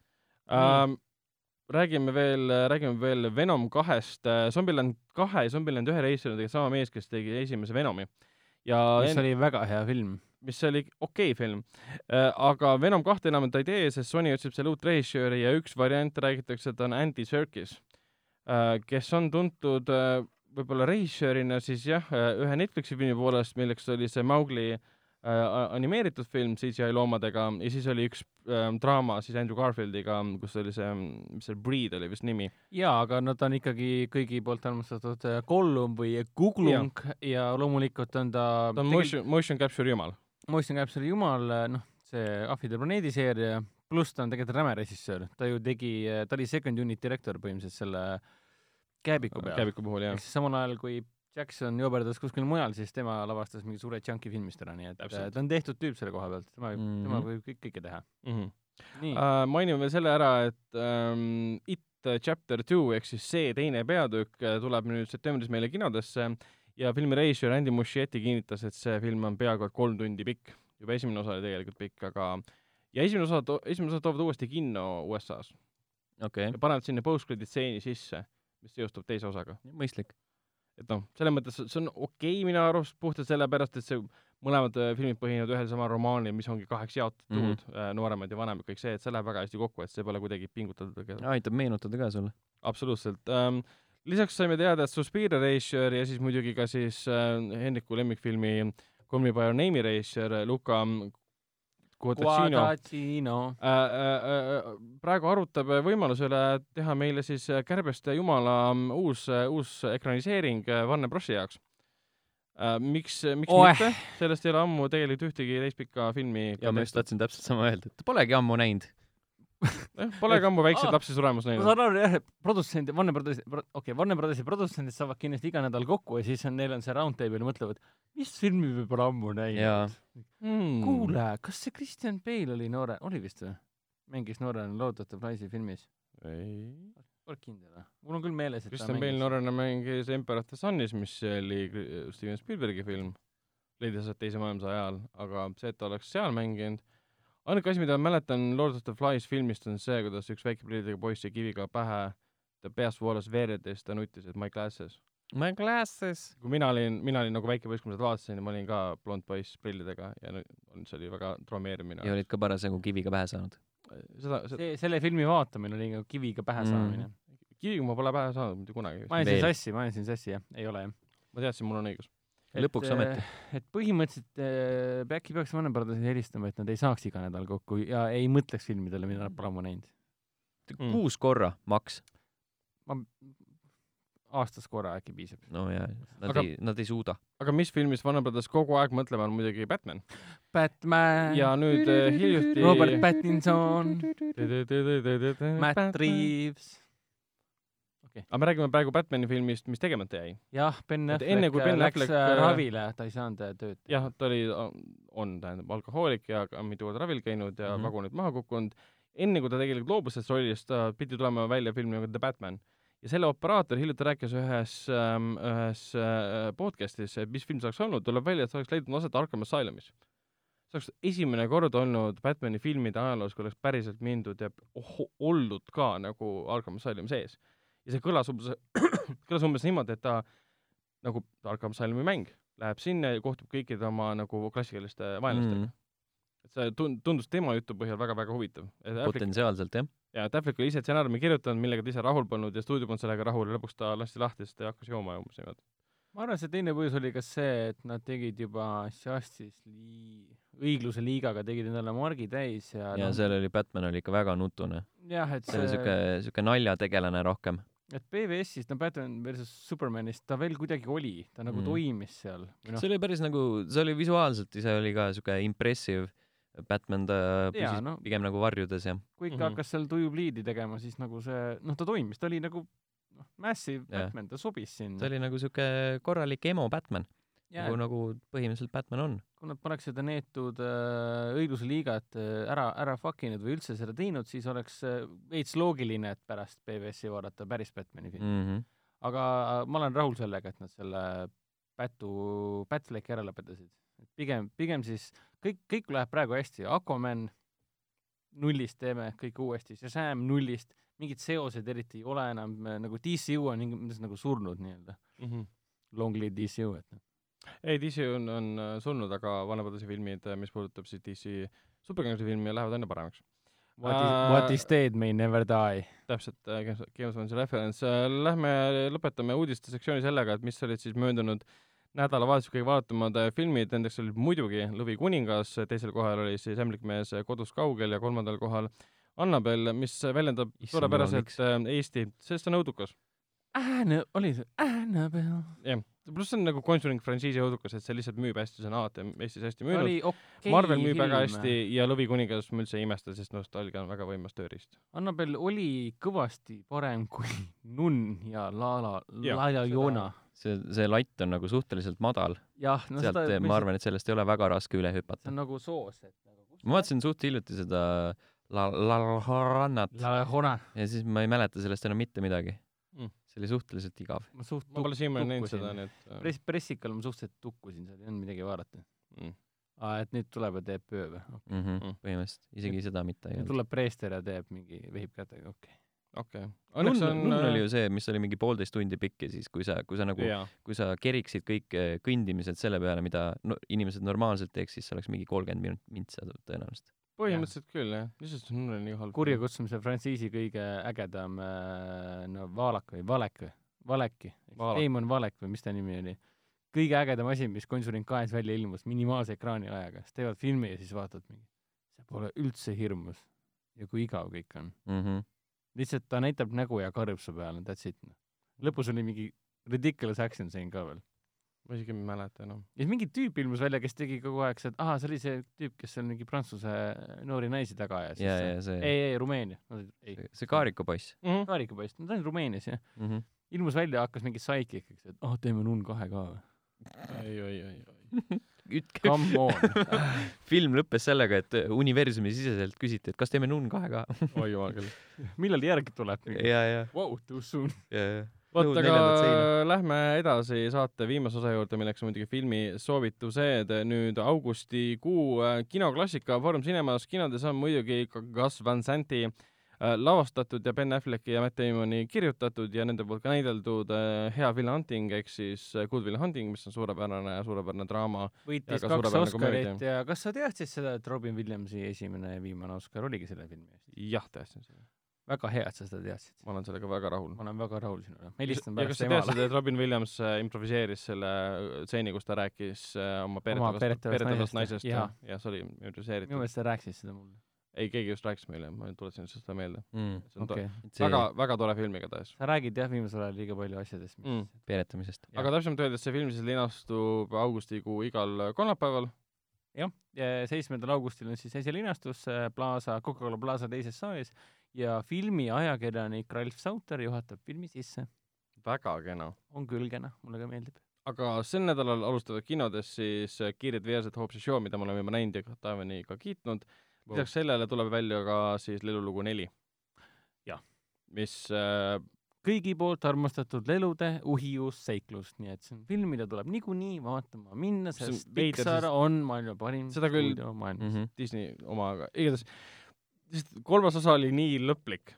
ähm,. räägime veel, räägime veel Venom kahest, Zombieland kahe ja Zombieland ühe reisijal tegi sama mees, kes tegi esimese Venomi. ja mis en- oli väga hea film. Mis oli okei okay film äh,, aga Venom kahte enam ta ei tee, sest Sony otsib selle uut režissööri ja üks variant räägitakse, et on Andy Serkis äh,, kes on tuntud äh, võib-olla režissöörina siis jah, ühe Netflixi filmi poolest, milleks oli see Mowgli äh, animeeritud film CGI loomadega ja siis oli üks äh, draama siis Andrew Garfieldiga, kus oli see, mis see Breed oli vist nimi. jaa, aga no ta on ikkagi kõigi poolt armastatud äh, Gollum või Kuglung ja, ja loomulikult on ta ta on motion, motion capture jumal. Motion Capture'i jumal, noh, see Ahvide planeedi seeria, pluss ta on tegelikult räme režissöör, ta ju tegi, ta oli second unit direktor põhimõtteliselt selle Kääbiku peal. Käeviku puhul jah samal ajal, kui Jackson joberdas kuskil mujal, siis tema lavastas mingi suure chunky filmist ära, nii et Täpselt. äh, ta on tehtud tüüp selle koha pealt, tema mm, Mhm. -hmm. tema võib kõik, kõike teha. Mm -hmm. nii uh,, Uh, mainime veel selle ära, et um, It chapter two ehk siis see teine peatükk äh, tuleb nüüd septembris meile kinodesse ja filmi režissöör Andy Muschietti kinnitas, et see film on peaaegu et kolm tundi pikk. juba esimene osa oli tegelikult pikk, aga ja esimene osa, esimene osa toovad uuesti kinno USA-s okei ja, panevad sinna post-credit stseeni sisse, mis seostub teise osaga. mõistlik. et noh, selles mõttes see on okei okay, minu arust puhtalt sellepärast, et see mõlemad äh, filmid põhinevad ühel samal romaanil, mis ongi kaheks jaotatud mm. -hmm. nooremad ja vanemad, kõik see, et see läheb väga hästi kokku, et see pole kuidagi pingutatud aitab meenutada ka sulle. absoluutselt ähm,. Lisaks saime teada, et Suspiria režissöör ja siis muidugi ka siis äh, Hendriku lemmikfilmi Call me by your name'i režissöör Luca Guadagnino äh, äh, äh, praegu arutab võimaluse üle teha meile siis Kärbeste jumala uus, uus ekraniseering Warner Brosi jaoks äh,. miks, miks Oeh. mitte, sellest ei ole ammu tegelikult ühtegi täispikka filmi ja ma just tahtsin täpselt sama öelda, et polegi ammu näinud. Eh, Polegi ammu väikseid Aa, lapsi suremas ma näinud. saan aru jah, et produtsendid, Warner Brothersi, okei okay,, Warner Brothersi produtsendid saavad kindlasti iga nädal kokku ja siis on, neil on see round table ja mõtlevad, mis filmi me pole ammu näinud. Hmm. kuule, kas see Christian Bale oli noore, oli vist või? mängis noorena Lord of the Flies'i filmis. ei oled kindel või? mul on küll meeles, et Kristjan Bale. noorena mängis Emperor of the Sunis, mis oli Steven Spielbergi film, leidis aset teise maailmasõja ajal, aga see, et ta oleks seal mänginud, ainuke asi, mida ma mäletan Lord of the Flies filmist, on see, kuidas üks väike prillidega poiss sai kiviga pähe, ta peast voolas verd ja siis ta nutis, et my glasses. My glasses. kui mina olin, mina olin nagu väike poiss, kui ma seda vaatasin, ma olin ka blond poiss prillidega ja nüüd see oli väga traumeeriv minu ja olid ka parasjagu kiviga pähe saanud. seda, seda, see, selle filmi vaatamine oli nagu kiviga pähe Mm. saamine. kiviga ma pole pähe saanud mitte kunagi. ma ajasin Veel. sassi, ma ajasin sassi jah, ei ole jah. ma teadsin, mul on õigus. Lõpuks et, ometi.. et põhimõtteliselt äh, äkki peaks Warner Brothersile helistama, et nad ei saaks iga nädal kokku ja ei mõtleks filmidele, mida nad pole ammu näinud. Mm. kuus korra maks. ma, aastas korra äkki piisab. no ja, nad Aga- ei, nad ei suuda. aga mis filmist Warner Brothers kogu aeg mõtlema, on muidugi Batman. Batman, ja nüüd äh, hiljuti Robert Pattinson, Matt Reeves. aga me räägime praegu Batmani filmist, mis tegemata jäi. jah, Ben Affleck enne, Ben läks Affleck, äh, äh, ravile, ta ei saanud äh, tööd jah, ta oli, on tähendab alkohoolik ja mitu korda ravil käinud ja mm. -hmm. vagunid maha kukkunud. enne kui ta tegelikult loobus sellest rollist, ta pidi tulema välja film nagu The Batman. ja selle operaator hiljuti rääkis ühes ähm,, ühes äh, podcast'is, et mis film see oleks olnud, tuleb välja, et see oleks leidnud aset Arkham Asylumis. see oleks esimene kord olnud Batmani filmide ajaloos, kui oleks päriselt mindud ja oldud ka nagu Arkham Asylumi sees. Ja see kõlas umbes, kõlas umbes niimoodi, et ta nagu Arkham Asylumi mäng, läheb sinna ja kohtub kõikide oma nagu klassikaliste vaenlastega Mm. et see tund-, tundus tema jutu põhjal väga-väga huvitav. potentsiaalselt jah. ja et Affleck oli ise stsenaariumi kirjutanud, millega ta ise rahul polnud ja stuudio polnud sellega rahul ja lõpuks ta lasti lahti, sest ta hakkas jooma umbes niimoodi. ma arvan, see teine põhjus oli ka see, et nad tegid juba Justice League, õigluse liigaga tegid endale margi täis ja, ja noh, seal oli Batman oli ikka väga nutune. jah, et see oli see, siuke, siuke naljategelane rohkem. Et BVS-is, no Batman versus Supermanist ta veel kuidagi oli, ta nagu Mm. mm. toimis seal. noh see, oli päris nagu, see oli visuaalselt ise oli ka siuke impressive. Batman ta püsis ja, no. no. pigem nagu varjudes ja kui ikka Mhm. hakkas seal tuju pliidi tegema, siis nagu see, noh, ta toimis, ta oli nagu noh, massive Jah. Batman, ta sobis sinna ta. oli nagu siuke korralik emo Batman, ja nagu, nagu põhimõtteliselt Batman on. Kui nad poleks seda neetud äh, õigluse liigat äh, ära, ära fuck inud või üldse seda teinud, siis oleks äh, veits loogiline, et pärast BBS-i vaadata päris Batmani filmi mm.. Mm -hmm. aga ma olen rahul sellega, et nad selle Pätu, Batflecki ära lõpetasid. pigem, pigem siis kõik, kõik läheb praegu hästi, Aquaman nullist teeme kõik uuesti, Shazam nullist, mingid seosed eriti ei ole enam, nagu DCU on nagu surnud nii-öelda. mm. -hmm. Long live DCU, et noh. ei, DC on, on äh, surnud, aga vanemad filmid, mis puudutab siis DC superkangelase filmi, lähevad aina paremaks. What is, what is dead may never die. täpselt, Game of Thrones'i referents. Lähme lõpetame uudiste sektsiooni sellega, et mis olid siis möödunud nädalavahetusel kõige vaadatumad äh, filmid, nendeks olid muidugi Lõvi kuningas, teisel kohal oli siis Ämblik mees kodus kaugel ja kolmandal kohal Annabel, mis väljendab suurepäraselt äh, Eesti, sest ta on õudukas. Anna, oli see Annabelle? jah, pluss see on nagu Conjuring frantsiisi õudukas, et see lihtsalt müüb hästi, see on alati Eestis hästi müünud. okay Marvel müüb film. väga hästi ja Lõvi kuningas ma üldse ei imesta, sest nostalgia on väga võimas tööriist. Annabel oli kõvasti parem kui Nunn ja Lala, Jah, Laila seda- Joona. see, see latt on nagu suhteliselt madal, jah, no sealt seda, ma arvan, et sellest ei ole väga raske üle see hüpata on. nagu soos, et nagu kus ma vaatasin suht hiljuti seda La La Rannat Lala Joona, ja siis ma ei mäleta sellest enam mitte midagi Mm. See oli suhteliselt igav. ma suht ma pole siiamaani näinud seda, nii et äh, press, pressikal ma suhteliselt tukkusin seal, ei olnud midagi vaadata mm.. aa, et nüüd tuleb ja teeb pöö või? Mm -hmm, Mm. põhimõtteliselt, isegi seda mitte ei nüüd olnud. tuleb preester ja teeb mingi, vehib kätega, okei okei okay.. Nunn õnneks on Nunn oli ju see, mis oli mingi poolteist tundi pikk ja siis, kui sa, kui sa nagu, kui sa keriksid kõik eh, kõndimised selle peale, mida no, inimesed normaalselt teeks, siis see oleks mingi kolmkümmend minut mintsa tõ- tõenäoliselt. Põhimõtteliselt küll jah, lihtsalt Nunn oli nii halb. kurja kutsumise frantsiisi kõige ägedam äh, no Valak või Valek või Valeki. Eamon Valek või mis ta nimi oli, kõige ägedam asi, mis Conjuring kahes välja ilmus minimaalse ekraaniajaga, siis teevad filmi ja siis vaatad mingi, see pole üldse hirmus ja kui igav kõik on. Mm -hmm. lihtsalt ta näitab nägu ja karjub su peale, that's it noh. lõpus oli mingi ridiculous action scene ka veel. Ma isegi ei mäleta enam. ja mingi tüüp ilmus välja, kes tegi kogu aeg seda, ahah, see oli see tüüp, kes seal mingi prantsuse noori naisi taga ajas. ja, ja see, ei, ei Rumeenia, ei, see Kaariku poiss kaarikupoiss, ta on Rumeenias jah. mm. -hmm. ilmus välja, hakkas mingi sidekickiks, et oh, teeme Nunn kahe ka või. oi, oi, oi, oi. ütke, Come on. film lõppes sellega, et universumi siseselt küsiti, et kas teeme Nunn kahe ka. oi jumal küll. millal järg tuleb? ja, ja, Wow, too soon. ja, ja. vot, aga lähme edasi saate viimase osa juurde, milleks on muidugi filmisoovitused. nüüd augustikuu äh, kinoklassika Foorum Cinemas kinodes on muidugi ka Gus Van Santi äh, lavastatud ja Ben Afflecki ja Matt Damoni kirjutatud ja nende poolt ka näideldud äh, Hea Will Hunting ehk siis Good Will Hunting, mis on suurepärane, suurepärane draama. võitis Ja ka kaks suurepärane Oscarit komöödia. ja kas sa teadsid seda, et Robin Williamsi esimene ja viimane Oscar oligi selle filmi eest? jah, teadsin seda. Väga hea, et sa seda teadsid. ma olen sellega väga rahul. ma olen väga rahul sinuga. ma helistan ja kas pärast sa teadsid, emale. et Robin Williams äh, improviseeris selle äh, stseeni, kus ta rääkis äh, oma peretavast, naisest, naisest jaa. ja, ja see oli minu improviseeritud. meelest sa rääkisid seda mulle. ei, keegi just rääkis meile, ma tuletasin lihtsalt seda meelde. mm.. see on okei okay.. see väga, väga tore film igatahes sa räägid jah, viimasel ajal liiga palju asjadest, mis mm.. peeretamisest. aga täpsemalt öeldes see film siis linastub augustikuu igal kolmapäeval. jah, seitsmendal augustil on siis esilinastus Plaza, Coca-Cola Plaza teises saalis ja filmi ajakirjanik Ralf Sauter juhatab filmi sisse. väga kena. on küll kena, mulle ka meeldib. aga sel nädalal alustavad kinodes siis äh, Kiired veersed Hoopsi show, mida me oleme juba näinud ja taevani ka kiitnud. lisaks sellele tuleb välja ka siis Lelulugu neli. Jah. mis äh, kõigi poolt armastatud lelude uhius seiklus, nii et see on film, mida tuleb niikuinii vaatama minna, sest Pixar sest- on maailma parim Seda küll- stuudio maailmas Mm. -hmm. Disney omaga, igatahes kolmas osa oli nii lõplik,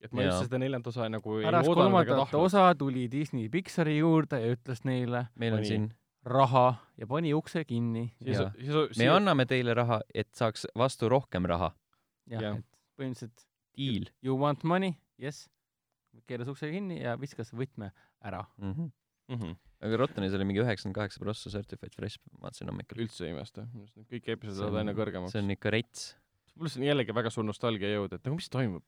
et ma üldse seda neljandat osa nagu ei pärast oodanud ega kolmandat tahtnud. osa tuli Disney Pixari juurde ja ütles neile meil on siin, raha ja pani ukse kinni. me anname teile raha, et saaks vastu rohkem raha. jah et põhimõtteliselt Deal you want money, yes, keeras ukse kinni ja viskas võtme ära. mm. -hmm. mm. -hmm. aga Rottenis oli mingi üheksakümmend kaheksa prossa certified fresh, ma vaatasin hommikul. üldse ei imesta, kõik episoodid lähevad aina kõrgemaks see. on ikka rets. Pluss on jällegi väga suur nostalgia jõud, et nagu mis toimub.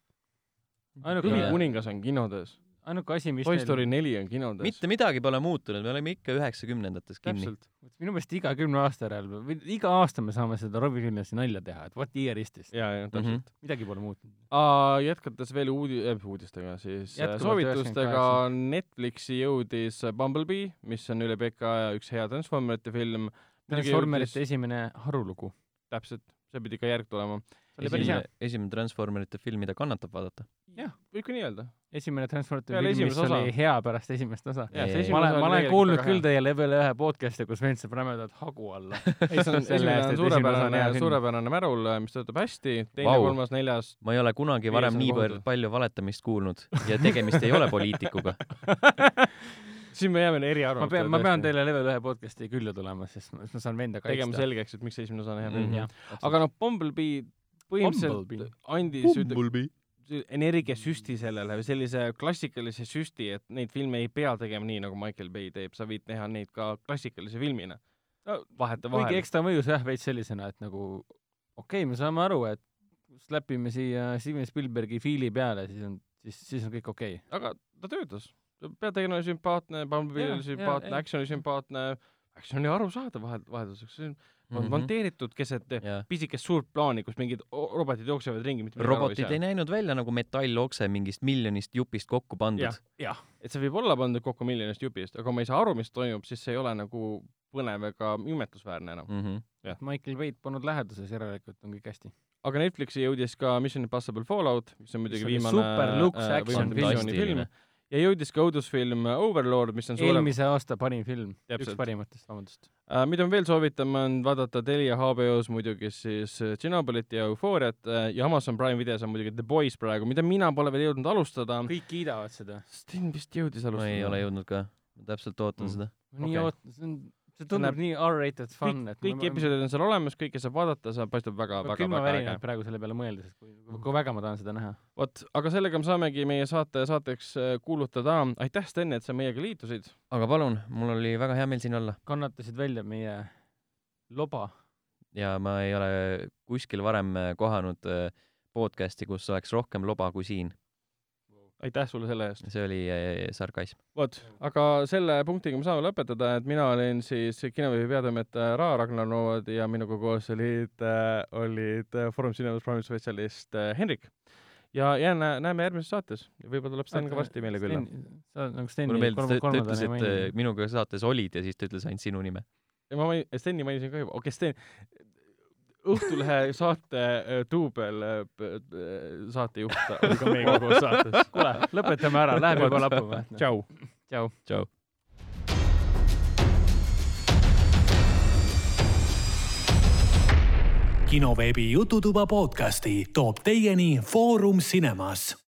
ainuke Jaa. kuningas on kinodes, ainuke asi, mis Toy Story neli on kinodes. mitte midagi pole muutunud, me oleme ikka üheksakümnendates kinni. täpselt. minu meelest iga kümne aasta järel või iga aasta me saame seda Robin Williamsi nalja teha, et what year is this? ja, ja täpselt mm. Mhm. midagi pole muutunud. -hmm. jätkates veel uudi- äh,, uudistega siis äh, Jätkuvalt soovitustega Netflixi jõudis Bumblebee, mis on üle pika aja üks hea Transformerite film. Transformerite esimene harulugu. täpselt, see pidi ka järg tulema. Oli päris hea esimene, esimene Transformerite film, mida kannatab vaadata. võib ka nii öelda. esimene Transporti Peale film, mis osa. oli hea pärast esimest osa. Ma esimene olen, ma olen kuulnud küll teie Level ühe podcast'i, kus vend saab rämedalt hagu alla. ei, see on esimene on suurepärane suurepärane märul, mis töötab hästi, teine Vau., kolmas, neljas. ma ei ole kunagi varem nii palju valetamist kuulnud ja tegemist ei ole poliitikuga. siis me jääme ma eriarvamustele. pean, ma pean teile Level ühe podcast'i külla tulema, sest ma, siis ma saan venda tegema kaitsta. selgeks, et miks esimene osa on hea film. jah, aga noh, Bumblebee põhimõtteliselt Bumblebee. andis ütleme, energiasüsti sellele või sellise klassikalise süsti, et neid filme ei pea tegema nii, nagu Michael Bay teeb, sa võid teha neid ka klassikalise filmina no,. vahetevahel kuigi. eks ta mõjus jah veits sellisena, et nagu okei okay,, me saame aru, et slapime siia Steven Spielbergi fiili peale, siis on, siis, siis on kõik okei okay.. aga ta töötas. peategelane oli sümpaatne, Bumblebee oli sümpaatne, action oli sümpaatne, action oli arusaadav vahel, vahelduseks, see on mm Mhm. -hmm. monteeritud keset ja pisikest suurt plaani, kus mingid robotid jooksevad ringi, robotid aru ei näinud välja nagu metallokse mingist miljonist jupist kokku pandud Jah.. jah, et see võib olla pandud kokku miljonist jupist, aga kui ma ei saa aru, mis toimub, siis see ei ole nagu põnev ega imetlusväärne enam. Mm -hmm. Michael Wade polnud läheduses, järelikult on kõik hästi. aga Netflixi jõudis ka Mission Impossible Fallout, mis on muidugi viimane super luks action viimane visioonifilm film. Ja jõudis ka õudusfilm Overlord, mis on suurem, eelmise aasta parim film, üks parimatest, vabandust. äh, mida ma veel soovitan, on vaadata Telia HBO-s muidugi siis äh, Tšernobõlit ja Eufooriat äh, ja Amazon Prime videos on muidugi The Boys praegu, mida mina pole veel jõudnud alustada. kõik kiidavad seda. Sten vist jõudis ma alustada. ei ole jõudnud ka, ma täpselt ootan Mm. seda. nii Okei. oot-, see on, see tundub nii R-rated fun, et, kõik episoodid on seal olemas, kõike saab vaadata, see paistab väga, väga, väga äge. praegu selle peale mõeldes, et kui, kui väga ma tahan seda näha. vot, aga sellega me saamegi meie saate saateks äh, kuulutada. aitäh, Sten, et sa meiega liitusid. aga palun, mul oli väga hea meel siin olla kannatasid välja meie loba. ja ma ei ole kuskil varem äh, kohanud äh, podcast'i, kus oleks rohkem loba kui siin. Aitäh sulle selle eest. see oli äh, sarkasm. vot, aga selle punktiga me saame lõpetada, et mina olin siis kinoveebi peatoimetaja Ra Ragnar Nood ja minuga koos olid äh,, olid äh, Foorum Cinemas Prime spetsialist äh, Henrik. ja jään, näeme järgmises saates ja võib-olla tuleb Sten ka varsti meile külla. sa oled nagu mulle Steni meeldis, ta, ütles, et minuga saates olid ja siis ta ütles ainult sinu nime. ja ma mainin, Steni mainisin ka juba, okei okay,, Sten, Õhtulehe saate äh, duubel äh, saatejuht oli ka meiega koos saates. kuule, lõpetame ära, läheb juba lappama. tšau. tšau. tšau. kinoveebi Jututuba podcasti toob teieni Foorum Cinemas